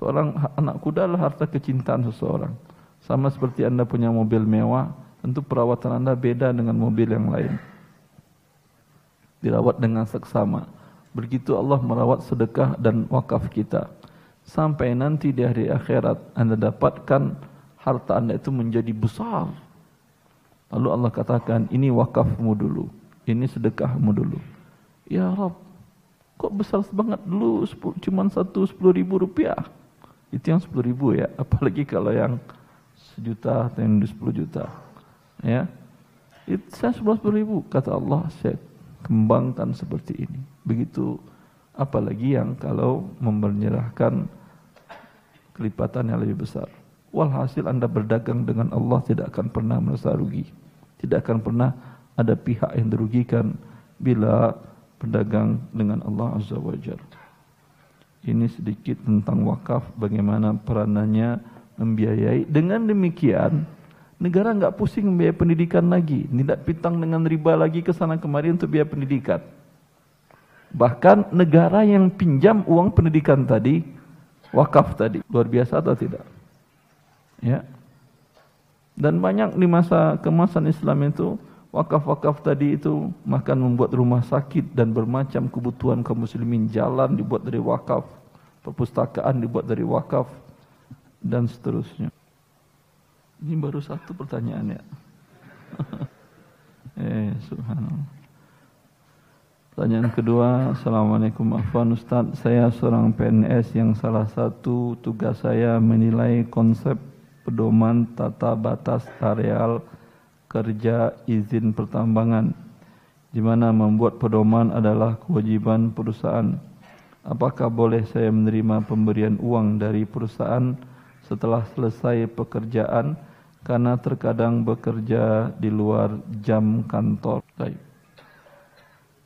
Seorang anak kuda adalah harta kecintaan seseorang. Sama seperti anda punya mobil mewah, tentu perawatan anda beda dengan mobil yang lain. Dirawat dengan seksama. Begitu Allah merawat sedekah dan wakaf kita. Sampai nanti di hari akhirat anda dapatkan harta anda itu menjadi besar. Lalu Allah katakan, ini wakafmu dulu. Ini sedekahmu dulu. Ya Rob, kok besar banget dulu cuma satu sepuluh ribu rupiah. Itu yang sepuluh ribu ya, <laughs> apalagi kalau yang sejuta atau yang sepuluh juta. Ya, itu saya sepuluh ribu, kata Allah, saya kembangkan seperti ini. Begitu, apalagi yang kalau menyerahkan kelipatan yang lebih besar. Walhasil anda berdagang dengan Allah tidak akan pernah merasa rugi. Tidak akan pernah ada pihak yang dirugikan bila berdagang dengan Allah Azza wa Jalla. Ini sedikit tentang wakaf, bagaimana peranannya membiayai. Dengan demikian, negara enggak pusing membiayai pendidikan lagi. Tidak pitang dengan riba lagi ke sana kemari untuk biaya pendidikan. Bahkan negara yang pinjam uang pendidikan tadi, wakaf tadi. Luar biasa atau tidak? Ya. Dan banyak di masa kemasan Islam itu, wakaf-wakaf tadi itu makan membuat rumah sakit dan bermacam kebutuhan kaum muslimin. Jalan dibuat dari wakaf perpustakaan dibuat dari wakaf dan seterusnya. Ini baru satu pertanyaan ya. <laughs> Eh subhanallah. Pertanyaan kedua Assalamualaikum Afwan Ustaz. Saya seorang PNS yang salah satu tugas saya menilai konsep pedoman tata batas areal kerja izin pertambangan di mana membuat pedoman adalah kewajiban perusahaan. Apakah boleh saya menerima pemberian uang dari perusahaan setelah selesai pekerjaan karena terkadang bekerja di luar jam kantor? Baik.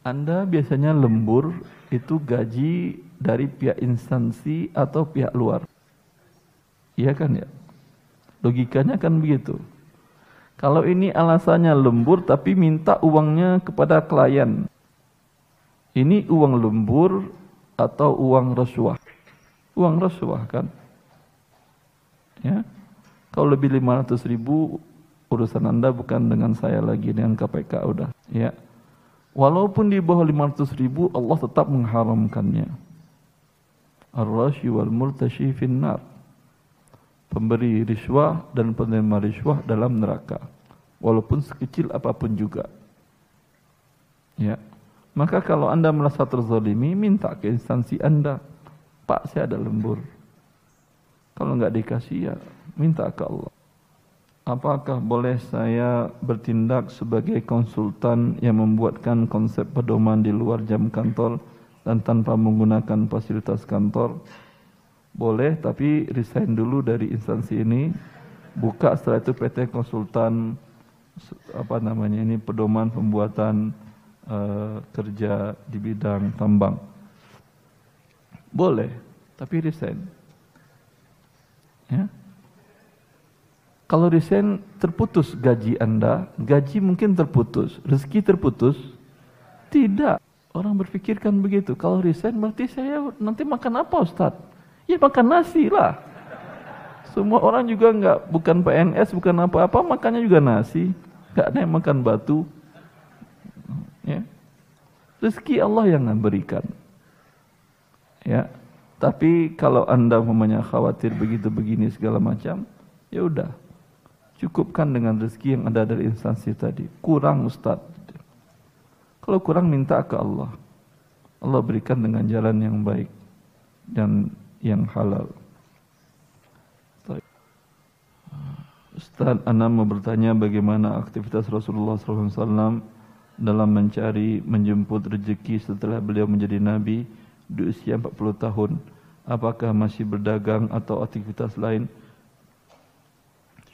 Anda biasanya lembur itu gaji dari pihak instansi atau pihak luar. Iya kan ya? Logikanya kan begitu. Kalau ini alasannya lembur tapi minta uangnya kepada klien. Ini uang lembur atau uang rasuah? Uang rasuah kan? Ya. Kalau lebih 500 ribu urusan anda bukan dengan saya lagi dengan KPK udah. Ya. Walaupun di bawah 500 ribu Allah tetap mengharamkannya. Ar-rashi wal murtashi finnar pemberi riswah dan penerima riswah dalam neraka walaupun sekecil apa pun juga. Ya. Maka kalau anda merasa terzalimi minta ke instansi anda. Pak saya ada lembur. Kalau enggak dikasih ya minta ke Allah. Apakah boleh saya bertindak sebagai konsultan yang membuatkan konsep pedoman di luar jam kantor dan tanpa menggunakan fasilitas kantor boleh tapi resign dulu dari instansi ini. Buka setelah itu PT konsultan apa namanya ini pedoman pembuatan uh, kerja di bidang tambang. Boleh tapi resign. Ya. Kalau resign terputus gaji anda. Gaji mungkin terputus rezeki terputus. Tidak. Orang berpikirkan begitu. Kalau resign berarti saya nanti makan apa Ustadz Ya makan nasi lah. Semua orang juga enggak bukan PNS, bukan apa-apa, makannya juga nasi. Enggak ada yang makan batu. Ya. Rezeki Allah yang memberikan. Ya. Tapi kalau Anda memangnya khawatir begitu begini segala macam, ya udah. Cukupkan dengan rezeki yang ada dari instansi tadi. Kurang Ustaz. Kalau kurang minta ke Allah. Allah berikan dengan jalan yang baik dan yang halal. Ustaz Ana mau bertanya bagaimana aktivitas Rasulullah SAW dalam mencari menjemput rezeki setelah beliau menjadi Nabi di usia 40 tahun. apakah masih berdagang atau aktivitas lain?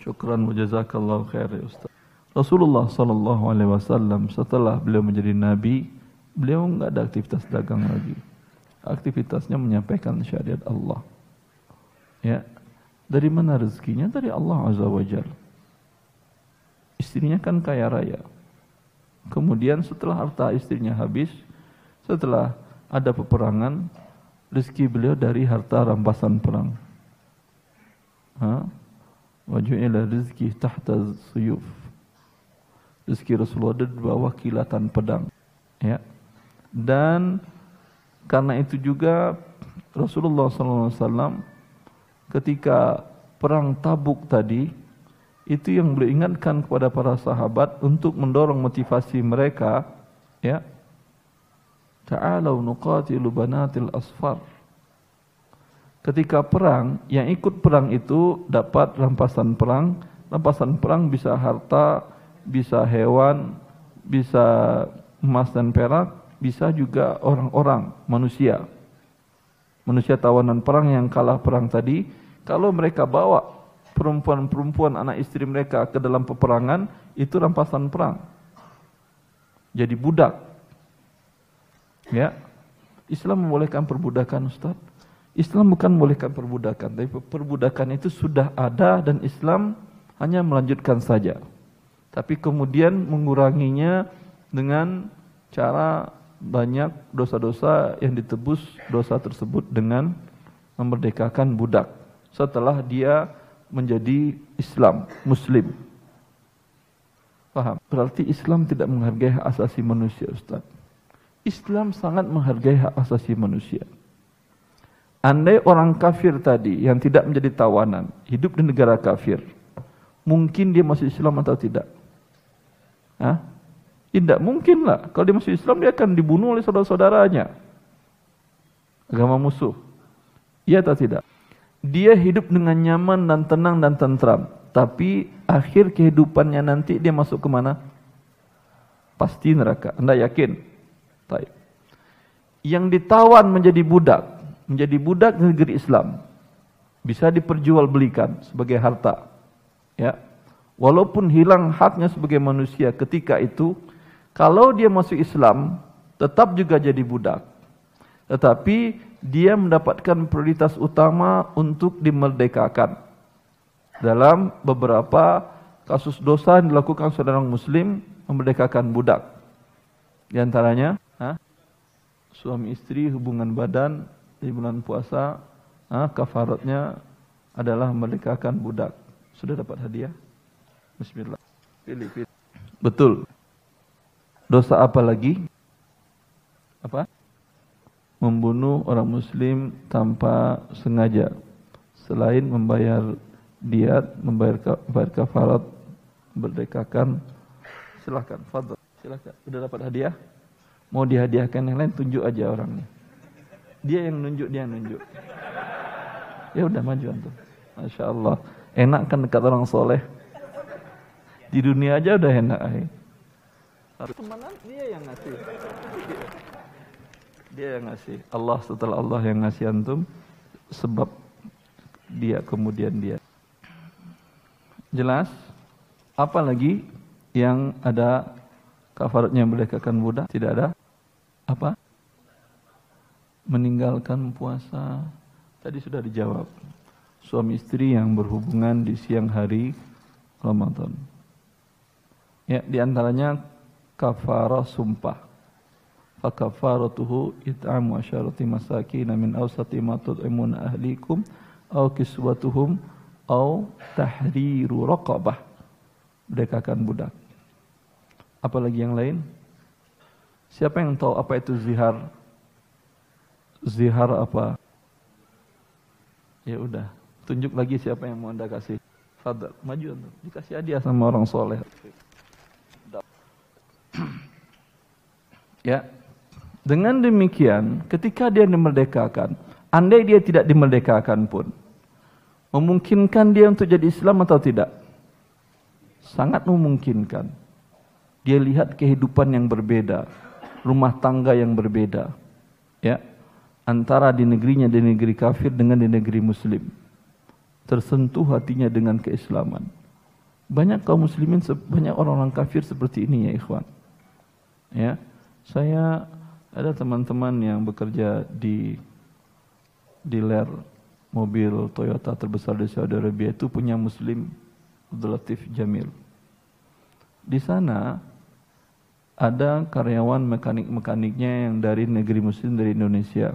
Syukran wa jazakallahu khair ya Ustaz. Rasulullah sallallahu alaihi wasallam setelah beliau menjadi nabi, beliau enggak ada aktivitas dagang lagi. Aktivitasnya menyampaikan syariat Allah. Ya. Dari mana rezekinya? Dari Allah Azza wa Jalla. Istrinya kan kaya raya. Kemudian setelah harta istrinya habis, setelah ada peperangan, rezeki beliau dari harta rampasan perang. Ha? Waju'ila rizki tahta suyuf. Rezeki Rasulullah ada di bawah kilatan pedang. Ya. Dan karena itu juga Rasulullah SAW ketika perang Tabuk tadi itu yang beliau ingatkan kepada para sahabat untuk mendorong motivasi mereka ya. Ta'alu nuqatilu banatil asfar. Ketika perang yang ikut perang itu dapat rampasan perang. Rampasan perang bisa harta bisa hewan bisa emas dan perak bisa juga orang-orang manusia manusia tawanan perang yang kalah perang tadi kalau mereka bawa perempuan-perempuan anak istri mereka ke dalam peperangan itu rampasan perang. Jadi budak. Ya. Islam membolehkan perbudakan Ustaz. Islam bukan membolehkan perbudakan, tapi perbudakan itu sudah ada dan Islam hanya melanjutkan saja. Tapi kemudian menguranginya dengan cara banyak dosa-dosa yang ditebus dosa tersebut dengan memerdekakan budak. Setelah dia menjadi Islam, Muslim. Paham? Berarti Islam tidak menghargai hak asasi manusia, Ustaz. Islam sangat menghargai hak asasi manusia. Andai orang kafir tadi yang tidak menjadi tawanan, hidup di negara kafir, mungkin dia masuk Islam atau tidak? Hah? Tidak mungkin lah. Kalau dia masuk Islam, dia akan dibunuh oleh saudara-saudaranya. Agama musuh. Iya atau tidak? dia hidup dengan nyaman dan tenang dan tentram. Tapi akhir kehidupannya nanti dia masuk ke mana? Pasti neraka. Anda yakin? Baik. Yang ditawan menjadi budak, menjadi budak negeri Islam, bisa diperjualbelikan sebagai harta. Ya. Walaupun hilang haknya sebagai manusia ketika itu, kalau dia masuk Islam, tetap juga jadi budak. Tetapi dia mendapatkan prioritas utama untuk dimerdekakan. Dalam beberapa kasus dosa yang dilakukan saudara muslim memerdekakan budak. Di antaranya, ha? suami istri hubungan badan di bulan puasa, ha? kafaratnya adalah memerdekakan budak. Sudah dapat hadiah? Bismillah. Pilih, pilih. Betul. Dosa apa lagi? Apa? membunuh orang muslim tanpa sengaja selain membayar diat, membayar, membayar kafarat, berdekakan. Silakan, fadl. Silakan. Sudah dapat hadiah? Mau dihadiahkan yang lain tunjuk aja orangnya. Dia yang nunjuk, dia yang nunjuk. Ya udah maju antum. Masya Allah. Enak kan dekat orang soleh. Di dunia aja udah enak. Temenan dia yang ngasih. Dia yang ngasih. Allah setelah Allah yang ngasih antum sebab dia kemudian dia. Jelas? Apa lagi yang ada kafaratnya merdekakan budak? Tidak ada? Apa? Meninggalkan puasa. Tadi sudah dijawab. Suami istri yang berhubungan di siang hari Ramadan. Ya, di antaranya kafarah sumpah. Fakafaratuhu it'amu asyarati masakin min awsati ma tud'imun ahlikum aw kiswatuhum aw tahriru raqabah. Merdekakan budak. Apalagi yang lain? Siapa yang tahu apa itu zihar? Zihar apa? Ya udah tunjuk lagi siapa yang mau anda kasih. Fadal, maju dikasih hadiah sama orang soleh ya dengan demikian, ketika dia dimerdekakan, andai dia tidak dimerdekakan pun, memungkinkan dia untuk jadi Islam atau tidak? Sangat memungkinkan. Dia lihat kehidupan yang berbeda, rumah tangga yang berbeda. Ya. antara di negerinya di negeri kafir dengan di negeri muslim. Tersentuh hatinya dengan keislaman. Banyak kaum muslimin, banyak orang-orang kafir seperti ini ya ikhwan. Ya, saya ada teman-teman yang bekerja di dealer mobil Toyota terbesar di Saudi Arabia itu punya muslim Abdul Latif Jamil. Di sana ada karyawan mekanik-mekaniknya yang dari negeri muslim dari Indonesia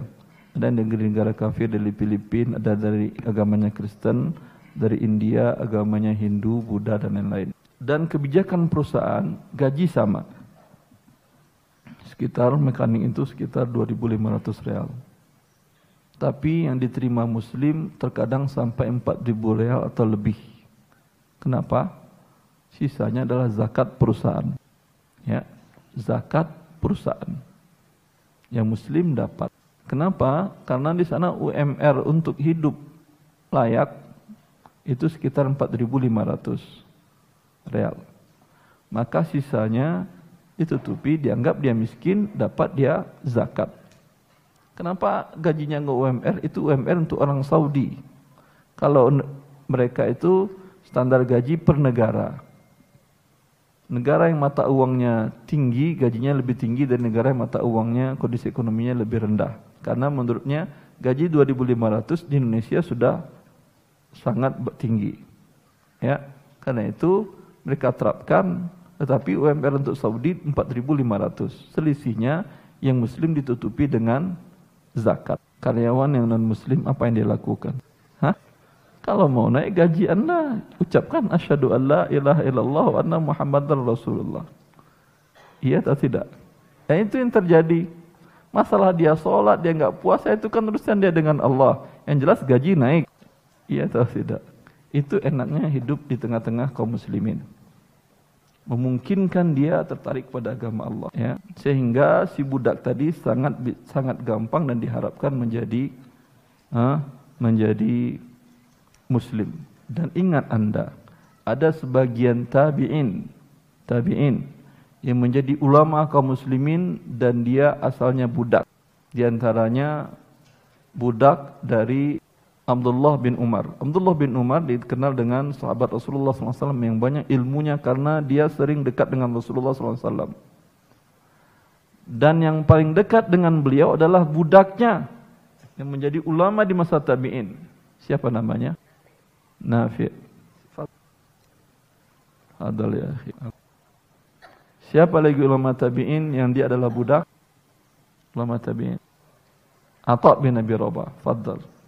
ada negeri-negara kafir dari Filipina, ada dari agamanya Kristen, dari India, agamanya Hindu, Buddha, dan lain-lain. Dan kebijakan perusahaan gaji sama. Sekitar mekanik itu sekitar 2.500 real. Tapi yang diterima muslim terkadang sampai 4.000 real atau lebih. Kenapa? Sisanya adalah zakat perusahaan. Ya, zakat perusahaan. Yang muslim dapat. Kenapa? Karena di sana UMR untuk hidup layak itu sekitar 4.500 real. Maka sisanya ditutupi, dianggap dia miskin, dapat dia zakat. Kenapa gajinya nggak UMR? Itu UMR untuk orang Saudi. Kalau mereka itu standar gaji per negara. Negara yang mata uangnya tinggi, gajinya lebih tinggi dari negara yang mata uangnya kondisi ekonominya lebih rendah. Karena menurutnya gaji 2.500 di Indonesia sudah sangat tinggi. Ya, karena itu mereka terapkan tetapi UMR untuk Saudi 4.500. Selisihnya yang muslim ditutupi dengan zakat. Karyawan yang non muslim apa yang dia lakukan? Hah? Kalau mau naik gaji Anda, ucapkan asyhadu alla ilaha illallah wa anna muhammadar rasulullah. Iya atau tidak? Dan itu yang terjadi. Masalah dia sholat, dia nggak puasa itu kan urusan dia dengan Allah. Yang jelas gaji naik. Iya atau tidak? Itu enaknya hidup di tengah-tengah kaum muslimin. Memungkinkan dia tertarik pada agama Allah. Ya. Sehingga si budak tadi sangat sangat gampang dan diharapkan menjadi uh, menjadi muslim. Dan ingat anda, ada sebagian tabi'in, tabi'in yang menjadi ulama kaum muslimin dan dia asalnya budak. Di antaranya budak dari Abdullah bin Umar. Abdullah bin Umar dikenal dengan sahabat Rasulullah SAW yang banyak ilmunya karena dia sering dekat dengan Rasulullah SAW. Dan yang paling dekat dengan beliau adalah budaknya yang menjadi ulama di masa tabi'in. Siapa namanya? Nafi. Adal ya. Siapa lagi ulama tabi'in yang dia adalah budak? Ulama tabi'in. Atta bin Nabi Rabah. Fadl.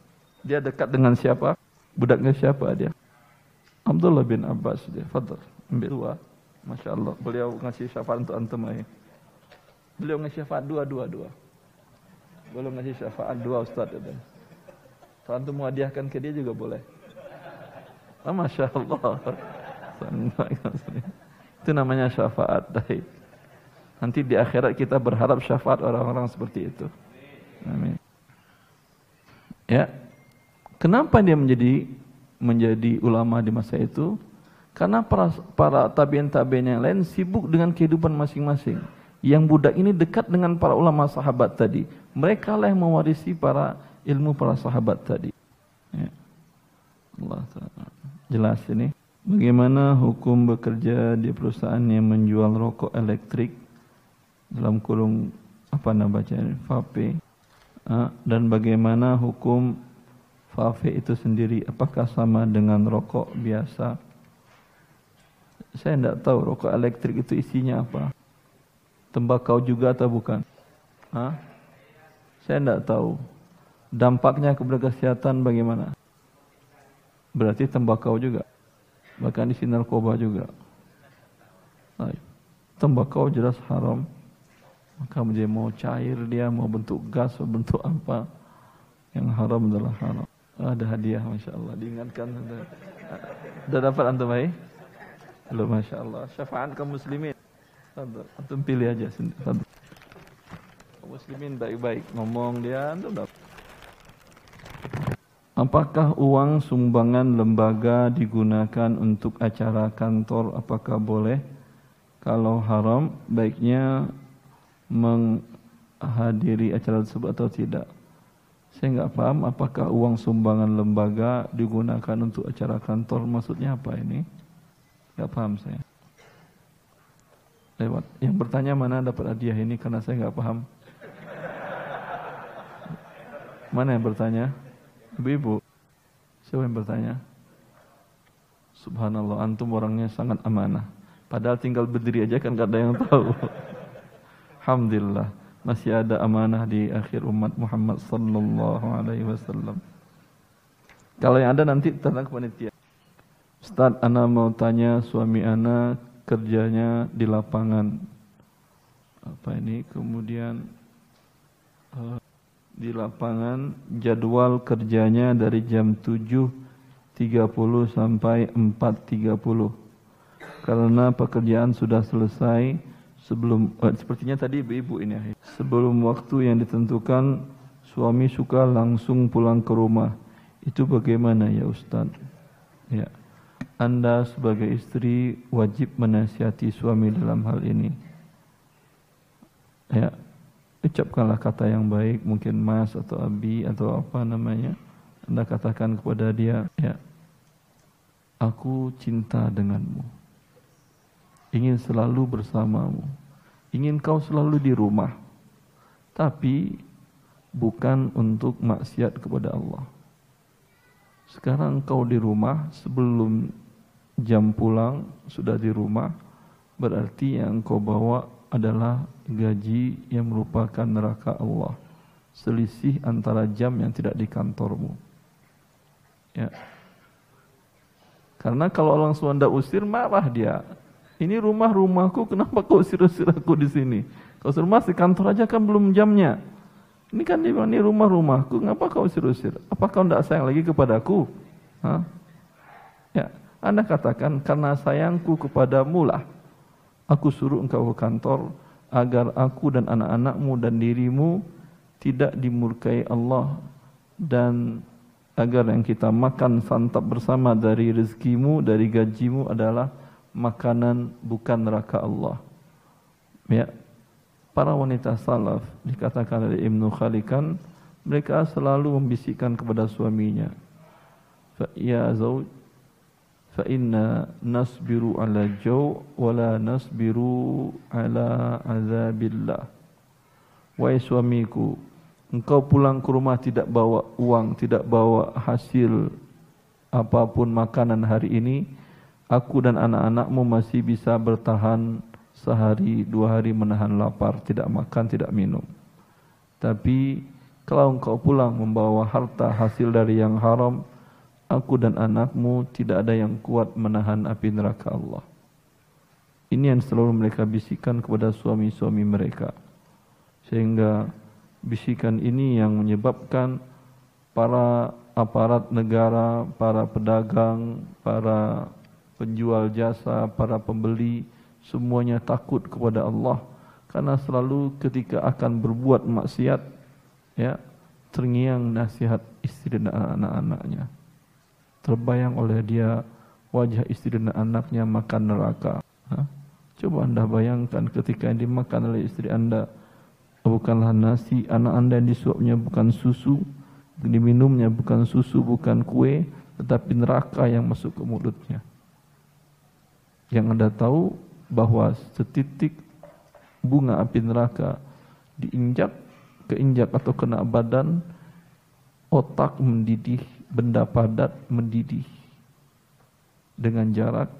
Dia dekat dengan siapa? Budaknya siapa dia? Abdullah bin Abbas dia. Fadl. Ambil dua. Masya Allah. Beliau ngasih syafaat untuk antum aja. Beliau ngasih syafaat dua, dua, dua. Beliau ngasih syafaat dua Ustaz. Ya. Kalau antum mau hadiahkan ke dia juga boleh. Oh, Masya Allah. Itu namanya syafaat. Baik. Nanti di akhirat kita berharap syafaat orang-orang seperti itu. Amin. Ya. Kenapa dia menjadi menjadi ulama di masa itu? Karena para, para tabiin-tabiin yang lain sibuk dengan kehidupan masing-masing. Yang budak ini dekat dengan para ulama sahabat tadi. Mereka lah yang mewarisi para ilmu para sahabat tadi. Ya. Allah Ta'ala. Jelas ini. Bagaimana hukum bekerja di perusahaan yang menjual rokok elektrik dalam kurung apa nama bacanya vape dan bagaimana hukum vape itu sendiri apakah sama dengan rokok biasa? Saya tidak tahu rokok elektrik itu isinya apa. Tembakau juga atau bukan? Hah? Saya tidak tahu. Dampaknya kepada kesehatan bagaimana? Berarti tembakau juga. Bahkan isi narkoba juga. Tembakau jelas haram. Maka dia mau cair dia, mau bentuk gas, mau bentuk apa. Yang haram adalah haram. Ada hadiah Masya Allah. Diingatkan. Sudah dapat antum baik? Belum Masya Allah. Syafaat kaum muslimin. Antum pilih aja. Kaum muslimin baik-baik. Ngomong dia, antum dapat. Apakah uang sumbangan lembaga digunakan untuk acara kantor? Apakah boleh? Kalau haram, baiknya menghadiri acara tersebut atau tidak? Saya nggak paham apakah uang sumbangan lembaga digunakan untuk acara kantor. Maksudnya apa ini? Nggak paham saya. Lewat. Yang bertanya mana dapat hadiah ini karena saya nggak paham. Mana yang bertanya? Ibu-ibu. Siapa yang bertanya? Subhanallah, antum orangnya sangat amanah. Padahal tinggal berdiri aja kan gak ada yang tahu. Alhamdulillah, masih ada amanah di akhir umat Muhammad sallallahu alaihi wasallam. Kalau yang ada nanti tentang panitia. Ustaz, ana mau tanya suami ana kerjanya di lapangan. Apa ini? Kemudian uh, di lapangan jadwal kerjanya dari jam 7.30 sampai 4.30 karena pekerjaan sudah selesai sebelum eh, sepertinya tadi ibu-ibu ini sebelum waktu yang ditentukan suami suka langsung pulang ke rumah. Itu bagaimana ya Ustaz? Ya. Anda sebagai istri wajib menasihati suami dalam hal ini. Ya. Ucapkanlah kata yang baik, mungkin mas atau abi atau apa namanya. Anda katakan kepada dia, ya, aku cinta denganmu. Ingin selalu bersamamu. Ingin kau selalu di rumah. Tapi bukan untuk maksiat kepada Allah. Sekarang kau di rumah sebelum jam pulang sudah di rumah berarti yang kau bawa adalah gaji yang merupakan neraka Allah. Selisih antara jam yang tidak di kantormu. Ya. Karena kalau orang Sunda usir marah dia. Ini rumah rumahku, <laughs> kenapa kau usir-usir aku di sini? Kau suruh masih kantor aja kan belum jamnya. Ini kan dia ini rumah rumahku, ngapa kau usir-usir? Apa kau tidak sayang lagi kepadaku? Hah? Ya, Anda katakan karena sayangku kepadamu lah Aku suruh engkau ke kantor agar aku dan anak-anakmu dan dirimu tidak dimurkai Allah dan agar yang kita makan santap bersama dari rezekimu, dari gajimu adalah makanan bukan neraka Allah. Ya. Para wanita salaf dikatakan oleh Ibnu Khalikan mereka selalu membisikkan kepada suaminya. Fa ya zauj fa inna nasbiru ala jaw wala nasbiru ala azabillah wahai suamiku engkau pulang ke rumah tidak bawa uang tidak bawa hasil apa pun makanan hari ini aku dan anak-anakmu masih bisa bertahan sehari dua hari menahan lapar tidak makan tidak minum tapi kalau engkau pulang membawa harta hasil dari yang haram aku dan anakmu tidak ada yang kuat menahan api neraka Allah. Ini yang selalu mereka bisikan kepada suami-suami mereka. Sehingga bisikan ini yang menyebabkan para aparat negara, para pedagang, para penjual jasa, para pembeli, semuanya takut kepada Allah. Karena selalu ketika akan berbuat maksiat, ya, terngiang nasihat istri dan anak-anaknya terbayang oleh dia wajah istri dan anaknya makan neraka. Ha? Coba anda bayangkan ketika yang dimakan oleh istri anda bukanlah nasi, anak anda yang disuapnya bukan susu, diminumnya bukan susu, bukan kue, tetapi neraka yang masuk ke mulutnya. Yang anda tahu bahwa setitik bunga api neraka diinjak, keinjak atau kena badan, otak mendidih, benda padat mendidih dengan jarak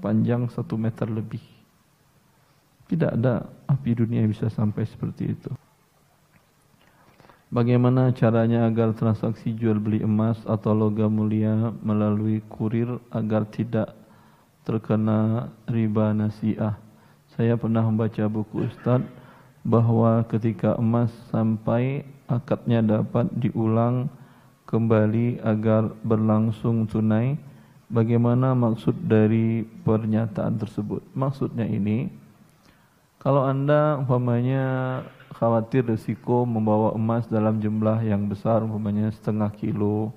panjang satu meter lebih. Tidak ada api dunia yang bisa sampai seperti itu. Bagaimana caranya agar transaksi jual beli emas atau logam mulia melalui kurir agar tidak terkena riba nasiah? Saya pernah membaca buku Ustaz bahwa ketika emas sampai akadnya dapat diulang kembali agar berlangsung tunai. Bagaimana maksud dari pernyataan tersebut? Maksudnya ini, kalau Anda umpamanya khawatir risiko membawa emas dalam jumlah yang besar, umpamanya setengah kilo,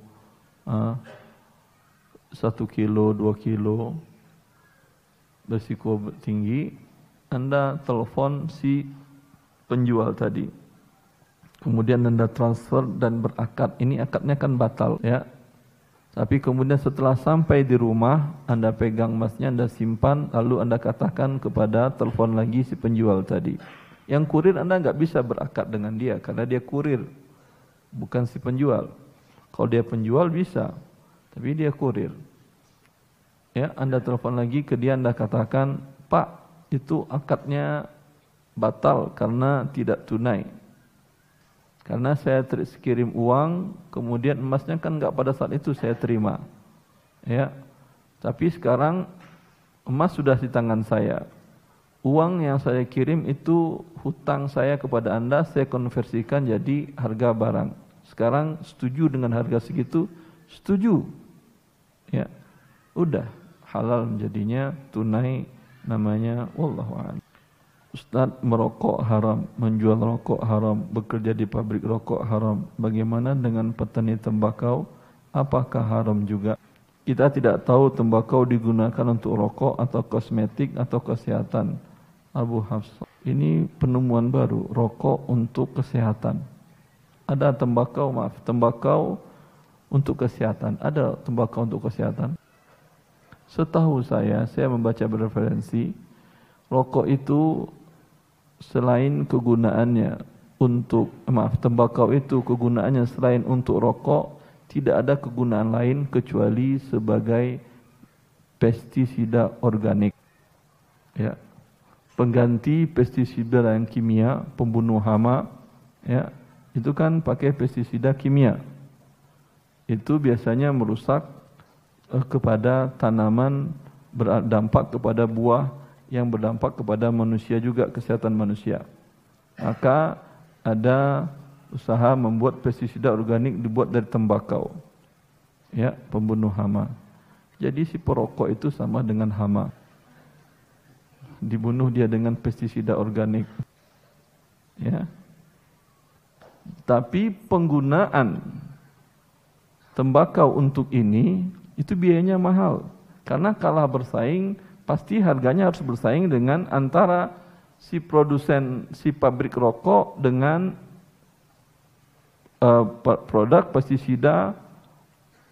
satu kilo, dua kilo, risiko tinggi, Anda telepon si penjual tadi. kemudian Anda transfer dan berakad, ini akadnya kan batal ya. Tapi kemudian setelah sampai di rumah, Anda pegang emasnya, Anda simpan, lalu Anda katakan kepada telepon lagi si penjual tadi. Yang kurir Anda nggak bisa berakad dengan dia karena dia kurir, bukan si penjual. Kalau dia penjual bisa, tapi dia kurir. Ya, Anda telepon lagi ke dia, Anda katakan, Pak, itu akadnya batal karena tidak tunai. Karena saya kirim uang, kemudian emasnya kan nggak pada saat itu saya terima. Ya. Tapi sekarang emas sudah di tangan saya. Uang yang saya kirim itu hutang saya kepada Anda, saya konversikan jadi harga barang. Sekarang setuju dengan harga segitu? Setuju. Ya. Udah halal menjadinya tunai namanya wallahu a'lam. Ustaz merokok haram, menjual rokok haram, bekerja di pabrik rokok haram. Bagaimana dengan petani tembakau? Apakah haram juga? Kita tidak tahu tembakau digunakan untuk rokok atau kosmetik atau kesehatan. Abu Hafs. Ini penemuan baru, rokok untuk kesehatan. Ada tembakau, maaf, tembakau untuk kesehatan. Ada tembakau untuk kesehatan. Setahu saya, saya membaca bereferensi, rokok itu selain kegunaannya untuk maaf tembakau itu kegunaannya selain untuk rokok tidak ada kegunaan lain kecuali sebagai pestisida organik. Ya. Pengganti pestisida dan kimia pembunuh hama ya itu kan pakai pestisida kimia. Itu biasanya merusak kepada tanaman berdampak kepada buah yang berdampak kepada manusia juga kesehatan manusia. Maka ada usaha membuat pestisida organik dibuat dari tembakau. Ya, pembunuh hama. Jadi si perokok itu sama dengan hama. Dibunuh dia dengan pestisida organik. Ya. Tapi penggunaan tembakau untuk ini itu biayanya mahal. Karena kalah bersaing pasti harganya harus bersaing dengan antara si produsen si pabrik rokok dengan uh, produk pestisida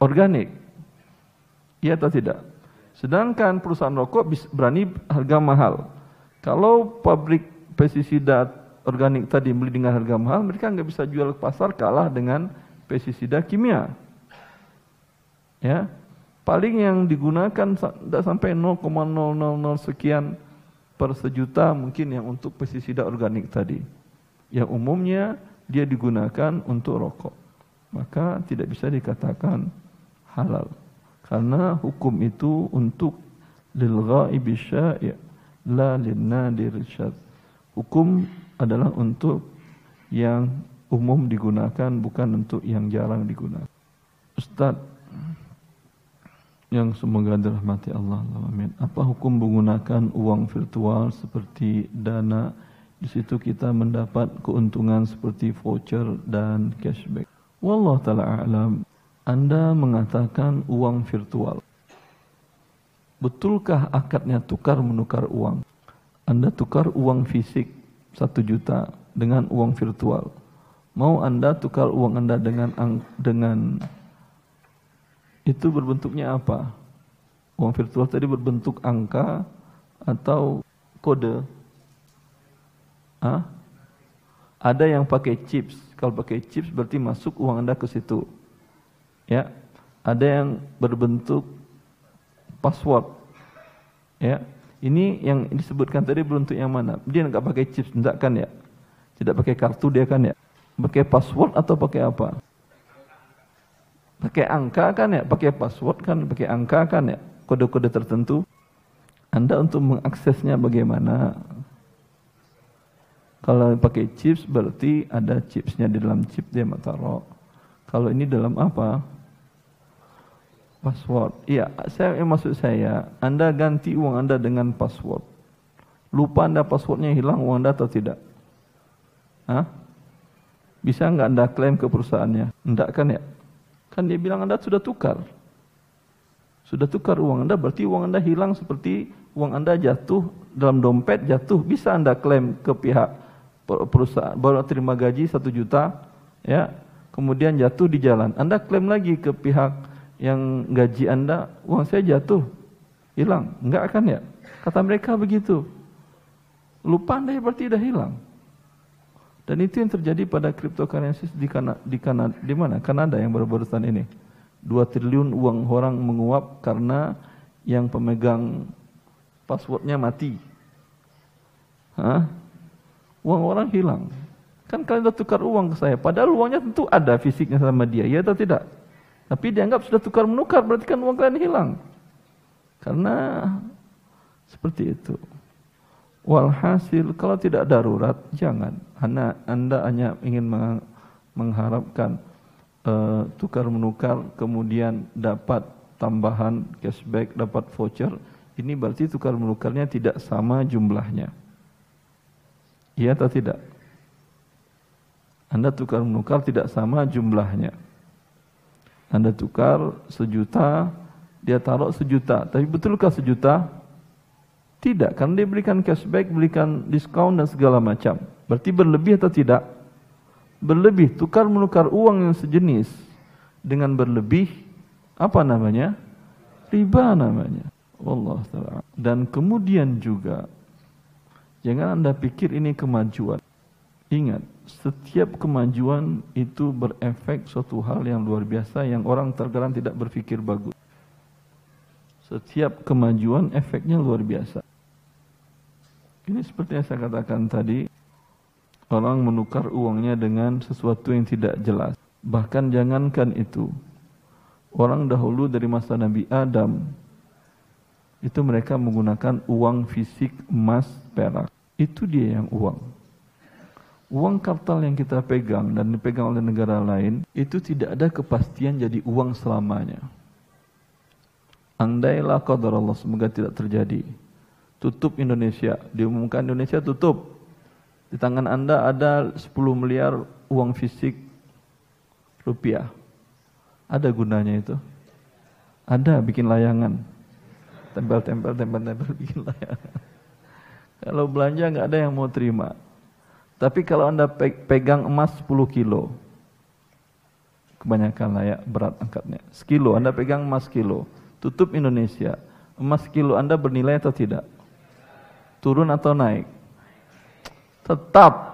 organik. Iya atau tidak? Sedangkan perusahaan rokok berani harga mahal. Kalau pabrik pestisida organik tadi beli dengan harga mahal, mereka nggak bisa jual ke pasar kalah dengan pestisida kimia. Ya, paling yang digunakan tidak sampai 0,000 sekian per sejuta mungkin yang untuk pestisida organik tadi. Yang umumnya dia digunakan untuk rokok. Maka tidak bisa dikatakan halal. Karena hukum itu untuk lil ghaibi la lin nadir Hukum adalah untuk yang umum digunakan bukan untuk yang jarang digunakan. Ustaz, yang semoga dirahmati Allah. Amin. Apa hukum menggunakan uang virtual seperti dana? Di situ kita mendapat keuntungan seperti voucher dan cashback. Wallah taala alam. Anda mengatakan uang virtual. Betulkah akadnya tukar menukar uang? Anda tukar uang fisik satu juta dengan uang virtual. Mau Anda tukar uang Anda dengan dengan itu berbentuknya apa? Uang virtual tadi berbentuk angka atau kode? Hah? Ada yang pakai chips. Kalau pakai chips berarti masuk uang Anda ke situ. Ya. Ada yang berbentuk password. Ya. Ini yang disebutkan tadi berbentuk yang mana? Dia enggak pakai chips, enggak kan ya? Tidak pakai kartu dia kan ya? Pakai password atau pakai apa? Pakai angka kan ya, pakai password kan, pakai angka kan ya, kode-kode tertentu. Anda untuk mengaksesnya bagaimana? Kalau pakai chips berarti ada chipsnya di dalam chip dia taruh. Kalau ini dalam apa? Password. Iya, saya yang maksud saya, Anda ganti uang Anda dengan password. Lupa Anda passwordnya hilang uang Anda atau tidak? Hah? Bisa nggak Anda klaim ke perusahaannya? Enggak kan ya? Kan dia bilang Anda sudah tukar. Sudah tukar uang Anda, berarti uang Anda hilang seperti uang Anda jatuh dalam dompet jatuh. Bisa Anda klaim ke pihak perusahaan baru terima gaji satu juta, ya, kemudian jatuh di jalan. Anda klaim lagi ke pihak yang gaji Anda, uang saya jatuh, hilang, enggak akan ya? Kata mereka begitu. Lupa Anda ya berarti sudah hilang. Dan itu yang terjadi pada cryptocurrency di Kanada, di, Kanada, di mana? Kanada yang baru-barusan ini. 2 triliun uang orang menguap karena yang pemegang passwordnya mati. Hah? Uang orang hilang. Kan kalian sudah tukar uang ke saya. Padahal uangnya tentu ada fisiknya sama dia. Ya atau tidak? Tapi dianggap sudah tukar menukar. Berarti kan uang kalian hilang. Karena seperti itu. Walhasil kalau tidak darurat jangan. Anda, anda hanya ingin mengharapkan uh, tukar menukar kemudian dapat tambahan cashback, dapat voucher. Ini berarti tukar menukarnya tidak sama jumlahnya. Iya atau tidak? Anda tukar menukar tidak sama jumlahnya. Anda tukar sejuta, dia taruh sejuta. Tapi betulkah sejuta? Tidak, karena dia berikan cashback, berikan diskon dan segala macam. Berarti berlebih atau tidak? Berlebih, tukar menukar uang yang sejenis dengan berlebih, apa namanya? Riba namanya. Allah taala. Dan kemudian juga jangan Anda pikir ini kemajuan. Ingat, setiap kemajuan itu berefek suatu hal yang luar biasa yang orang terkadang tidak berpikir bagus. Setiap kemajuan efeknya luar biasa. Ini seperti yang saya katakan tadi, orang menukar uangnya dengan sesuatu yang tidak jelas. Bahkan jangankan itu, orang dahulu dari masa Nabi Adam, itu mereka menggunakan uang fisik emas perak. Itu dia yang uang. Uang kartal yang kita pegang dan dipegang oleh negara lain, itu tidak ada kepastian jadi uang selamanya. Andailah qadar Allah, semoga tidak terjadi tutup Indonesia. Diumumkan Indonesia tutup. Di tangan Anda ada 10 miliar uang fisik rupiah. Ada gunanya itu? Ada bikin layangan. Tempel-tempel, tempel-tempel <laughs> bikin layangan. Kalau belanja nggak ada yang mau terima. Tapi kalau Anda pegang emas 10 kilo, kebanyakan layak berat angkatnya. Sekilo, Anda pegang emas kilo, tutup Indonesia. Emas kilo Anda bernilai atau tidak? Turun atau naik? Tetap.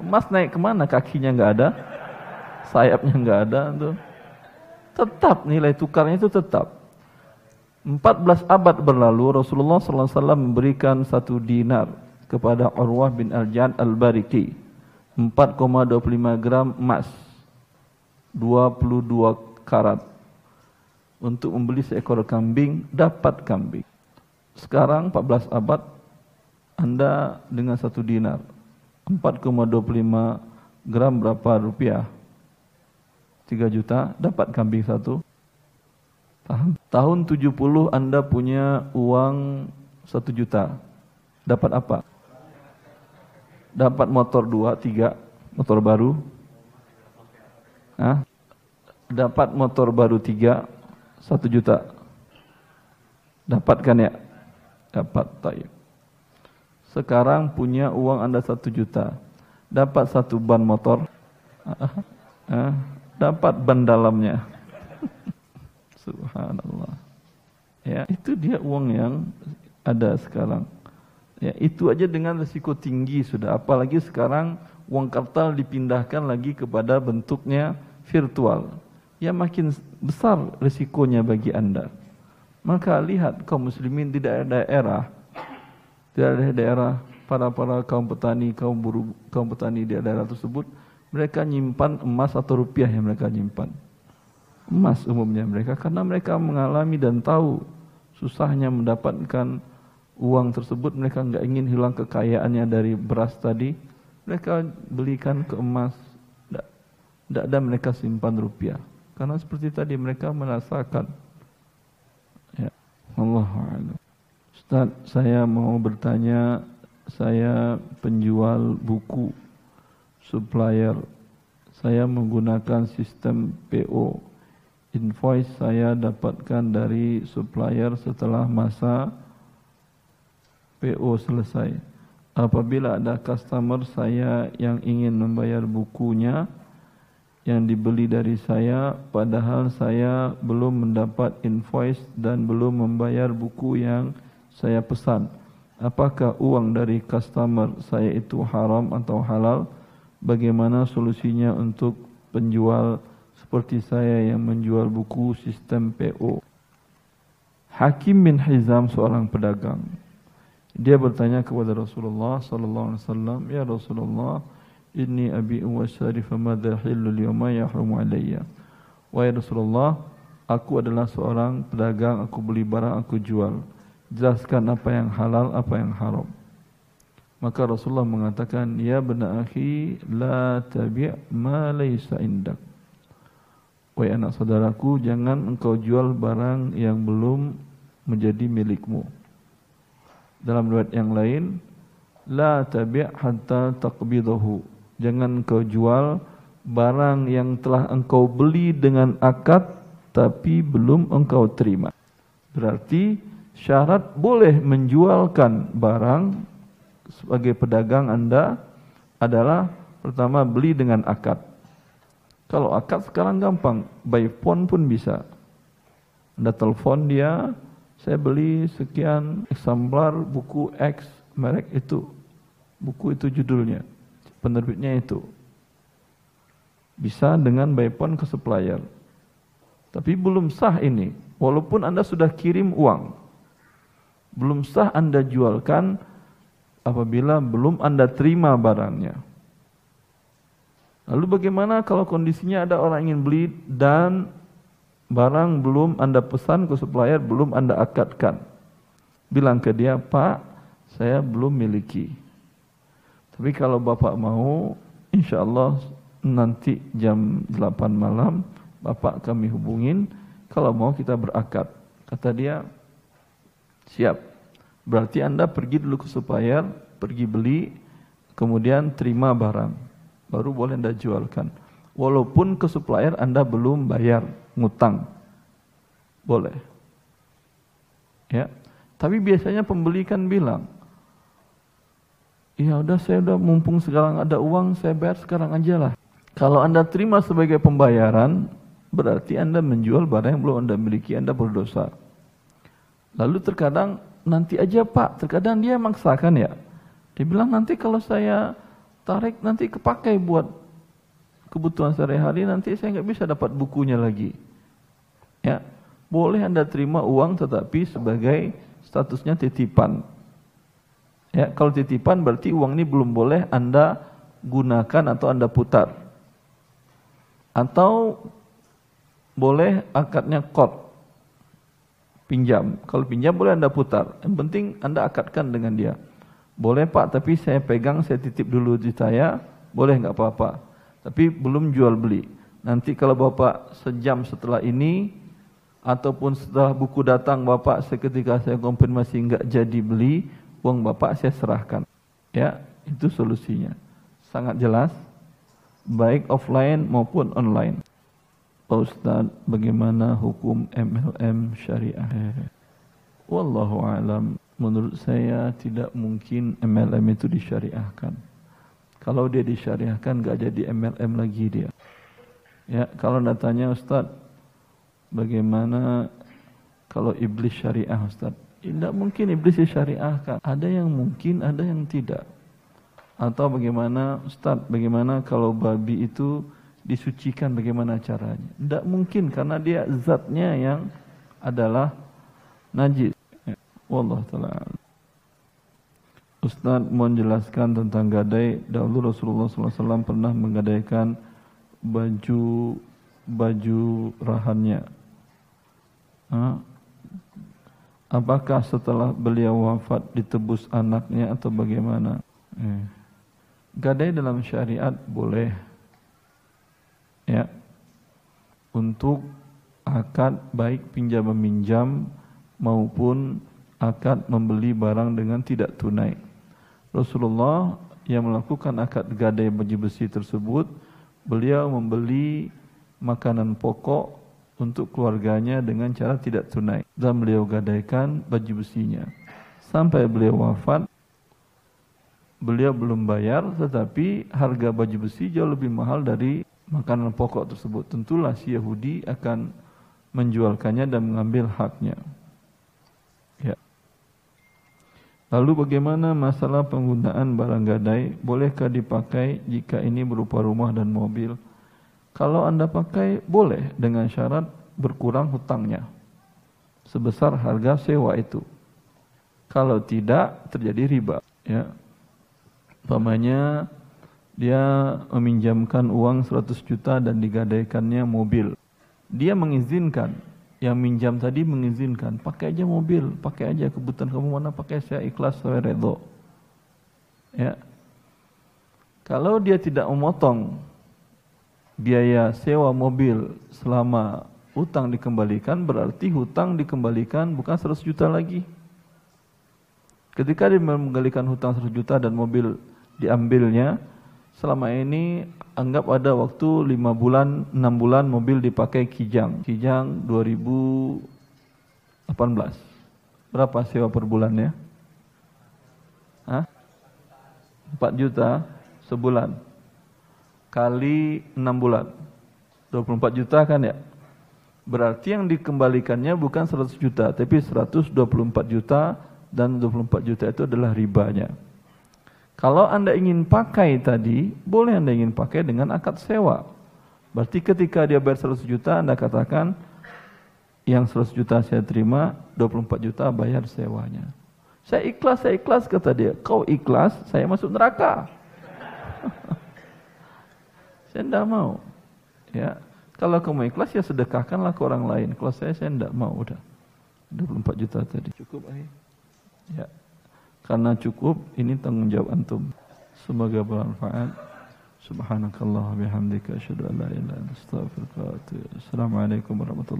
Emas naik ke mana? Kakinya nggak ada, sayapnya nggak ada, tuh. Tetap nilai tukarnya itu tetap. 14 abad berlalu Rasulullah SAW memberikan satu dinar kepada Urwah bin Al-Jad Al-Bariki 4,25 gram emas 22 karat untuk membeli seekor kambing dapat kambing sekarang 14 abad anda dengan satu dinar 4,25 gram berapa rupiah? 3 juta dapat kambing satu. Paham? Tahun 70 Anda punya uang 1 juta. Dapat apa? Dapat motor 2, 3, motor baru. Hah? Dapat motor baru 3, 1 juta. Dapatkan ya? Dapat, tayyib. Sekarang punya uang Anda satu juta. Dapat satu ban motor. <laughs> Eh, dapat ban dalamnya. <laughs> Subhanallah. Ya, itu dia uang yang ada sekarang. Ya, itu aja dengan risiko tinggi sudah. Apalagi sekarang uang kartal dipindahkan lagi kepada bentuknya virtual. Ya makin besar risikonya bagi Anda. Maka lihat kaum muslimin di daerah-daerah daerah-daerah para-para kaum petani, kaum buruh, kaum petani di daerah tersebut, mereka nyimpan emas atau rupiah yang mereka nyimpan. Emas umumnya mereka karena mereka mengalami dan tahu susahnya mendapatkan uang tersebut, mereka nggak ingin hilang kekayaannya dari beras tadi, mereka belikan ke emas, tidak ada mereka simpan rupiah. Karena seperti tadi mereka merasakan. Ya. Allah Ustaz, saya mau bertanya, saya penjual buku, supplier. Saya menggunakan sistem PO. Invoice saya dapatkan dari supplier setelah masa PO selesai. apabila ada customer saya yang ingin membayar bukunya yang dibeli dari saya padahal saya belum mendapat invoice dan belum membayar buku yang saya pesan apakah uang dari customer saya itu haram atau halal bagaimana solusinya untuk penjual seperti saya yang menjual buku sistem PO Hakim bin Hizam seorang pedagang dia bertanya kepada Rasulullah sallallahu alaihi wasallam, "Ya Rasulullah, inni abi wa syari fa madza hillu al-yawma yahrumu alayya?" Wahai Rasulullah, aku adalah seorang pedagang, aku beli barang, aku jual. Jelaskan apa yang halal, apa yang haram. Maka Rasulullah mengatakan, "Ya bena akhi, la tabi' ma laysa indak." Wahai anak saudaraku, jangan engkau jual barang yang belum menjadi milikmu. Dalam riwayat yang lain, la tabi' hatta taqbidahu. Jangan kau jual barang yang telah engkau beli dengan akad tapi belum engkau terima. Berarti syarat boleh menjualkan barang sebagai pedagang Anda adalah pertama beli dengan akad. Kalau akad sekarang gampang, by phone pun bisa. Anda telepon dia, saya beli sekian eksemplar buku X merek itu. Buku itu judulnya. Penerbitnya itu. Bisa dengan by phone ke supplier. Tapi belum sah ini. Walaupun Anda sudah kirim uang. Belum sah Anda jualkan apabila belum Anda terima barangnya. Lalu bagaimana kalau kondisinya ada orang ingin beli dan barang belum Anda pesan ke supplier, belum Anda akadkan. Bilang ke dia, Pak, saya belum miliki. Tapi kalau Bapak mau, insya Allah nanti jam 8 malam, Bapak kami hubungin, kalau mau kita berakad. Kata dia, siap. Berarti Anda pergi dulu ke supplier, pergi beli, kemudian terima barang. Baru boleh Anda jualkan. Walaupun ke supplier Anda belum bayar ngutang. Boleh. Ya. Tapi biasanya pembeli kan bilang, Ya udah saya udah mumpung sekarang ada uang, saya bayar sekarang aja lah. Kalau Anda terima sebagai pembayaran, berarti Anda menjual barang yang belum Anda miliki, Anda berdosa. Lalu terkadang nanti aja Pak, terkadang dia maksakan ya. Dia bilang nanti kalau saya tarik nanti kepakai buat kebutuhan sehari-hari nanti saya nggak bisa dapat bukunya lagi. Ya, boleh anda terima uang tetapi sebagai statusnya titipan. Ya, kalau titipan berarti uang ini belum boleh anda gunakan atau anda putar. Atau boleh akadnya kot pinjam. Kalau pinjam boleh anda putar. Yang penting anda akadkan dengan dia. Boleh pak, tapi saya pegang, saya titip dulu di saya. Boleh nggak apa-apa tapi belum jual beli. Nanti kalau Bapak sejam setelah ini ataupun setelah buku datang Bapak seketika saya konfirmasi enggak jadi beli, uang Bapak saya serahkan. Ya, itu solusinya. Sangat jelas baik offline maupun online. Pak Ustaz, bagaimana hukum MLM syariah? Wallahu alam. Menurut saya tidak mungkin MLM itu disyariahkan. Kalau dia disyariahkan gak jadi MLM lagi dia. Ya, kalau datanya Ustaz, bagaimana kalau iblis syariah Ustaz? Tidak mungkin iblis disyariahkan. Ada yang mungkin, ada yang tidak. Atau bagaimana Ustaz, bagaimana kalau babi itu disucikan bagaimana caranya? Tidak mungkin karena dia zatnya yang adalah najis. Wallah ta'ala. Ustaz mohon jelaskan tentang gadai. Dahulu Rasulullah SAW pernah menggadaikan baju baju rahannya. Ha? Apakah setelah beliau wafat ditebus anaknya atau bagaimana? Eh. Gadai dalam syariat boleh. Ya. Untuk akad baik pinjam meminjam maupun akad membeli barang dengan tidak tunai. Rasulullah yang melakukan akad gadai baju besi tersebut, beliau membeli makanan pokok untuk keluarganya dengan cara tidak tunai dan beliau gadaikan baju besinya sampai beliau wafat beliau belum bayar tetapi harga baju besi jauh lebih mahal dari makanan pokok tersebut. Tentulah si Yahudi akan menjualkannya dan mengambil haknya. Ya. Lalu bagaimana masalah penggunaan barang gadai? Bolehkah dipakai jika ini berupa rumah dan mobil? Kalau Anda pakai boleh dengan syarat berkurang hutangnya sebesar harga sewa itu. Kalau tidak terjadi riba, ya. Pamannya dia meminjamkan uang 100 juta dan digadaikannya mobil. Dia mengizinkan, yang minjam tadi mengizinkan, pakai aja mobil, pakai aja kebutuhan kamu mana pakai saya ikhlas saya redho. Ya. Kalau dia tidak memotong biaya sewa mobil selama hutang dikembalikan berarti hutang dikembalikan bukan 100 juta lagi. Ketika dia menggalikan hutang 100 juta dan mobil diambilnya selama ini anggap ada waktu 5 bulan 6 bulan mobil dipakai Kijang. Kijang 2018 berapa sewa per bulannya Hah? 4 juta sebulan. Kali 6 bulan. 24 juta kan ya? Berarti yang dikembalikannya bukan 100 juta tapi 124 juta dan 24 juta itu adalah ribanya kalau Anda ingin pakai tadi, boleh Anda ingin pakai dengan akad sewa. Berarti ketika dia bayar 100 juta, Anda katakan, yang 100 juta saya terima, 24 juta bayar sewanya. Saya ikhlas, saya ikhlas, kata dia. Kau ikhlas, saya masuk neraka. <laughs> saya tidak mau. Ya, Kalau kamu ikhlas, ya sedekahkanlah ke orang lain. Kalau saya, saya tidak mau. Udah. 24 juta tadi. Cukup, ayah. Ya. Karena cukup ini tanggung jawab antum. Semoga bermanfaat. Subhanakallah bihamdika asyhadu an la ilaha illa anta astaghfiruka wa atubu Assalamualaikum warahmatullahi